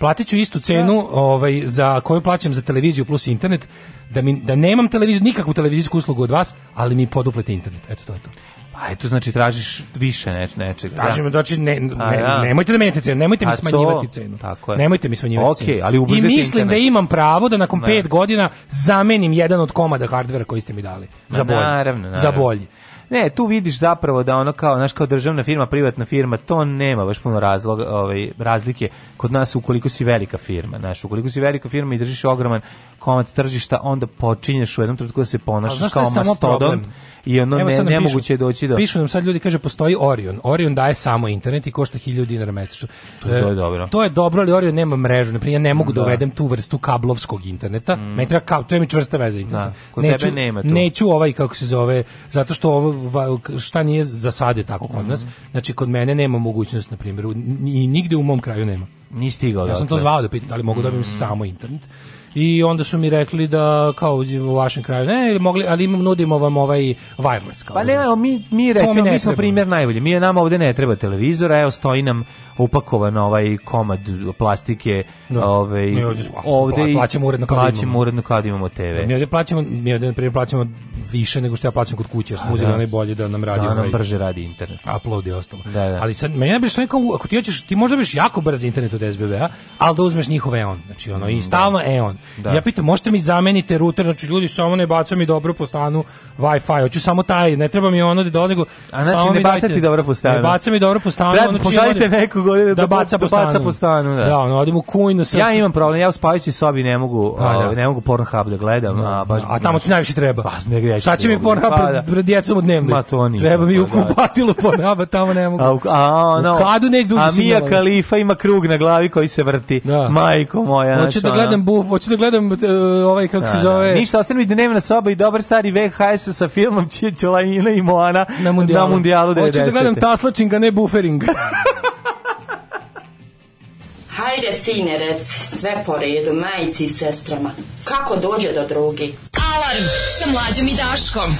platit ću istu cenu da. ovaj, za koju plaćam za televiziju plus internet, da, mi, da nemam televiziju, nikakvu televizijsku uslugu od vas, ali mi poduplete internet. Eto, to je to. A pa, eto znači tražiš više ne, nečega. Da. Tražim, da. znači ne, ne, A, da. nemojte da menjate cenu, nemojte mi smanjivati cenu. Tako je. Nemojte mi smanjivati okay, cenu. Ali I mislim internet. da imam pravo da nakon pet godina zamenim jedan od komada hardvera koji ste mi dali. Za bolji. Naravno, naravno. Za bolji. Ne, tu vidiš zapravo da ono kao, znaš, kao državna firma, privatna firma, to nema baš puno razloga, ovaj, razlike kod nas ukoliko si velika firma, znaš, ukoliko si velika firma i držiš ogroman komad tržišta, onda počinješ u jednom trenutku da se ponašaš kao mastodon i ono Evo ne, nemoguće je doći do... Pišu nam sad ljudi, kaže, postoji Orion. Orion daje samo internet i košta 1000 dinara mesečno. To, to je e, dobro. To je dobro, ali Orion nema mrežu. Naprijed, ja ne mogu da, da, uvedem tu vrstu kablovskog interneta. Mm. Meni treba, treba mi čvrsta veza da, interneta. Da, kod neću, tebe nema tu. Neću ovaj, kako se zove, zato što ovo šta nije za sade tako kod nas. Mhm. Znači kod mene nema mogućnost na primjer i nigde u mom kraju nema. Ni stigao. Ja sam to dakle. zvao da pitam, da li mogu da dobijem mhm. samo internet i onda su mi rekli da kao u vašem kraju ne mogli ali im nudimo vam ovaj wireless kao. Pa ne, znači. mi mi recimo mi smo primer najbolji. Mi je nama ovde ne treba televizora, evo stoji nam upakovan ovaj komad plastike, da. ovaj mi ovdje, ovdje plaćamo uredno kad plaćamo imamo. uredno kad imamo TV. mi ovde plaćamo mi ovdje primjer plaćamo više nego što ja plaćam kod kuće, smo uzeli da. najbolje da nam radi da, ovaj nam brže radi internet. Upload i ostalo. Da, da. Ali sad meni bi što ako ti hoćeš ti možda biš jako brz internet od SBB-a, al da uzmeš njihove on Znači ono i da. stalno EON. Da. Ja pitam, možete mi zamenite ruter, znači ljudi samo ne baca mi dobro po stanu Wi-Fi, hoću samo taj, ne treba mi ono da dolazi, A znači samo ne baca ti dobro po stanu. Ne baca mi dobro po stanu, ono pošaljite nekog da, da baca po stanu. Da, baca po stanu da. da ono, odim u kujnu sa Ja imam problem, ja u spavajućoj sobi ne mogu, pa, da. Ovaj, ne mogu Pornhub da gledam, no, da, a baš A tamo ti najviše treba. Pa negde. Šta će mi Pornhub pred, pa da. pred djecom od dnevnog? Ma to nije. Treba mi da. u kupatilu Pornhuba, tamo ne mogu. A, a, no. U kadu A Mija Kalifa ima krug na glavi koji se vrti. Majko moja. Hoću znači, da gledam buf, hoću da gledam uh, ovaj, kako se da, zove... Da. Ništa, ostane mi dnevna soba i da dobar stari VHS sa filmom Čećolajina i Moana na mundijalu, na mundijalu 90. Hoću da gledam taslačinga, ne buferinga. Hajde, sine, reci sve po redu, majici i sestrama. Kako dođe do drugi? Alarm sa mlađom i Daškom.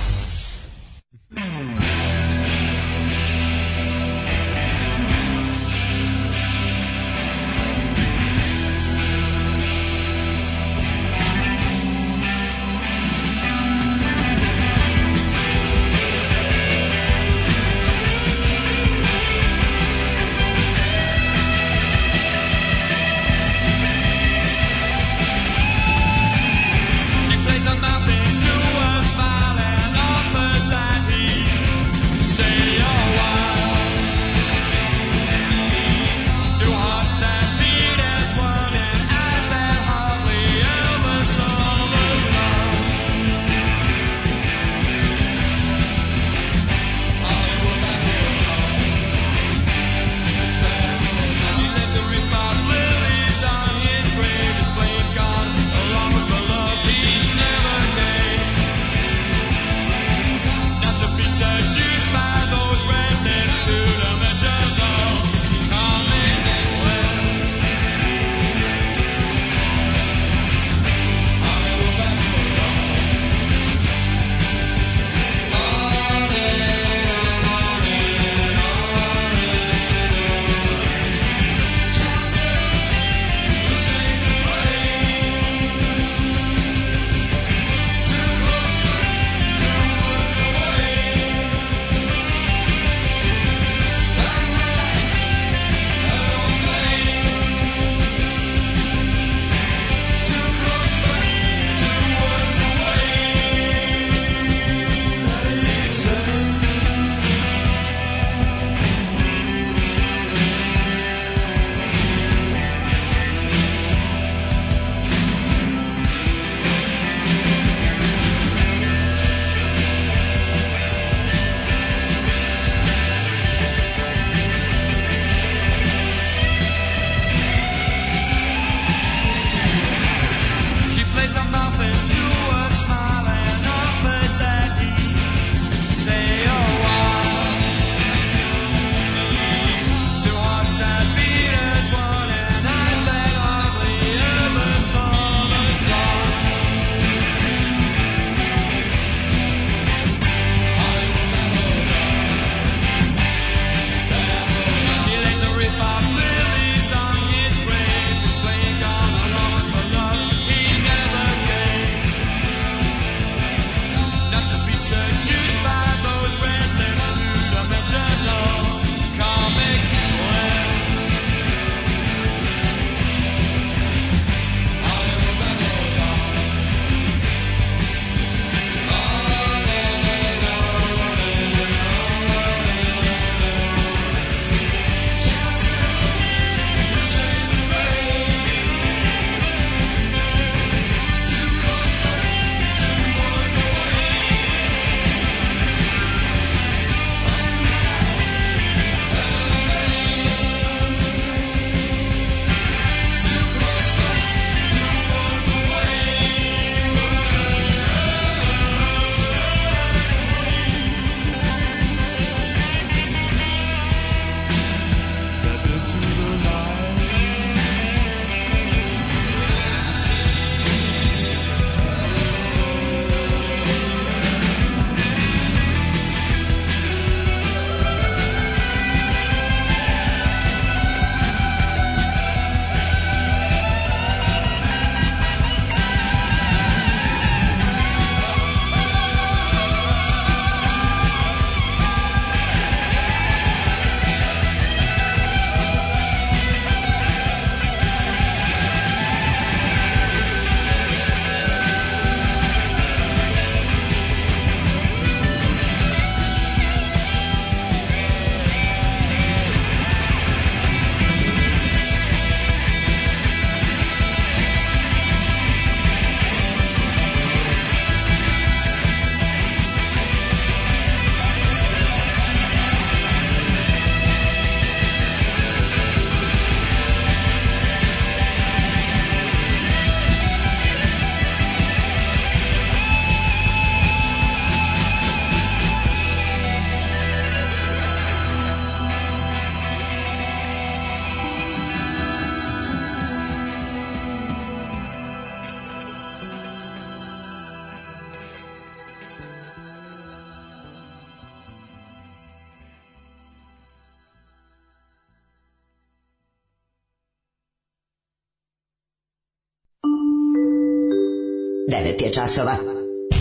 časova.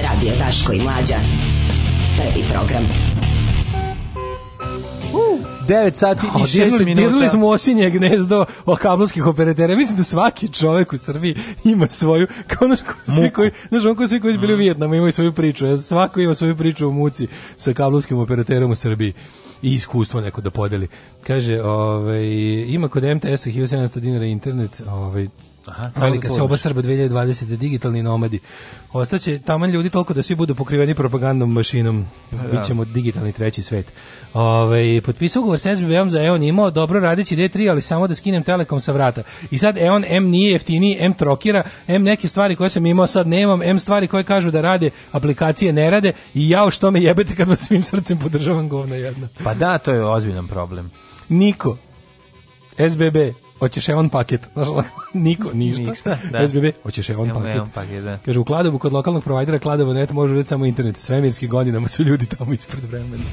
Radio Taško i Mlađa. Prvi program. Uh, 9 sati i 6 minuta. Dirili smo osinje gnezdo o kablovskih operatera. Mislim da svaki čovek u Srbiji ima svoju, kao ono svi koji, znaš, on svi koji su bili u mm. Vijetnamu imaju svoju priču. Ja, svako ima svoju priču u muci sa kablovskim operaterom u Srbiji i iskustvo neko da podeli. Kaže, ovaj, ima kod MTS-a 1700 dinara internet, ovaj, Aha, Velika da se oba Srba 2020. digitalni nomadi. Ostaće tamo ljudi toliko da svi budu pokriveni propagandnom mašinom. Pa da. Bićemo digitalni treći svet. Ove, ovaj, potpisao ugovor s SBB-om za EON imao dobro radići D3, ali samo da skinem Telekom sa vrata. I sad EON M nije jeftiniji, M trokira, M neke stvari koje sam imao sad nemam, M stvari koje kažu da rade, aplikacije ne rade i jao što me jebete kad vas svim srcem podržavam govna jedna. Pa da, to je ozbiljan problem. Niko, SBB, hoćeš je on paket. niko, ništa. ništa da. SBB, hoćeš je on Nemo paket. E paket da. Kaže, u Kladovu kod lokalnog provajdera Kladovo net može urediti samo internet. Svemirski godinama su ljudi tamo ispred vremena.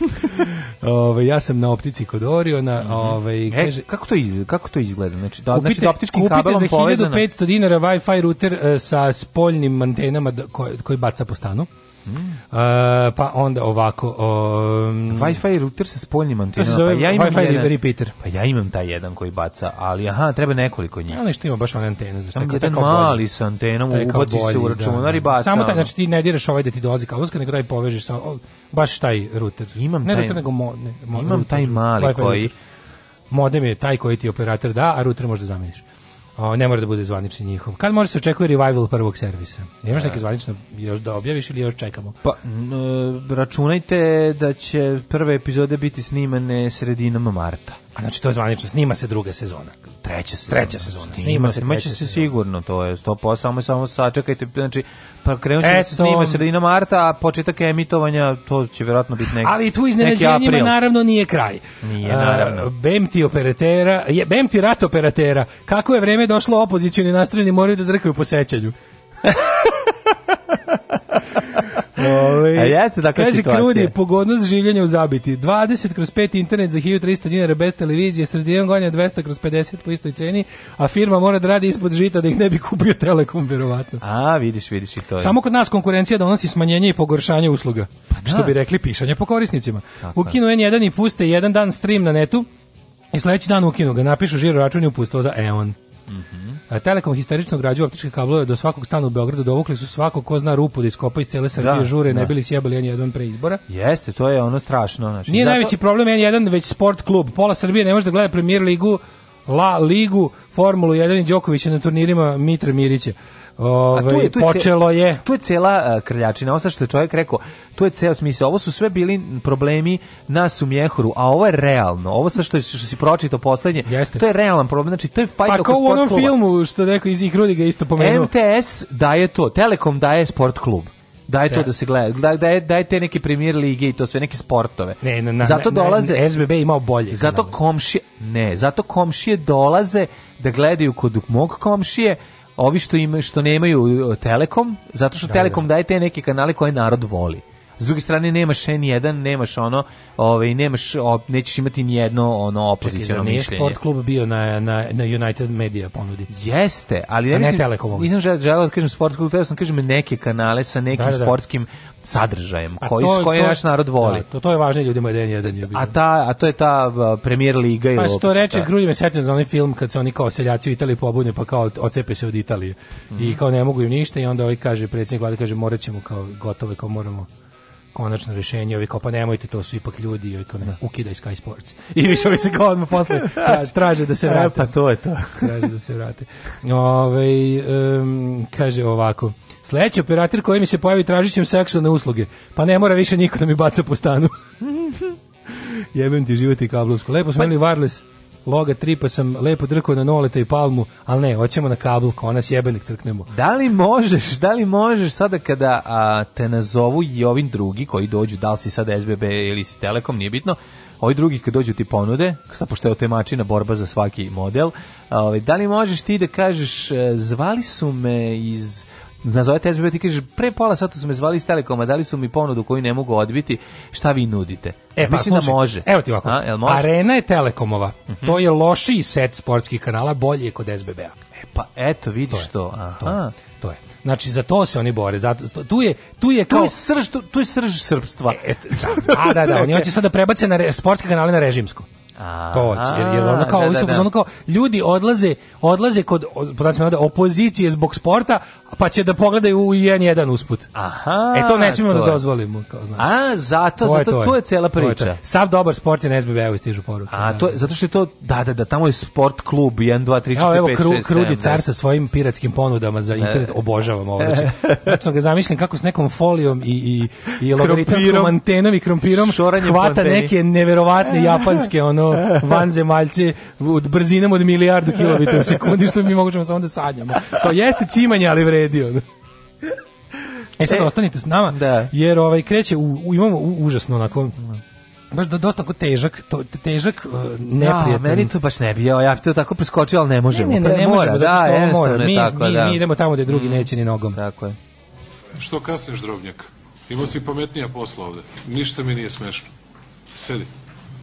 ove, ja sam na optici kod Oriona. Mm -hmm. ove, e, kaže, e, kako, to iz, kako to izgleda? Znači, da, znači, kupite, znači, optičkim kupite kabelom za 1500 povezano. dinara Wi-Fi router uh, e, sa spoljnim antenama da, koji baca po stanu. Mm. Uh, pa onda ovako... Um, Wi-Fi router sa spoljnim antenom. Pa ja imam Wi-Fi jedan, repeater. Pa ja imam taj jedan koji baca, ali aha, treba nekoliko njih. Ali što ima baš one antene. Znači, Samo jedan mali bolji. sa antenom, ubaci se u da, računar da. i baca. Samo taj, znači ti ne diraš ovaj da ti dolazi kablovska, nego taj povežeš sa, o, baš taj router. Imam ne taj, router, nego mo, ne, mo, imam router, taj mali koji... Router. Modem je taj koji ti operator da, a router da zameniš. O, ne mora da bude zvanični njihov. Kad može se očekuje revival prvog servisa? Imaš da. neke zvanično još da objaviš ili još čekamo? Pa, e, računajte da će prve epizode biti snimane sredinom marta. A znači to je zvanično, snima se druga sezona. Treća sezona. Treća sezona. Snima, snima se, treća se sezona. sigurno, to je 100%, samo samo sačekajte, znači pa krenut će e, se snima sredina marta, a početak emitovanja, to će vjerojatno biti neki Ali tu iznenađenjima naravno nije kraj. Nije, naravno. Bemti operatera, je, Bemti rat operatera, kako je vreme došlo opozicijni nastrojeni moraju da drkaju po sećanju. Ove, A jeste dakle kaže, situacija. Kaže, krudi, pogodnost življenja u zabiti. 20 kroz 5 internet za 1300 dinara bez televizije, sredinom gonja 200 kroz 50 po istoj ceni, a firma mora da radi ispod žita da ih ne bi kupio Telekom, verovatno. A, vidiš, vidiš i to. Je. Samo kod nas konkurencija donosi smanjenje i pogoršanje usluga. Pa da. Što bi rekli, pišanje po korisnicima. Tako. Ukinu N1 i puste jedan dan stream na netu i sledeći dan ukinu ga, napišu žiro račun i upustvo za E.ON. Mhm. Mm E, Telekom histerično građu optičke kablove do svakog stana u Beogradu, dovukli su svako ko zna rupu da iskopa iz cele Srbije da, žure, da. ne bili sjebali N1 pre izbora. Jeste, to je ono strašno. Znači, Nije zato... najveći problem N1, već sport klub. Pola Srbije ne može da gleda premier ligu, La Ligu, Formulu 1 i Đokovića na turnirima Mitre Mirića. Ove, tu je, ovaj, tu je počelo je. Tu je cela e, krljačina, ovo što je čovjek rekao, tu je ceo smisao. Ovo su sve bili problemi nas u Mjehoru, a ovo je realno. Ovo sa što, što si pročito poslednje, Jeste. to je realan problem. Znači, to je fight pa, oko kao u onom filmu što neko iz ih Rudiga isto pomenuo. MTS daje to, Telekom daje sport klub daje to da, da se gleda, da, daje, daje te neke premier lige i to sve neke sportove. Ne, na, na, zato dolaze, na, SBB imao bolje. Zato komšije, ne, zato komšije dolaze da gledaju kod mog komšije, ovi što imaju što nemaju Telekom, zato što da, Telekom da. daje te neke kanale koje narod voli. S druge strane nemaš N1, nemaš ono, ovaj nemaš nećeš imati ni jedno ono opoziciono mišljenje. Čekaj, sport klub bio na, na, na United Media ponudi. Jeste, ali ne, mislim, ne nisam želeo da kažem sport klub, teo sam da kažem neke kanale sa nekim da, da, da. sportskim sadržajem a koji to, koji naš narod da, voli. Da, to, to je važno ljudima da je bilo. A ta a to je ta uh, Premier liga i Pa što reče Grulje me setim za onaj film kad se oni kao seljaci u Italiji pobune pa kao ocepe se od Italije mm -hmm. i mhm. kao ne mogu im ništa i onda ovaj kaže predsjednik vlade kaže moraćemo kao gotove, kao moramo konačno rješenje, ovi kao pa nemojte, to su ipak ljudi, ovi kao ne, da. ukidaj Sky Sports. I više ovi se kao odmah posle da pa traže da se vrate. E, pa to je to. traže da se vrate. Ove, ovaj, um, kaže ovako, Sledeći operator koji mi se pojavi tražićem seksualne usluge. Pa ne mora više niko da mi baca po stanu. Jebem ti život i kablovsku. Lepo pa smo imali wireless loga 3, pa sam lepo drkao na noleta i palmu, ali ne, hoćemo na kablu, kao nas jebenik crknemo. Da li možeš, da li možeš sada kada a, te nazovu i ovim drugi koji dođu, da li si sada SBB ili si Telekom, nije bitno, ovi drugi kad dođu ti ponude, sad pošto je temačina borba za svaki model, a, ovaj, da li možeš ti da kažeš, e, zvali su me iz nazove te SBB, ti kažeš, pre pola sata su me zvali iz Telekoma, dali su mi ponudu koju ne mogu odbiti, šta vi nudite? E, pa, Mislim da može. Evo ti ovako, A, može? Arena je Telekomova, uh -huh. to je lošiji set sportskih kanala, bolji je kod SBB-a. E, pa eto, vidiš to. Je, to. Aha. To je. Znači za to se oni bore. Zato tu je tu je kao tu je srž tu, tu je srž srpstva. E, et, da, da, da, da, oni hoće sad da prebace na re, sportske kanale na režimsko. A, to je je jer ono kao, da, da, da. Ono kao, ljudi odlaze, odlaze kod ovde, opozicije zbog sporta, pa će da pogledaju u N1 usput. Aha. E to ne smemo to da dozvolimo. Kao, znači. A, zato, to zato, to je, to je cela priča. Je Sav dobar sport je na SBB-u stižu poruke. A, da, to je, da. zato što je to, da, da, da, tamo je sport klub, 1, 2, 3, 4, 5, 6, 7. Evo, kru, krudi car sa svojim piratskim ponudama za e. internet, obožavam ovo. Znači, znači ga zamišljam kako s nekom folijom i, i, i logaritmskom antenom i krompirom hvata neke neverovatne e. japanske, ono, ono vanzemaljci od brzinom od milijardu kilobita u sekundi što mi možemo samo da sanjamo. To jeste cimanje, ali vredi ono. E sad e, ostanite s nama, da. jer ovaj kreće u, u imamo u, užasno onako baš dosta tako težak, to, težak uh, neprijatan. Ja, da, meni to baš ne bi, ja bih to tako preskočio, ali ne možemo. Ne, ne, ne, pa ne možemo, da, mora, zato što da, mora. Mi, tako, mi, da. mi idemo tamo gde drugi mm. neće ni nogom. Tako je. Što kasniš, drobnjak? Imao si pametnija posla ovde. Ništa mi nije smešno. Sedi.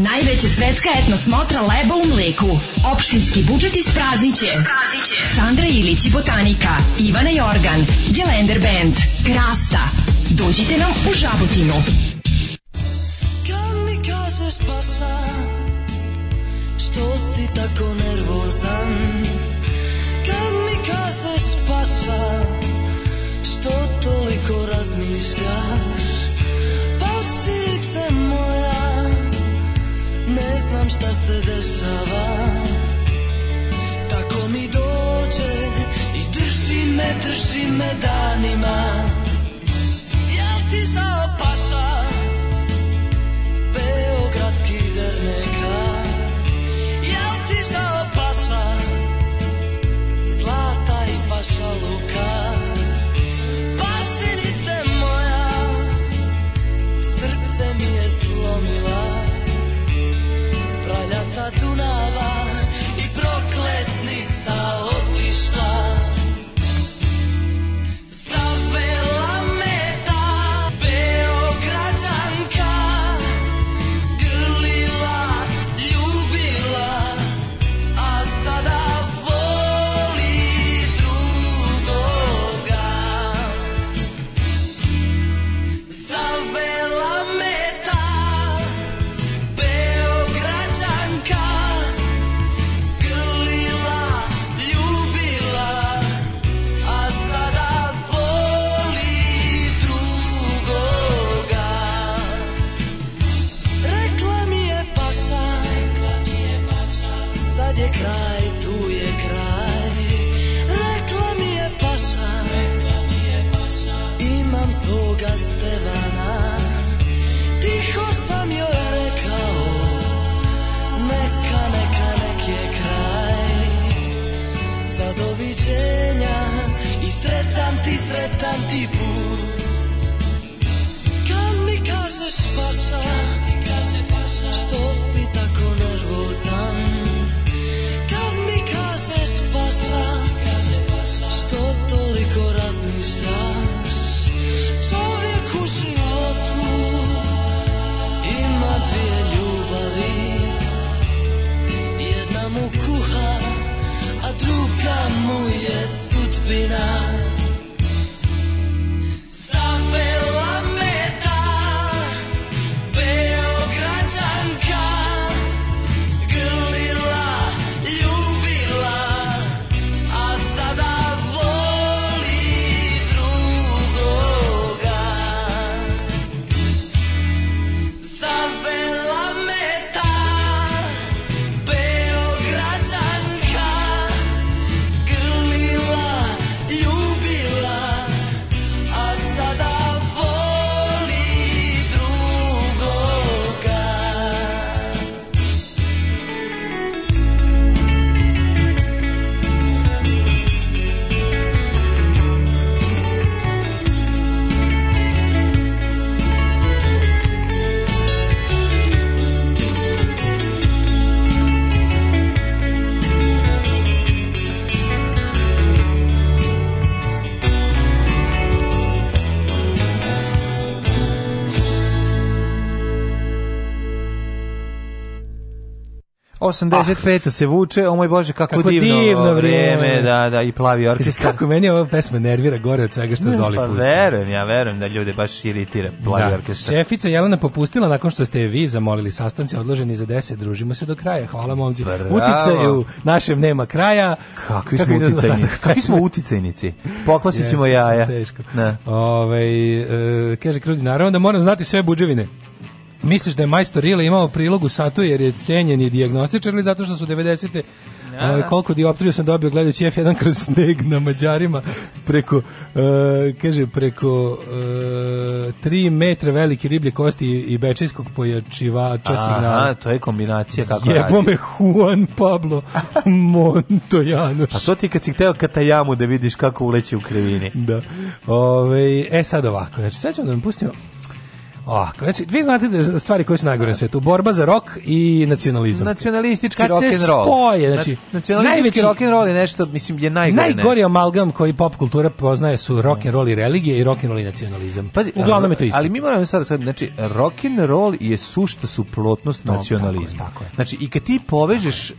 Najveća svetska etno smotra leba u mleku. Opštinski budžet ispraznit će. Sandra Ilić i Botanika, Ivana Jorgan, Gelender Band, Krasta. Dođite nam u Žabotinu. Kad mi kažeš paša, što si tako nervozan? Kad mi kažeš paša, što toliko razmišljaš? znam šta se dešava Tako mi dođe i drži me, drži me danima Ja ti žao 85. Ah. se vuče, o moj Bože, kako, kako divno, divno vrijeme, da, da, i plavi orkestar. Kako meni ova pesma nervira gore od svega što ne, Zoli pa pusti. Pa verujem, ja verujem da ljude baš iritira plavi da. orkestar. Šefica Jelena popustila nakon što ste je vi zamolili sastanci odloženi za 10, družimo se do kraja, hvala momci. Uticaju našem nema kraja. Kakvi smo uticajnici? Kakvi smo uticajnici? Poklasit jaja. Teško. Ne. Ove, ovaj, e, kaže Krudi, naravno da moram znati sve buđevine. Misliš da je majstor Rila imao prilogu sa satu jer je cenjen i dijagnostičar ili zato što su 90. Ja. Uh, koliko dioptriju sam dobio gledajući F1 kroz sneg na Mađarima preko, uh, kaže, preko tri uh, metra velike riblje kosti i, i bečejskog pojačivača Aha, signala. to je kombinacija kako Jebo radi. me Juan Pablo Montojanoš. A to ti kad si hteo katajamu da vidiš kako uleće u krivini. Da. Ove, e sad ovako, znači sad ćemo da vam pustimo Oh, znači, vi znate da stvari koje su najgore na svetu, borba za rok i nacionalizam. Nacionalistički rock and roll. spoje, znači na, nacionalistički najveći, rock and roll je nešto mislim je najgore. Najgori amalgam koji pop kultura poznaje su rock and roll i religije i rock and roll i nacionalizam. Pazi, uglavnom je to isto. Ali mi moramo sad da sad znači rock and roll je sušta suprotnost no, nacionalizma. Tako je, tako je. Znači i kad ti povežeš uh,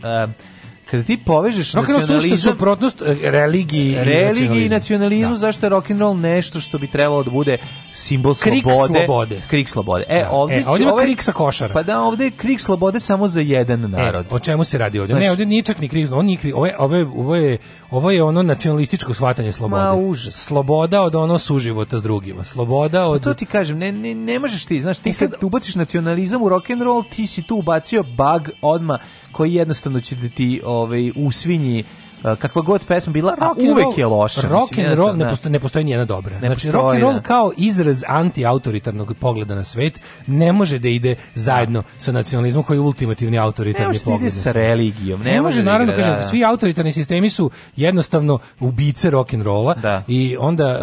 kada ti povežeš no, nacionalizam... suprotnost religiji, religiji i nacionalizmu, da. zašto je rock and roll nešto što bi trebalo da bude simbol krik slobode. slobode. Krik slobode. E, da. ovdje, e, ovdje ima ovaj, krik sa košara. Pa da, ovdje je krik slobode samo za jedan e, narod. E, o čemu se radi ovdje? Znaš, ne, ovdje nije čak ni krik, on nije krik, ovo je, ovo je, ovo je, ovo je ono nacionalističko shvatanje slobode. Ma, užas. Sloboda od ono suživota s drugima. Sloboda pa od... Pa to ti kažem, ne, ne, ne možeš ti, znaš, ti e sad ubaciš nacionalizam u rock and roll ti si tu ubacio bug odma koji jednostavno će da ti ovaj, usvinji Eh, kakva god pesma bila, rock and uvek roll, je loša. Rock and roll ne, da. postoji, ne postoji nijedna dobra. Ne znači, rock and roll da. kao izraz anti-autoritarnog pogleda na svet ne može da ide zajedno da. sa nacionalizmom koji je ultimativni autoritarni pogled. Ne može da sa religijom. Ne, ne može, da naravno, kažem, da, svi autoritarni sistemi su jednostavno ubice rock and rolla da. i onda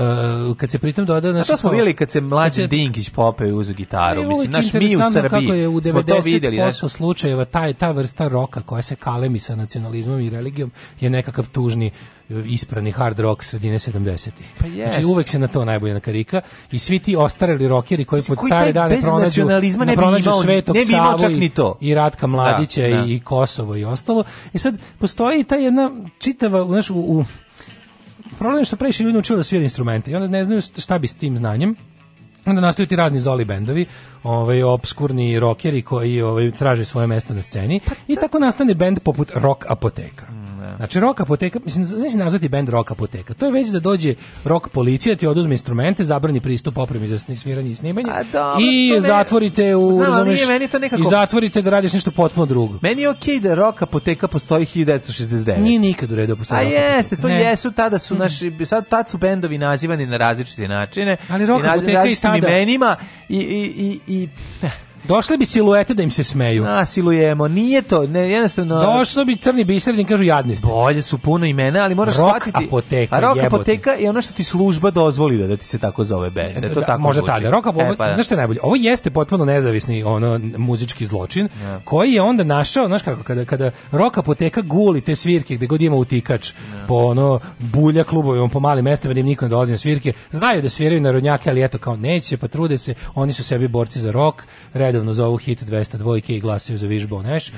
uh, kad se pritom doda... Naš, A to znači, smo vidjeli kad se mlađi kad se, Dinkić pope uzu gitaru. Ne, mislim, naš, mi u Srbiji kako je u 90% slučajeva taj, ta vrsta roka koja se kalemi sa nacionalizmom i religijom je neka nekakav tužni eh, isprani hard rock sredine 70-ih. Pa znači uvek se na to najbolje nakarika i svi ti ostareli rokeri koji pod stare dane pronađu nacionalizma ne bi imao, Svetog ne bi imao čak ni to. I, Ratka da, Mladića da, da. i Kosovo i ostalo. I e sad postoji ta jedna čitava, znaš, u, u problem je što previše ljudi naučili da svira instrumente i onda ne znaju šta bi s tim znanjem onda nastaju ti razni zoli bendovi, ovaj obskurni rokeri koji ovaj traže svoje mesto na sceni pa i da. tako nastane bend poput Rock Apoteka. Da. Znači rock apoteka, mislim, znači nazvati bend rock apoteka. To je već da dođe rok policija, ti oduzme instrumente, zabrani pristup opremi za sviranje i snimanje i zatvorite u, razumeš, nekako... i zatvorite da radiš nešto potpuno drugo. Meni je okej okay da rock apoteka postoji 1969. Nije nikad u redu da postoji. A jeste, to ne. jesu tada su mm. naši, sad tad su bendovi nazivani na različite načine. Ali rock apoteka i tada. Imenima i, i, i, i Došle bi siluete da im se smeju. Na, silujemo. Nije to, ne, jednostavno... Došlo bi crni biser da i kažu jadni ste. Bolje su puno imena, ali moraš rock shvatiti... apoteka, A Rok apoteka je ono što ti služba dozvoli da, da ti se tako zove band. Da, e, to da, tako može zvuči. tada. Rock apoteka, e, pa, da. Nešto je najbolje. Ovo jeste potpuno nezavisni ono, muzički zločin, ja. koji je onda našao, znaš kako, kada, kada rok apoteka guli te svirke gde god ima utikač ja. po ono bulja klubovima, po malim mestima gde im niko ne dolazi na svirke, znaju da sviraju narodnjake, ali eto kao neće, pa trude se, oni su sebi borci za rok, red redovno zovu hit 202 i glasaju za Wishbone Nash.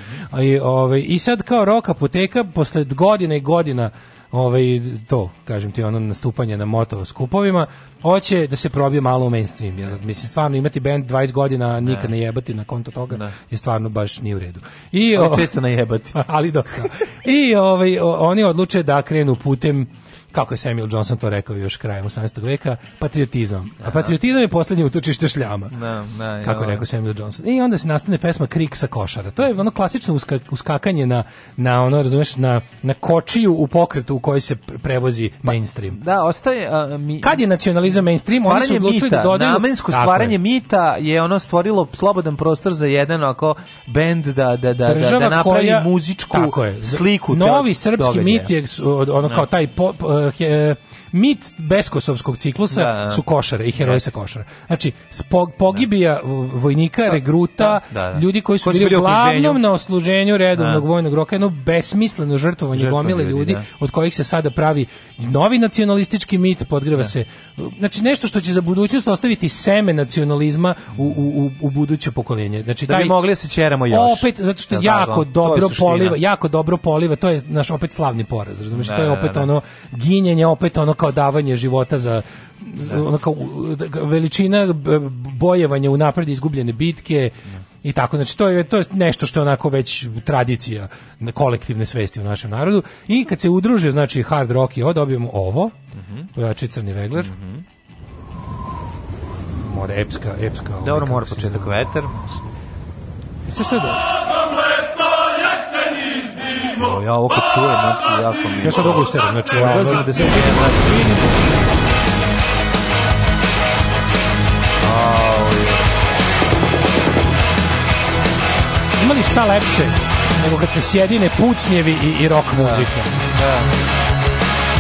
I, ovaj, I sad kao rok apoteka, posle godina i godina ovaj, to, kažem ti, ono nastupanje na moto skupovima, hoće da se probije malo u mainstream, jer mislim, stvarno imati band 20 godina, nikad ne jebati na konto toga, ne. je stvarno baš nije u redu. I, ali često ne jebati. Ali dosta. I ovaj, oni odluče da krenu putem kako je Samuel Johnson to rekao još krajem 18. veka, patriotizam. A da. patriotizam je poslednje utočište šljama. Da, da, kako je rekao Samuel Johnson. I onda se nastane pesma Krik sa košara. To je ono klasično uska, uskakanje na, na ono, razumeš, na, na kočiju u pokretu u kojoj se prevozi pa, mainstream. Da, ostaje... A, mi... Kad je nacionalizam mainstream, oni su odlučili da mita, da dodaju... Namensko stvaranje je. mita je ono stvorilo slobodan prostor za jedan ako bend da, da, da, da, Država da napravi koja, muzičku tako je, sliku. Novi srpski događaja. mit je ono kao taj... Po, po, uh, mit beskosovskog ciklusa da, da, su košare i heroji sa košara. Znači, spog, pogibija vojnika, da, regruta, da, ljudi koji su koji bili uglavnom na osluženju redovnog vojnog roka, jedno besmisleno žrtvovanje gomile ljudi, od kojih se sada pravi novi nacionalistički mit, podgreva se, znači nešto što će za budućnost ostaviti seme nacionalizma u, u, u u buduće pokolenje. Znači, da taj, bi mogli se ćeramo još. Opet, zato što jako dobro poliva, jako dobro poliva, to je naš opet slavni poraz, razumiješ, to je opet ono ginjenje, opet ono kao davanje života za da. ono kao veličina bojevanja unapred izgubljene bitke i tako znači to je to je nešto što je onako već tradicija na kolektivne svesti u našem narodu i kad se udruže znači hard rock i ovo dobijemo ovo mm -hmm. crni regler mm -hmm. mora epska epska dobro mora početak vetar i sve što da O, ja ovo kad čujem, znači, jako mi... Ja sad mogu se, znači, ja ulazim da se... Ima li šta lepše nego kad se sjedine pucnjevi i, i rock muzika? Da. da.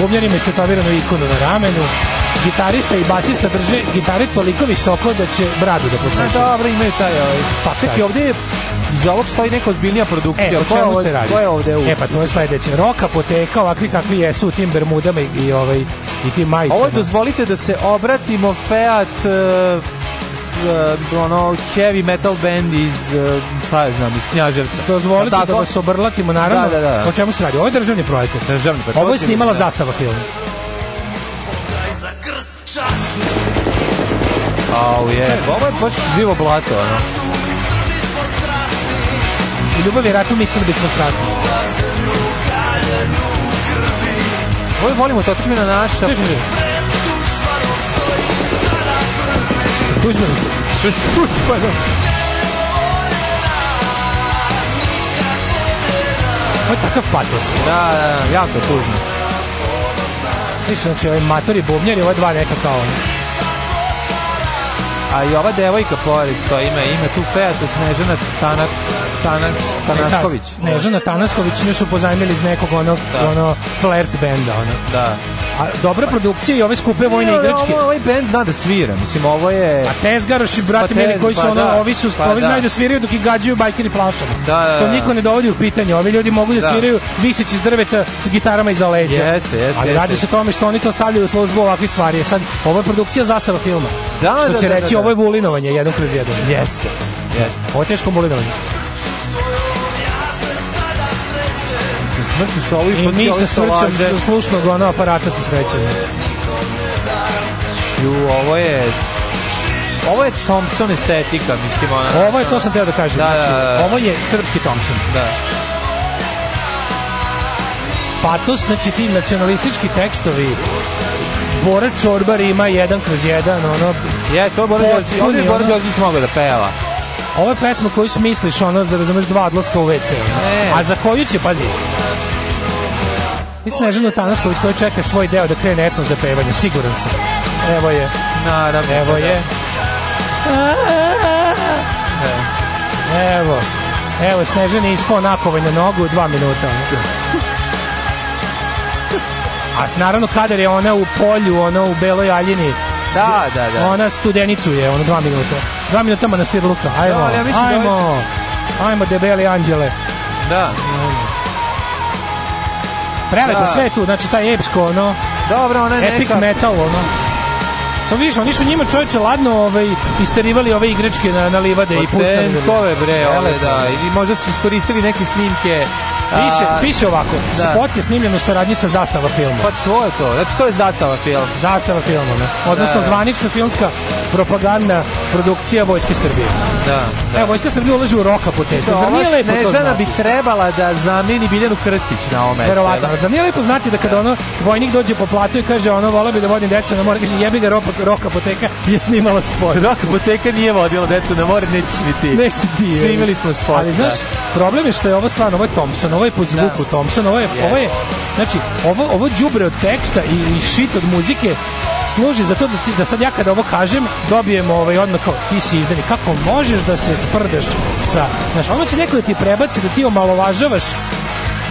Povljeri me istetoviranu ikonu na ramenu gitarista i basista drže gitare toliko visoko da će bradu da posete. Da, dobro, imaju taj ovaj. Pa čekaj, ovdje je iza ovog stoji neka ozbiljnija produkcija. E, o pa čemu se radi? Ko je ovde u? E, pa to je sledeće. Roka, poteka, ovakvi kakvi jesu u tim bermudama i, i, ovaj, i tim majicama. Ovo dozvolite da se obratimo Fiat uh, eh, uh, eh, ono heavy metal band iz uh, šta ja znam iz Knjaževca. Dozvolite da vas obrlatimo naravno. Da, da, da. O čemu se radi? Ovo je državni projekat. Državni projekat. Ovo je snimala da. zastava filma časno. Au je, ovo je baš živo blato, ono. U ljubavi ratu mislim da bismo strasni. Ovo je volimo, to tuđmena naša. Tuđmena. Tuđmena. Tuđmena. Ovo je takav patos. Da, da, da jako tužno takmičenje, znači ovaj mator i bubnjar i ova dva neka kao a i ova devojka pored što ima, ima tu Fea, Snežana Tanak, Tanas, Tanasković. E, ta, Snežana Tanasković nju su pozajmili iz nekog onog, da. ono, flirt benda, ono. Da. A dobra produkcija i ove skupe vojne igračke. Ovo, ovaj bend zna da svira, mislim, ovo je... A Tezgaroš i brati pa tez, koji su pa ono, da, ovi, su, pa ovi da. znaju da sviraju dok ih gađaju bajkeri flašama. Da, da, Što da. niko ne dovodi u pitanje, ovi ljudi mogu da, da. sviraju viseći iz drveta s gitarama iza leđa. Jeste, jeste. Ali radi se o tome što oni to stavljaju u službu ovakve stvari. E sad, ovo je produkcija zastava filma. Da, što da, će da, reći, da, da. ovo je vulinovanje, jedan kroz jedan. Jeste. Jeste. Ovo je teško vulinovanje. smrću sa ovim I mi se srećem da slušnog ono aparata se srećem. Ju, ovo je ovo je Thompson estetika, mislim ona. Ovo je to sam teo da kažem. Da, znači, da, da. Ovo je srpski Thompson. Da. Patos, znači ti nacionalistički tekstovi Bora Čorbar ima jedan kroz jedan, ono... Jes, ovo Bora Đorđić, ovdje je Bora Đorđić mogao da peva. Ovo je pesma koju smisliš, ono, za razumeš dva odlaska u WC. Ono. E. A za koju će, pazi, i Snežanu Tanasković koja čeka svoj deo da krene etno za pevanje, siguran sam. Evo je. Naravno. Evo da. je. E. Evo. Evo, Snežan je ispao napovaj na nogu u dva minuta. A naravno kadar je ona u polju, ona u beloj aljini, da, da, da. Ona studenicu je, ona dva minuta. Dva minuta manastir Luka. Ajmo, da, ja ajmo, da... ajmo, ovaj- ajmo debeli anđele. Da. E. Prelepo da. sve tu, znači taj epsko, ono... Dobro, ona je Epic neka... metal, ono. Sam vidiš, oni su njima čoveče ladno ovaj, isterivali ove igračke na, na livade i pa pucali. Tentove, bre, ove, da. I možda su iskoristili neke snimke Piše, piše ovako, da. spot je snimljen u saradnji sa Zastava filmom. Pa to je to, znači to je Zastava film. Zastava filmom, ne? Odnosno da. zvanična filmska propagandna produkcija Vojske Srbije. Da, da. Evo, Vojska Srbije ulaže u roka po tetu. Zar nije lepo to znati? bi trebala da zameni Biljanu Krstić na ovom mestu. Verovatno, ali zar nije lepo znati da kada ono vojnik dođe po platu i kaže ono, vola bi da vodim decu na more, kaže jebi ga roka, roka poteka je snimala spot. Roka poteka nije vodila decu na more, nećeš ni ti. Nećeš ti. Snimili smo spot. Ali da. znaš, problem je što je ovo stvarno, ovo je Thompson, ovo je po da. zvuku da. Thompson, ovo je, yeah. ovo ovaj je, znači, ovo, ovo đubre od teksta i, i shit od muzike služi za to da, ti, da sad ja kada ovo kažem dobijemo ovaj odmah kao ti si izdani kako možeš da se sprdeš sa znaš ono će neko da ti prebaci da ti omalovažavaš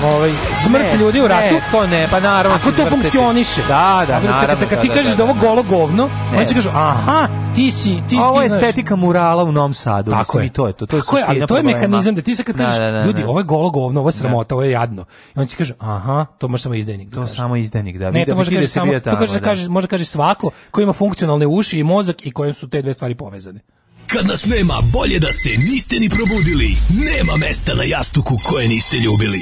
Ovaj smrt ljudi u ratu. Ne, to ne, pa naravno. Ako to funkcioniše. Da, da, naravno. Kad, kad, kad ti da, da, kažeš da, da, da, da ovo golo govno, oni će kažu: "Aha, ti si ti Ovo je estetika murala u Novom Sadu, tako mislim, je. i to je to. To je suština. Ali to je mehanizam da ti se kad da, kažeš: "Ljudi, ovo je golo govno, ovo je sramota, ovo je jadno." I oni će kažu: "Aha, to može samo izdajnik." To samo izdajnik, da. Ne, to može kaže samo, to kaže kaže, može kaže svako ko ima funkcionalne uši i mozak i kojem su te dve stvari povezane. Kad nas nema, bolje da se niste ni probudili. Nema mesta na jastuku koje niste ljubili.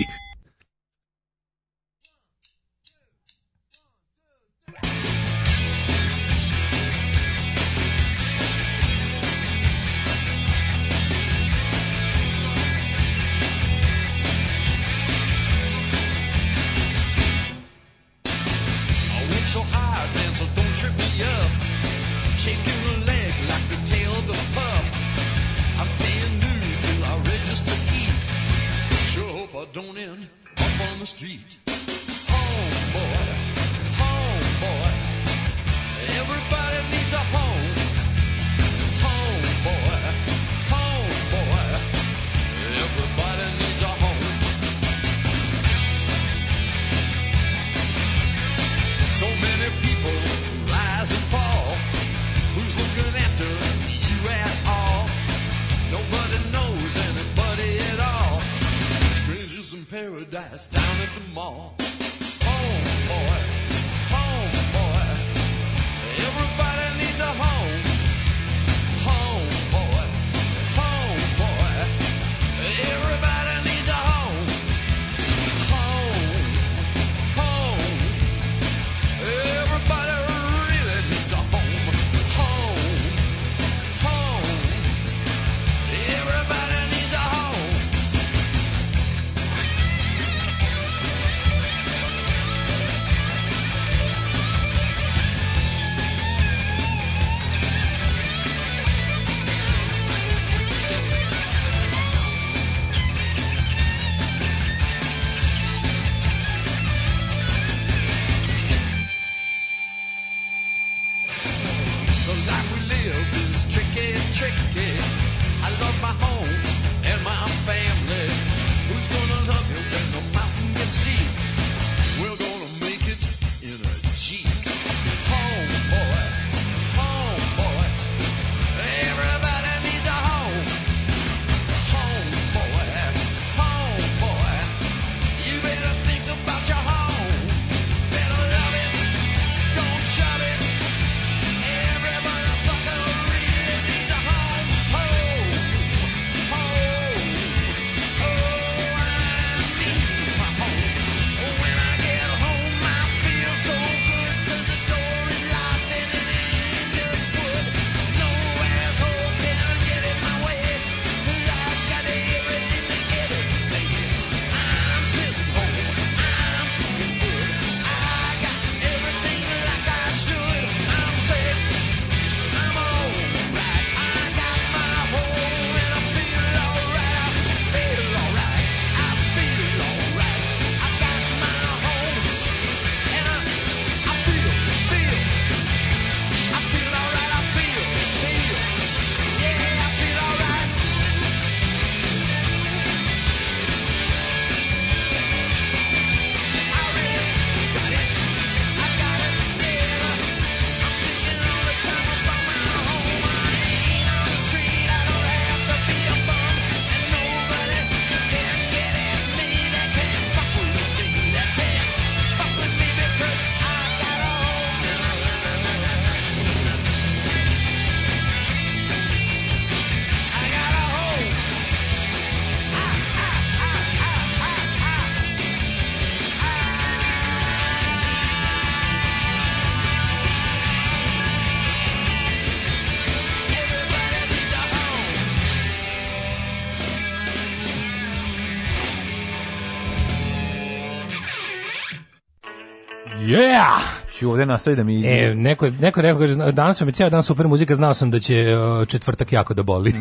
ću ovdje nastaviti da mi... E, neko, neko rekao, kaže, danas vam je cijel dan super muzika, znao sam da će e, četvrtak jako da boli.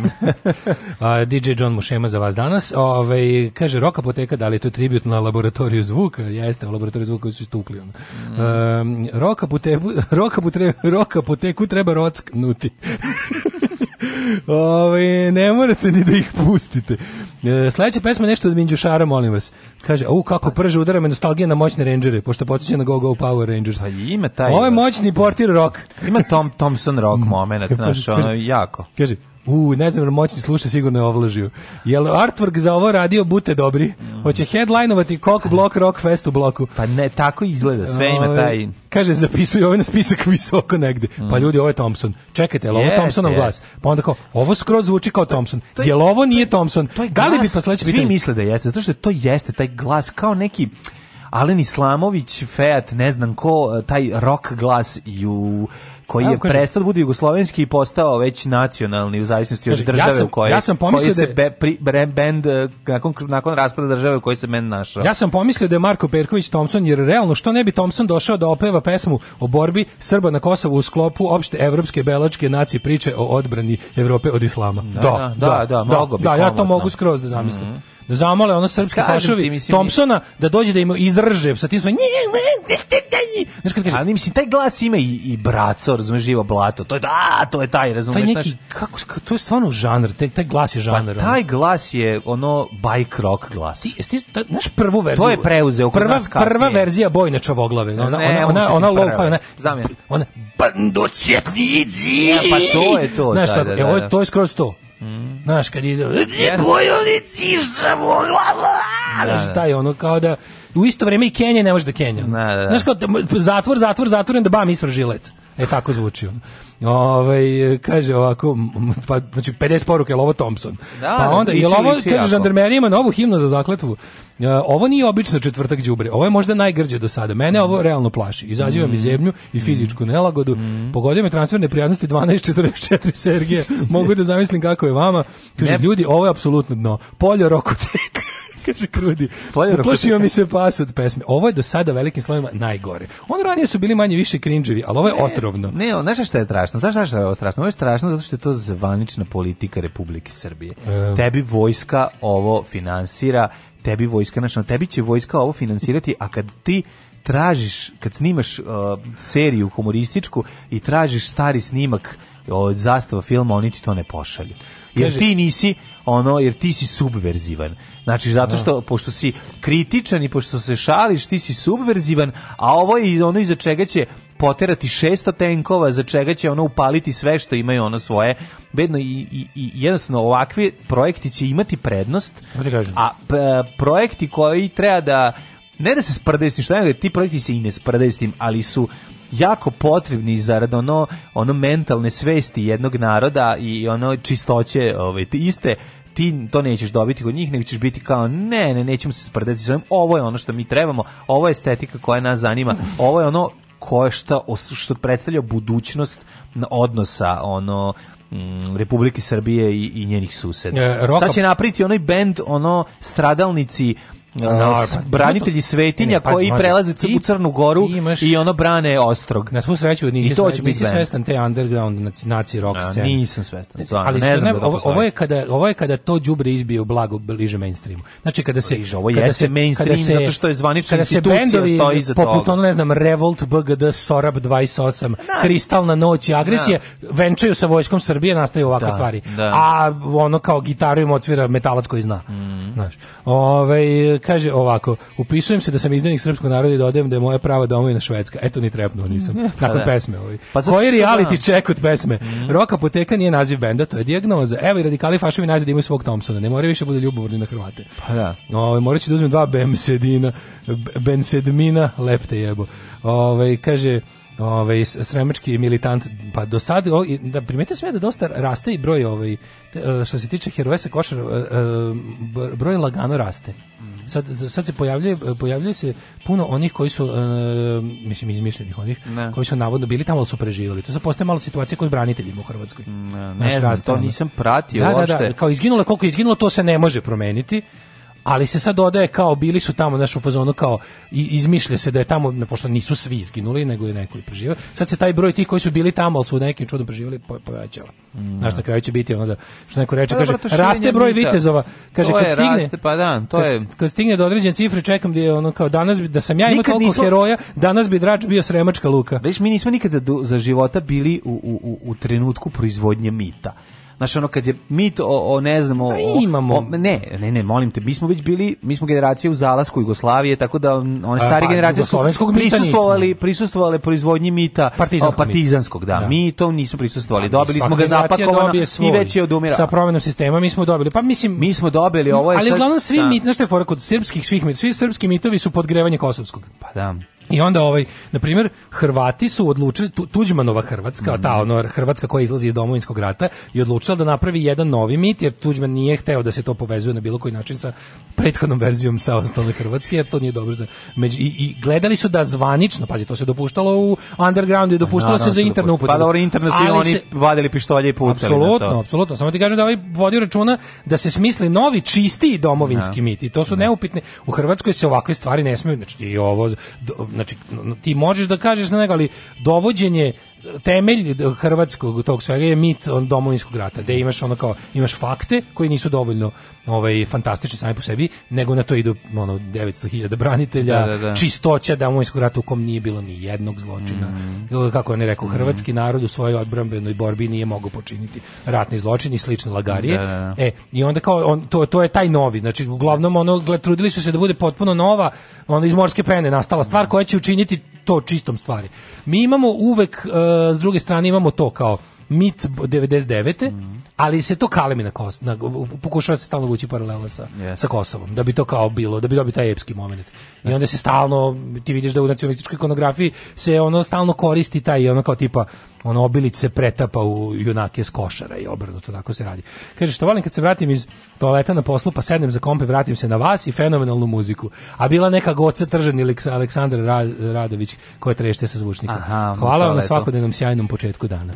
A, DJ John Mušema za vas danas. Ove, ovaj, kaže, roka poteka, da li je to tribut na laboratoriju zvuka? Jeste, laboratoriju zvuka su istukli. Ono. Mm. Um, roka, putebu, roka, putre, roka poteku treba rocknuti. Ove, ovaj, ne morate ni da ih pustite. E, sledeća pesma nešto od Minđušara, molim vas. Kaže, u, kako prže udara me nostalgija na moćne rangere, pošto podsjeća na Go Go Power Rangers. Pa ima taj... Ovo je moćni portir rock. Ima Tom Thompson rock mm. moment, e, pa, znaš, ono, jako. Kaže, U, ne znam, moćni sluša sigurno je ovlažio. Jel artwork za ovo radio bute dobri? Hoće headlinovati kok blok rock fest u bloku. Pa ne, tako izgleda, sve ima taj... Kaže, zapisuju ove na spisak visoko negde. Pa ljudi, ovo je Thompson. Čekajte, jel ovo yes, Thompsonov glas? Pa onda kao, ovo skroz zvuči kao Thompson. To je, jel ovo nije Thompson? To je glas, da li bi pa sledeće Svi misle da jeste, zato što to jeste, taj glas kao neki... Alen Islamović, Feat, ne znam ko, taj rock glas ju koji je prestao da bude jugoslovenski i postao već nacionalni u zavisnosti od države ja u kojoj ja sam pomislio da je, se be, pri, band e, nakon nakon raspada države u kojoj se bend našao. Ja sam pomislio da je Marko Perković Thompson jer realno što ne bi Thompson došao da opeva pesmu o borbi Srba na Kosovu u sklopu opšte evropske belačke nacije priče o odbrani Evrope od islama. Da, da, da, da, da, da, da, da, da, da, da, da, da, da, da, da, da, da, da zamole ono srpske Kažem fašovi Thompsona da dođe da im izrže sa tim svojim Znaš kad kaže, ali mislim, taj glas ima i, i braco, razumeš, živo blato, to je da, to je taj, razumeš. Taj neki, kako, to je stvarno žanr, taj, taj glas je pa žanr. Pa taj glas je ono bike rock glas. Ti, jesti, ta, znaš prvu verziju? To je preuzeo kod prva, nas kasnije. Prva verzija Bojne Čavoglave, ona, ona, ona, ona, ona low-fi, ona, Znam ja. ona, bando cjetnici. Ja, e, pa to je to. Znaš, da, da, da, da. E, ovo, da. to je skroz to. Mm. Znaš, kad ide, bojovnici e, glava, da, znaš, da. taj ono, kao da u isto vrijeme i Kenja ne može da Kenja. Da, da. da. Znaš, kao, zatvor, zatvor, zatvor, da bam, isvr žilet. E, tako zvuči. Ovaj kaže ovako pa znači 50 poruka je Lovo Thompson. Da, pa onda je ovo kaže žandarmerija ima novu himnu za zakletvu. Ovo nije obično četvrtak đubre. Ovo je možda najgrđe do sada. Mene ovo realno plaši. Izaziva mi mm. zemlju i fizičku mm. nelagodu. Mm. Pogodio me transfer neprijatnosti 1244 Sergije. Mogu da zamislim kako je vama. Kaže ne. ljudi, ovo je apsolutno dno. Polje rokotek. kaže Krudi. Uplašio mi se pas od pesme. Ovo je do sada velikim slovima najgore. On ranije su bili manje više krinđevi, ali ovo je ne, otrovno. Ne, on, znaš šta je tražio? strašno. Znaš zašto je ovo strašno? Ovo je strašno zato što je to zvanična politika Republike Srbije. E. Tebi vojska ovo finansira, tebi vojska, znači, tebi će vojska ovo finansirati, a kad ti tražiš, kad snimaš uh, seriju humorističku i tražiš stari snimak od zastava filma, oni ti to ne pošalju. Jer ti nisi ono, jer ti si subverzivan. Znači, zato da. što, pošto si kritičan i pošto se šališ, ti si subverzivan, a ovo je ono iza čega će poterati 600 tenkova, za čega će ono upaliti sve što imaju ono svoje. Bedno i, i, i jednostavno ovakvi projekti će imati prednost, a projekti koji treba da, ne da se sprdaju s tim, ti projekti se i ne sprdaju s tim, ali su jako potrebni zarad ono, ono mentalne svesti jednog naroda i ono čistoće ovaj, iste ti to nećeš dobiti kod njih, nego ćeš biti kao ne, ne, nećemo se sprdati s ovim, ovo je ono što mi trebamo, ovo je estetika koja nas zanima, ovo je ono koje šta, što predstavlja budućnost odnosa ono mm, Republike Srbije i, i njenih suseda. E, Sad će napriti onaj bend ono stradalnici s, branitelji svetinja ne, ne, koji mažem. prelaze u Crnu Goru imaš, i ono brane Ostrog. Na svu sreću nisi, I to će sve, nisi svestan te underground naci rock scene. Nisam svestan. Zvan, znači, ali ne znam ne, da ovo, ovo, je kada, ovo je kada to đubre izbije u blago bliže mainstreamu. Znači kada se Liže, ovo kada se mainstream kada se, zato što je zvanična institucija stoji iza toga. Poput ono ne znam Revolt BGD Sorab 28, na, da. Kristalna noć i agresija da. na. venčaju sa vojskom Srbije nastaju ovakve da, stvari. Da. A ono kao gitaru im otvira metalac koji zna. Mm. Znaš. Ovaj kaže ovako, upisujem se da sam izdanik srpskog naroda i dodajem da je moja prava domovina Švedska. Eto ni trepnuo mhm. nisam. Pa Nakon da. pesme ovaj. Pa Koji reality da. check od pesme? Mm. Rock apoteka nije naziv benda, to je dijagnoza. Evo i radikali fašovi naziv imaju svog Thompsona. Ne moraju više da bude ljubomorni na Hrvate. Pa da. Ovaj moraće da uzmem dva Bemsedina, Bensedmina, lepte jebo. Ovaj kaže ovaj sremački militant pa do sad o, da primetite sve da dosta raste i broj ovaj e, što se tiče heroja košar e, e, broj lagano raste. Mhm. Sad, sad se pojavljuje, pojavljuje se puno onih koji su, uh, mislim, izmišljenih onih, ne. koji su navodno bili tamo, ali su preživjeli. To se postaje malo situacija kod braniteljima u Hrvatskoj. Ne, ne znam, to nisam pratio da, uopšte. Da, da, kao izginulo, koliko je izginulo, to se ne može promeniti ali se sad dodaje kao bili su tamo našu fazonu kao i izmišlja se da je tamo pošto nisu svi izginuli nego je neko i preživio. Sad se taj broj tih koji su bili tamo al su nekim čudom preživjeli po, povećava. Mm. Znaš da. na kraju će biti ono da što neko reče pa kaže raste broj mita. vitezova. Kaže to kad je, stigne raste, pa da, to kad, je kad stigne do određene cifre čekam da je ono kao danas bi da sam ja imao toliko nismo... heroja, danas bi drač bio sremačka luka. Već mi nismo nikada do, za života bili u, u, u, u trenutku proizvodnje mita. Znaš, ono, kad je mi to, o, o ne znam, o, imamo. O, ne, ne, ne, molim te, mi smo već bili, mi smo generacija u zalasku Jugoslavije, tako da one stari pa, generacije su prisustvovali, prisustvovali proizvodnji mita partizanskog, partizanskog da. da. Mi to nismo prisustvovali, pa, dobili smo ga zapakovano i već je odumira. Sa promenom sistema mi smo dobili, pa mislim... Mi smo dobili, ovo je Ali sad, uglavnom svi da. mit, znaš što je fora kod srpskih svih mit, svi srpski mitovi su podgrevanje kosovskog. Pa da. I onda ovaj, na primjer, Hrvati su odlučili Tuđmanova Hrvatska, mm. ta ono Hrvatska koja izlazi iz domovinskog rata i odlučila da napravi jedan novi mit jer Tuđman nije hteo da se to povezuje na bilo koji način sa prethodnom verzijom samostalne Hrvatske, jer to nije dobro za među, i, i gledali su da zvanično, pazi, to se dopuštalo u undergroundu i dopuštalo no, no, se da za internu pa upotrebu. Pa dobro, internu su oni se, vadili pištolje i pucali. Apsolutno, apsolutno. Samo ti kažem da ovaj vodio računa da se smisli novi čisti domovinski no. Da. mit i to su da. neupitne. U Hrvatskoj se ovakve stvari ne smeju, znači i ovo znači ti možeš da kažeš na njega, ali dovođenje temelj hrvatskog tog svega je mit on domovinskog rata, gde imaš ono kao imaš fakte koji nisu dovoljno ovaj fantastični sami po sebi, nego na to idu ono 900.000 branitelja, da, da, da. čistoća domovinskog rata u kom nije bilo ni jednog zločina. Mm. Kako on je rekao, mm. hrvatski narod u svojoj odbranbenoj borbi nije mogao počiniti ratni zločin i slične lagarije. Da, da, da. E, i onda kao on to to je taj novi, znači uglavnom ono gled, trudili su se da bude potpuno nova, ono iz morske pene nastala stvar koja će učiniti to čistom stvari. Mi imamo uvek uh, s druge strane imamo to kao mit 99. Mm. Ali se to kalemi na Kos, na, pokušava se stalno vući paralela sa, yes. sa Kosovom, da bi to kao bilo, da bi dobio taj epski moment. I onda se stalno, ti vidiš da u nacionalističkoj ikonografiji se ono stalno koristi taj, ono kao tipa, ono obilić se pretapa u junake s košara i obrnuto, tako se radi. Kaže, što volim kad se vratim iz toaleta na poslu, pa sednem za kompe, vratim se na vas i fenomenalnu muziku. A bila neka goca ili Aleksandar Radović koja trešte sa zvučnikom. Aha, Hvala vam na svakodnevnom sjajnom početku dana.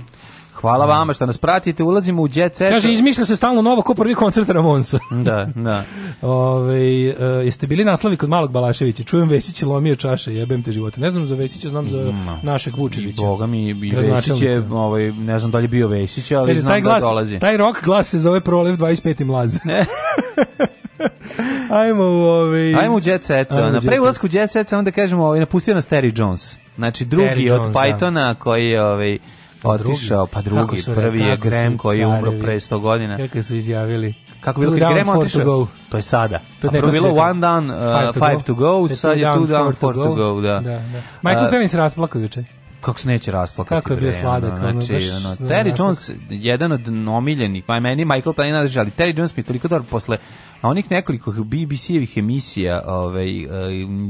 Hvala mm. vama što nas pratite, ulazimo u Jet Set. Kaže, izmišlja se stalno novo ko prvi koncert Ramonsa. da, da. Ove, uh, jeste bili naslavi kod malog Balaševića? Čujem Vesić lomio čaše, jebem te živote. Ne znam za Vesića, znam za mm. našeg Vučevića. I boga mi, i Vesić je, ovaj, ne znam da li je bio Vesić, ali Kaže, znam taj da glas, da dolazi. Taj rock glas se zove Prolev 25. mlaz. Ajmo u ovaj... Ajmo u Jet Set. Na preulazku Jet Set samo da kažemo, ovaj, napustio nas Terry Jones. Znači drugi Terry od Jones, da. Pythona da. koji je ovaj, Pa otišao, pa drugi, prvi je Grem koji je umro pre 100 godina. Kako su izjavili? Kako bilo kad Grem otišao? To je sada. To je prvo bilo one down, uh, five, five to go, sad je two down, four to go, da. da, da. Uh, Michael Graham se rasplakao juče kako se neće rasplakati. Kako je bio sladak. Ono, znači, ono, da Terry Jones, jedan od omiljenih, pa meni Michael Payne, ali Terry Jones mi je toliko dobro posle a onih nekoliko BBC-evih emisija, ovaj, e,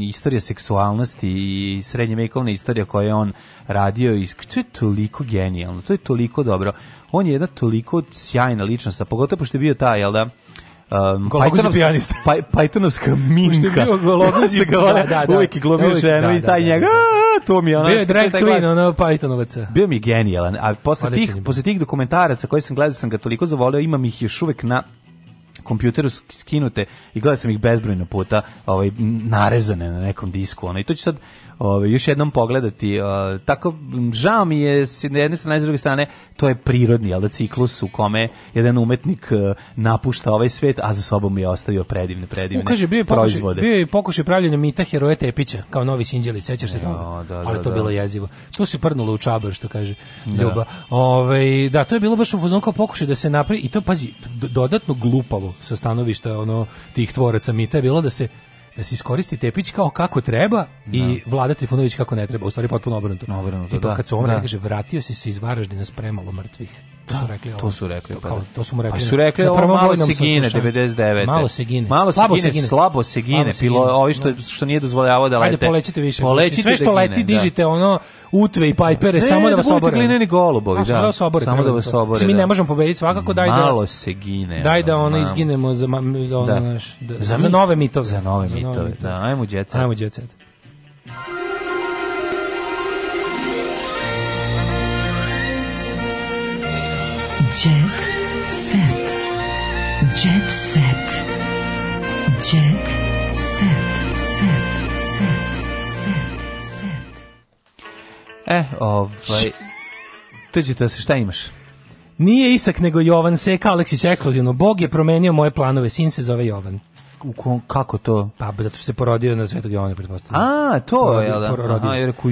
istorija seksualnosti i srednjevekovna istorija koju je on radio, to je toliko genijalno, to je toliko dobro. On je jedna toliko sjajna ličnost, a pogotovo što je bio taj, jel da, um, Pythonovska, pijanista. Pythonovska pa, minka. Što je da se ga vole, da, da, uvijek je glumio da, ženu da, i taj njega, a, to mi je ono... Bio je drag queen, ono Pythonovaca. Bio mi je genijalan, a posle tih, posle tih dokumentaraca koje sam gledao, sam ga toliko zavoleo, imam ih još uvek na kompjuteru skinute i gledao sam ih bezbrojno puta ovaj, narezane na nekom disku. Ono. I to će sad ove, još jednom pogledati. O, tako, žao mi je, s jedne strane, s druge strane, to je prirodni jel, da, ciklus u kome jedan umetnik e, napušta ovaj svet, a za sobom je ostavio predivne, predivne Ukaže, bio je pokušaj, proizvode. Bio je pokušaj pravljenja mita heroje Tepića, kao novi sinđeli, sećaš se toga? Da, da, Ali to da. bilo jezivo. To se prdnulo u čabar, što kaže da. Ljuba. Ove, ovaj, da, to je bilo baš u fazonu kao pokušaj da se napravi, i to, pazi, dodatno glupavo sa stanovišta ono, tih tvoraca mita je bilo da se da se iskoristi Tepić kao kako treba da. i Vlada Trifunović kako ne treba, u stvari potpuno obrnuto. Obrnuto, Tipa, da. kad se on da. kaže vratio si se iz Varaždina s premalo mrtvih to su da, rekli. To su rekli. Pa. Kao, da. to su mu rekli. Pa su rekli ovo malo se gine 99. Malo se gine. Malo se gine, slabo se gine. Pilo, ovi što što nije dozvoljavao da lete. Ajde polećite više. Polećite sve što leti da. dižite ono utve i pajpere, ne, samo da vas obore. Ne, glineni golubovi, da. da vas obore, samo da vas obore. Mi ne možemo pobediti svakako, daj da... Malo se gine. Daj da ono izginemo za, ono, da. naš, da, za, za nove mitove. Za nove mitove, da. Ajmo djecet. Ajmo djecet. Jet set, set, set, set, set. E, ovaj... Tuđite se, šta imaš? Nije Isak nego Jovan Seka Aleksić ekskluzivno. Bog je promenio moje planove, sin se zove Jovan u kom, kako to? Pa zato što se porodio na Svetog Jovana pretpostavljam. A, to porodio, je, da. Porodio Aha, jer ko,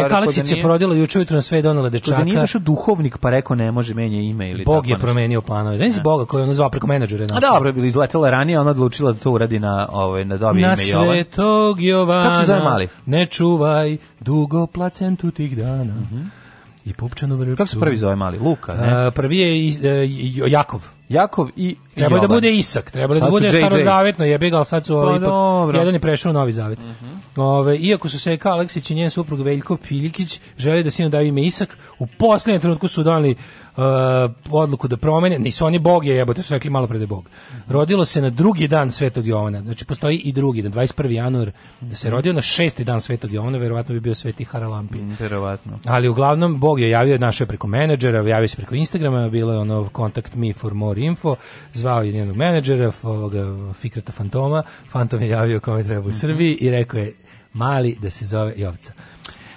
ja Kalačić da nije, porodila juče ujutro na sve donela dečaka. Da nije došao duhovnik pa rekao ne može menja ime ili Bog tako je promenio planove. Znači se da. Boga koji on zvao preko menadžera naša. A dobro, bila izletela ranije, ona odlučila da to uradi na ovaj da na dobije ime Jovan. Na Svetog Jovana. Ne čuvaj dugo placentu tih dana. Mm -hmm I pupčanu vrpcu. Kako se prvi zove mali? Luka, ne? Uh, prvi je uh, Jakov. Jakov i Treba da bude Isak, treba da bude starozavetno, je ga, ali sad su pa ovaj, pa, jedan je prešao u Novi Zavet. Mm -hmm. Ove, iako su Seka Aleksić i njen suprug Veljko Piljikić želi da sinu daju ime Isak, u poslednjem trenutku su donali uh, odluku da promene, nisu oni bog je jebote, su rekli malo pre da je bog. Rodilo se na drugi dan Svetog Jovana, znači postoji i drugi, na 21. januar da se rodio, na šesti dan Svetog Jovana, verovatno bi bio Sveti Haralampi. Mm, verovatno. Ali uglavnom, bog je javio, našao je preko menadžera, javio se preko Instagrama, bilo je ono contact me for more info, zvao je njenog menadžera, ovoga, Fikrata Fantoma, Fantom je javio kome treba u Srbiji i rekao je, mali da se zove Jovca.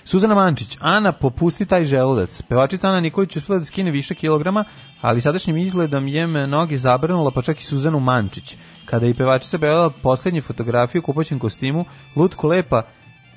Suzana Mančić, Ana, popusti taj želudac. Pevačica Ana Nikolić uspela da skine više kilograma, ali sadašnjim izgledom je me noge zabrnula, pa čak i Suzanu Mančić. Kada je pevačica objavila poslednju fotografiju u kupoćem kostimu, lutko lepa,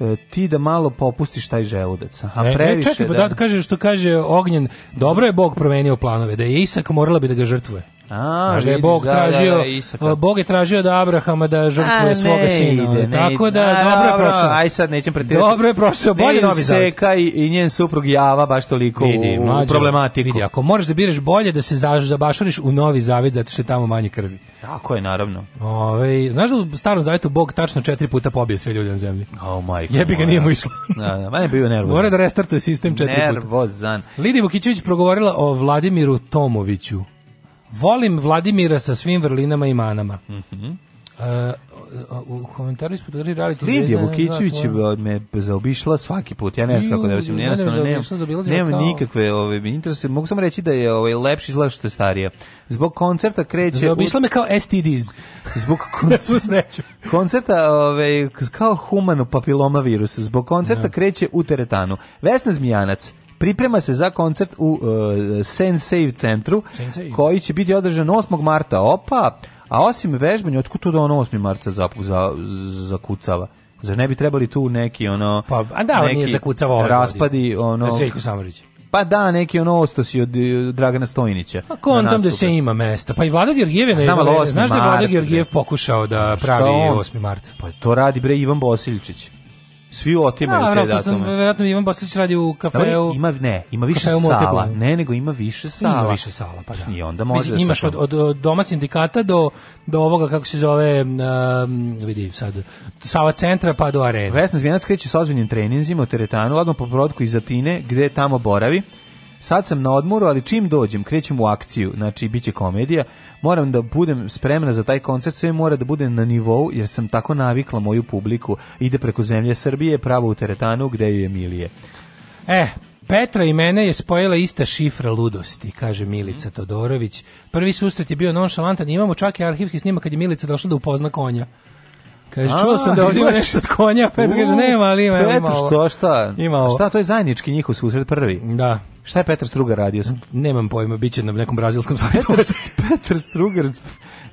e, ti da malo popustiš taj želudac. A e, previše, e, čekaj, da... pa da, da, da kaže što kaže Ognjen, dobro je Bog promenio planove, da je Isak morala bi da ga žrtvuje. A, Znaš da je Bog da, tražio, da, da, Bog je tražio da Abrahama da žrtvuje svoga sina. Ide, tako da A, dobro je prošlo. Aj sad nećem pretirati. Dobro je prošlo. bolje Novi Sad. Seka i, njen suprug Java baš toliko vidi, u, mlađe, u problematiku. Vidi, ako možeš da biraš bolje da se da bašoriš u Novi Zavet zato što je tamo manje krvi. Tako je naravno. Ovaj znaš da u starom zavetu Bog tačno četiri puta pobije sve ljude na zemlji. Oh my god. Jebi ga nije mu išlo. da, da, manje bio nervozan. Mora da restartuje sistem četiri puta. Nervozan. Lidija Vukićević progovorila o Vladimiru Tomoviću. Volim Vladimira sa svim vrlinama i manama. Mhm. Mm Uh, u komentaru ispod gori reality Lidija Vukićević da, me zaobišla svaki put. Ja ne znam kako da osim ne znam nema. Nema nikakve ove interese. Mogu samo reći da je ovaj lepši izgleda što je starija. Zbog koncerta kreće Zaobišla u... me kao STDs. Zbog koncerta koncerta ove kao humano papiloma virus. Zbog koncerta no. Da. kreće u teretanu. Vesna Zmijanac priprema se za koncert u uh, e, Sensave centru, Sensei. koji će biti održan 8. marta opa, a osim vežbanja, otkud tu do da ono 8. marta za, za, zakucava? Zar ne bi trebali tu neki ono pa a da on neki ove raspadi ono Željko Samorić. Pa da, neki ono ostosi od Dragana Stojinića. A kontam da, da se ima mesta. Pa i Vlado Georgijev je... Ne, znaš da je Vlado Georgijev pokušao da pravi 8. mart? Pa to radi bre Ivan Bosiljčić svi otimaju da, te datume. Sam, verovatno Ivan Boslić radi u da, kafeu. Da, ima, ne, ima više sala. Ne, nego ima više sala. Ima više sala, pa da. I onda može Mislim, da Imaš od, od, doma sindikata do, do ovoga, kako se zove, um, vidim sad, Sava centra pa do arene. Vesna Zvijanac kreće sa ozbiljnim treninzima u teretanu, odmah po prodku iz Atine, gde tamo boravi. Sad sam na odmoru, ali čim dođem, krećem u akciju, znači bit će komedija moram da budem spremna za taj koncert, sve mora da bude na nivou, jer sam tako navikla moju publiku. Ide preko zemlje Srbije, pravo u teretanu, gde je Emilije. E, Petra i mene je spojila ista šifra ludosti, kaže Milica mhm. Todorović. Prvi susret je bio nonšalantan, imamo čak i arhivski snimak kad je Milica došla da upozna konja. Kaže, čuo sam da ovdje ima nešto od konja, Petro pa da kaže, nema, ali ima, ima Petro, što, šta? Ima ovo. Šta, to je zajednički njihov susret prvi. Da. Šta je Petar Strugar radio? Sam? Nemam pojma, bit će na nekom brazilskom sajtu. Petar, Petar Strugar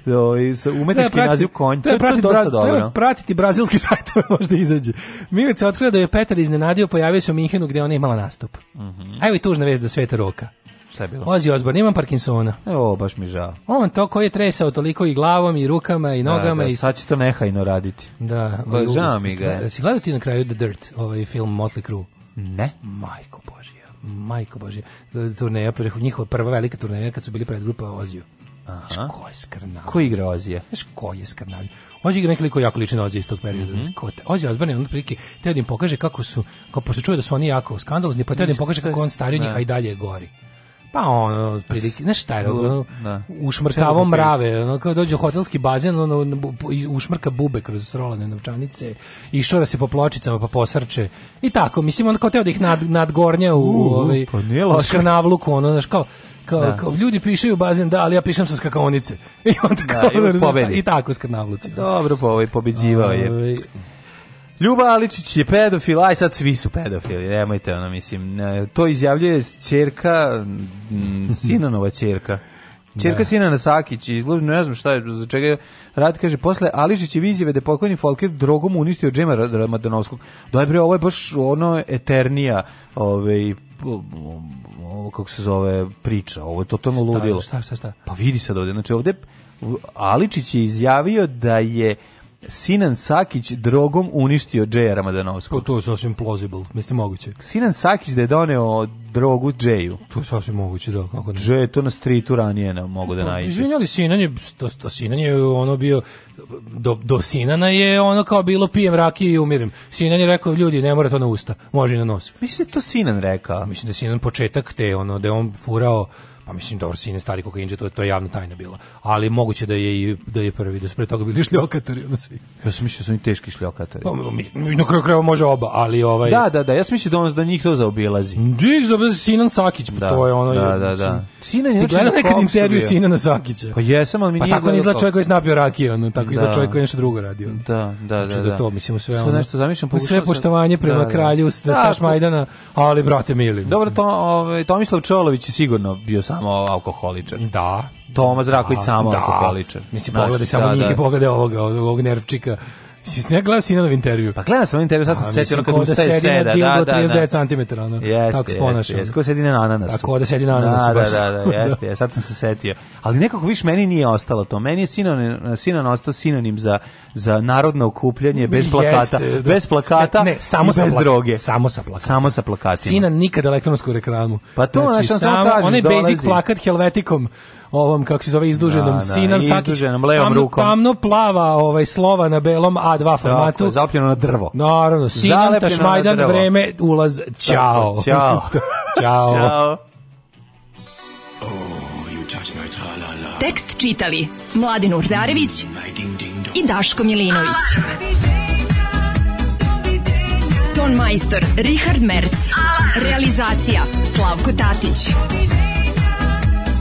ovaj, sa umetnički pratiti, naziv konj. Treba pratiti, to je dosta dobro. Treba pratiti brazilski sajt, možda izađe. Milica otkrila da je Petar iznenadio, pojavio se u Minhenu gde ona imala nastup. Mm -hmm. Evo i tužna vez za Sveta Roka. Šta je bilo? Ozi Osborn, imam Parkinsona. Evo, baš mi žao. On to koji je tresao toliko i glavom i rukama i da, nogama. Da, da, i... sad će to nehajno raditi. Da. Ba, pa žao mi ga. Si gledao ti na kraju The Dirt, ovaj film Motley Crue? Ne. Majko Božija. Majko Božija. Turneja, njihova prva velika turneja kad su bili predgrupa Oziju. Aha. Ko je skrnavio? Ko igra Ozija? Znaš ko je skrnavio? Ozi igra nekoliko jako liči na Ozija iz tog perioda. Mm -hmm. Ozija Osborn je onda prilike, te pokaže kako su, kao pošto čuje da su oni jako skandalozni, pa te da pokaže kako on stari njih, da. a i dalje gori. Pa ono, prilike, pa znaš šta je, ono, da? Da. ušmrkavo mrave, ono, kao dođe u hotelski bazen, ono, ušmrka bube kroz srolane novčanice i šora se po pločicama pa posrče. I tako, mislim, on kao teo da ih nad, nadgornja u, uh, ovaj, pa u škrnavluku, ono, znaš, kao, kao, da. kao ljudi pišu u bazen, da, ali ja pišem sa skakonice. I onda da, kao, da, i, i tako skrnavluci. Dobro, po pa, ovaj, pobeđivao je. Ovaj, Ljuba Aličić je pedofil, aj sad svi su pedofili, nemojte ono, mislim, to izjavljuje ćerka, mm, sinanova ćerka. Čerka da. Sinana Sakić izloženo, ne znam šta je, za čega rad kaže, posle Aličić je izjave da je pokojni Folker drogom unistio džema Ramadanovskog. Dobro, ovo je baš ono eternija, ovaj, ovo kako se zove priča, ovo je totalno ludilo. Šta, šta, šta? Pa vidi sad ovde, znači ovde Aličić je izjavio da je Sinan Sakić drogom uništio Džeja Ramadanovskog. To, je sasvim plausible, mislim moguće. Sinan Sakić da je doneo drogu Džeju. To je sasvim moguće, da, kako ne. Džej to na streetu ranije ne mogu da no, pa, najde. Izvinjali, Sinan je, to, to Sinan je ono bio, do, do Sinana je ono kao bilo pijem rakije i umirim. Sinan je rekao, ljudi, ne mora to na usta, može i na nos. Mislim da to Sinan rekao. Mislim da Sinan početak te, ono, da on furao Pa mislim dobro sine stari kokainđe, to je to je javna tajna bila. Ali moguće da je i da je prvi da su pre toga bili šljokatori onda svi. Ja sam mislio da su oni teški šljokatori. Pa mi, mi, na kraju krajeva može oba, ali ovaj Da, da, da, ja sam mislio da on da njih to zaobilazi. Njih da zaobilazi Sinan Sakić, pa da, to je ono Da, da, da. Sinan je znači gledao da nekad intervju Sinan Sakića. Pa jesam, ali mi pa nije. Pa tako izgleda čovjek koji je snapio rakiju, ono, tako izgleda čovjek koji nešto drugo radio. Da, da, da. Znači da to mislimo sve ono. Sve nešto zamišljam, sve poštovanje prema kralju Staš Majdana, ali brate mili. Dobro, to ovaj Tomislav Čolović je sigurno bio samo alkoholičar. Da. Toma Raković samo da. alkoholičar. Mislim, znači, pogledaj samo da, njih i da. pogledaj ovoga, ovog nervčika Si ne gledao Sinanov intervju? Pa gledao sam intervju, sad sam se setio kako da ustaje seda. Da, da, da, da. 39 cm, ono, jeste, kako se ponaša. Jeste, sedi na ananasu. Tako da sedi na ananasu. Da, da baš. da, da, jeste, da. sad sam se setio. Ali nekako, viš, meni nije ostalo to. Meni je Sinan, Sinan ostao sinonim za, za narodno okupljanje bez plakata. Jeste, da. Bez plakata ne, ne, samo i bez sa droge. Samo sa plakatima. Samo sa plakatima. Sinan nikad elektronsku reklamu. Pa to, znači, znači, samo, kažem, onaj basic plakat helvetikom ovom kako se zove izduženom da, Sinan da, Sakić izduženom levom tamno, rukom tamno plava ovaj slova na belom A2 formatu Tako, zalepljeno na drvo naravno Sinan zalepljeno Tašmajdan vreme ulaz ciao ciao ciao, ciao. Oh, you touch my -la -la. Tekst čitali Mladin Urdarević i Daško Milinović. Ah! Ton majstor Richard Merc. Realizacija Slavko Tatić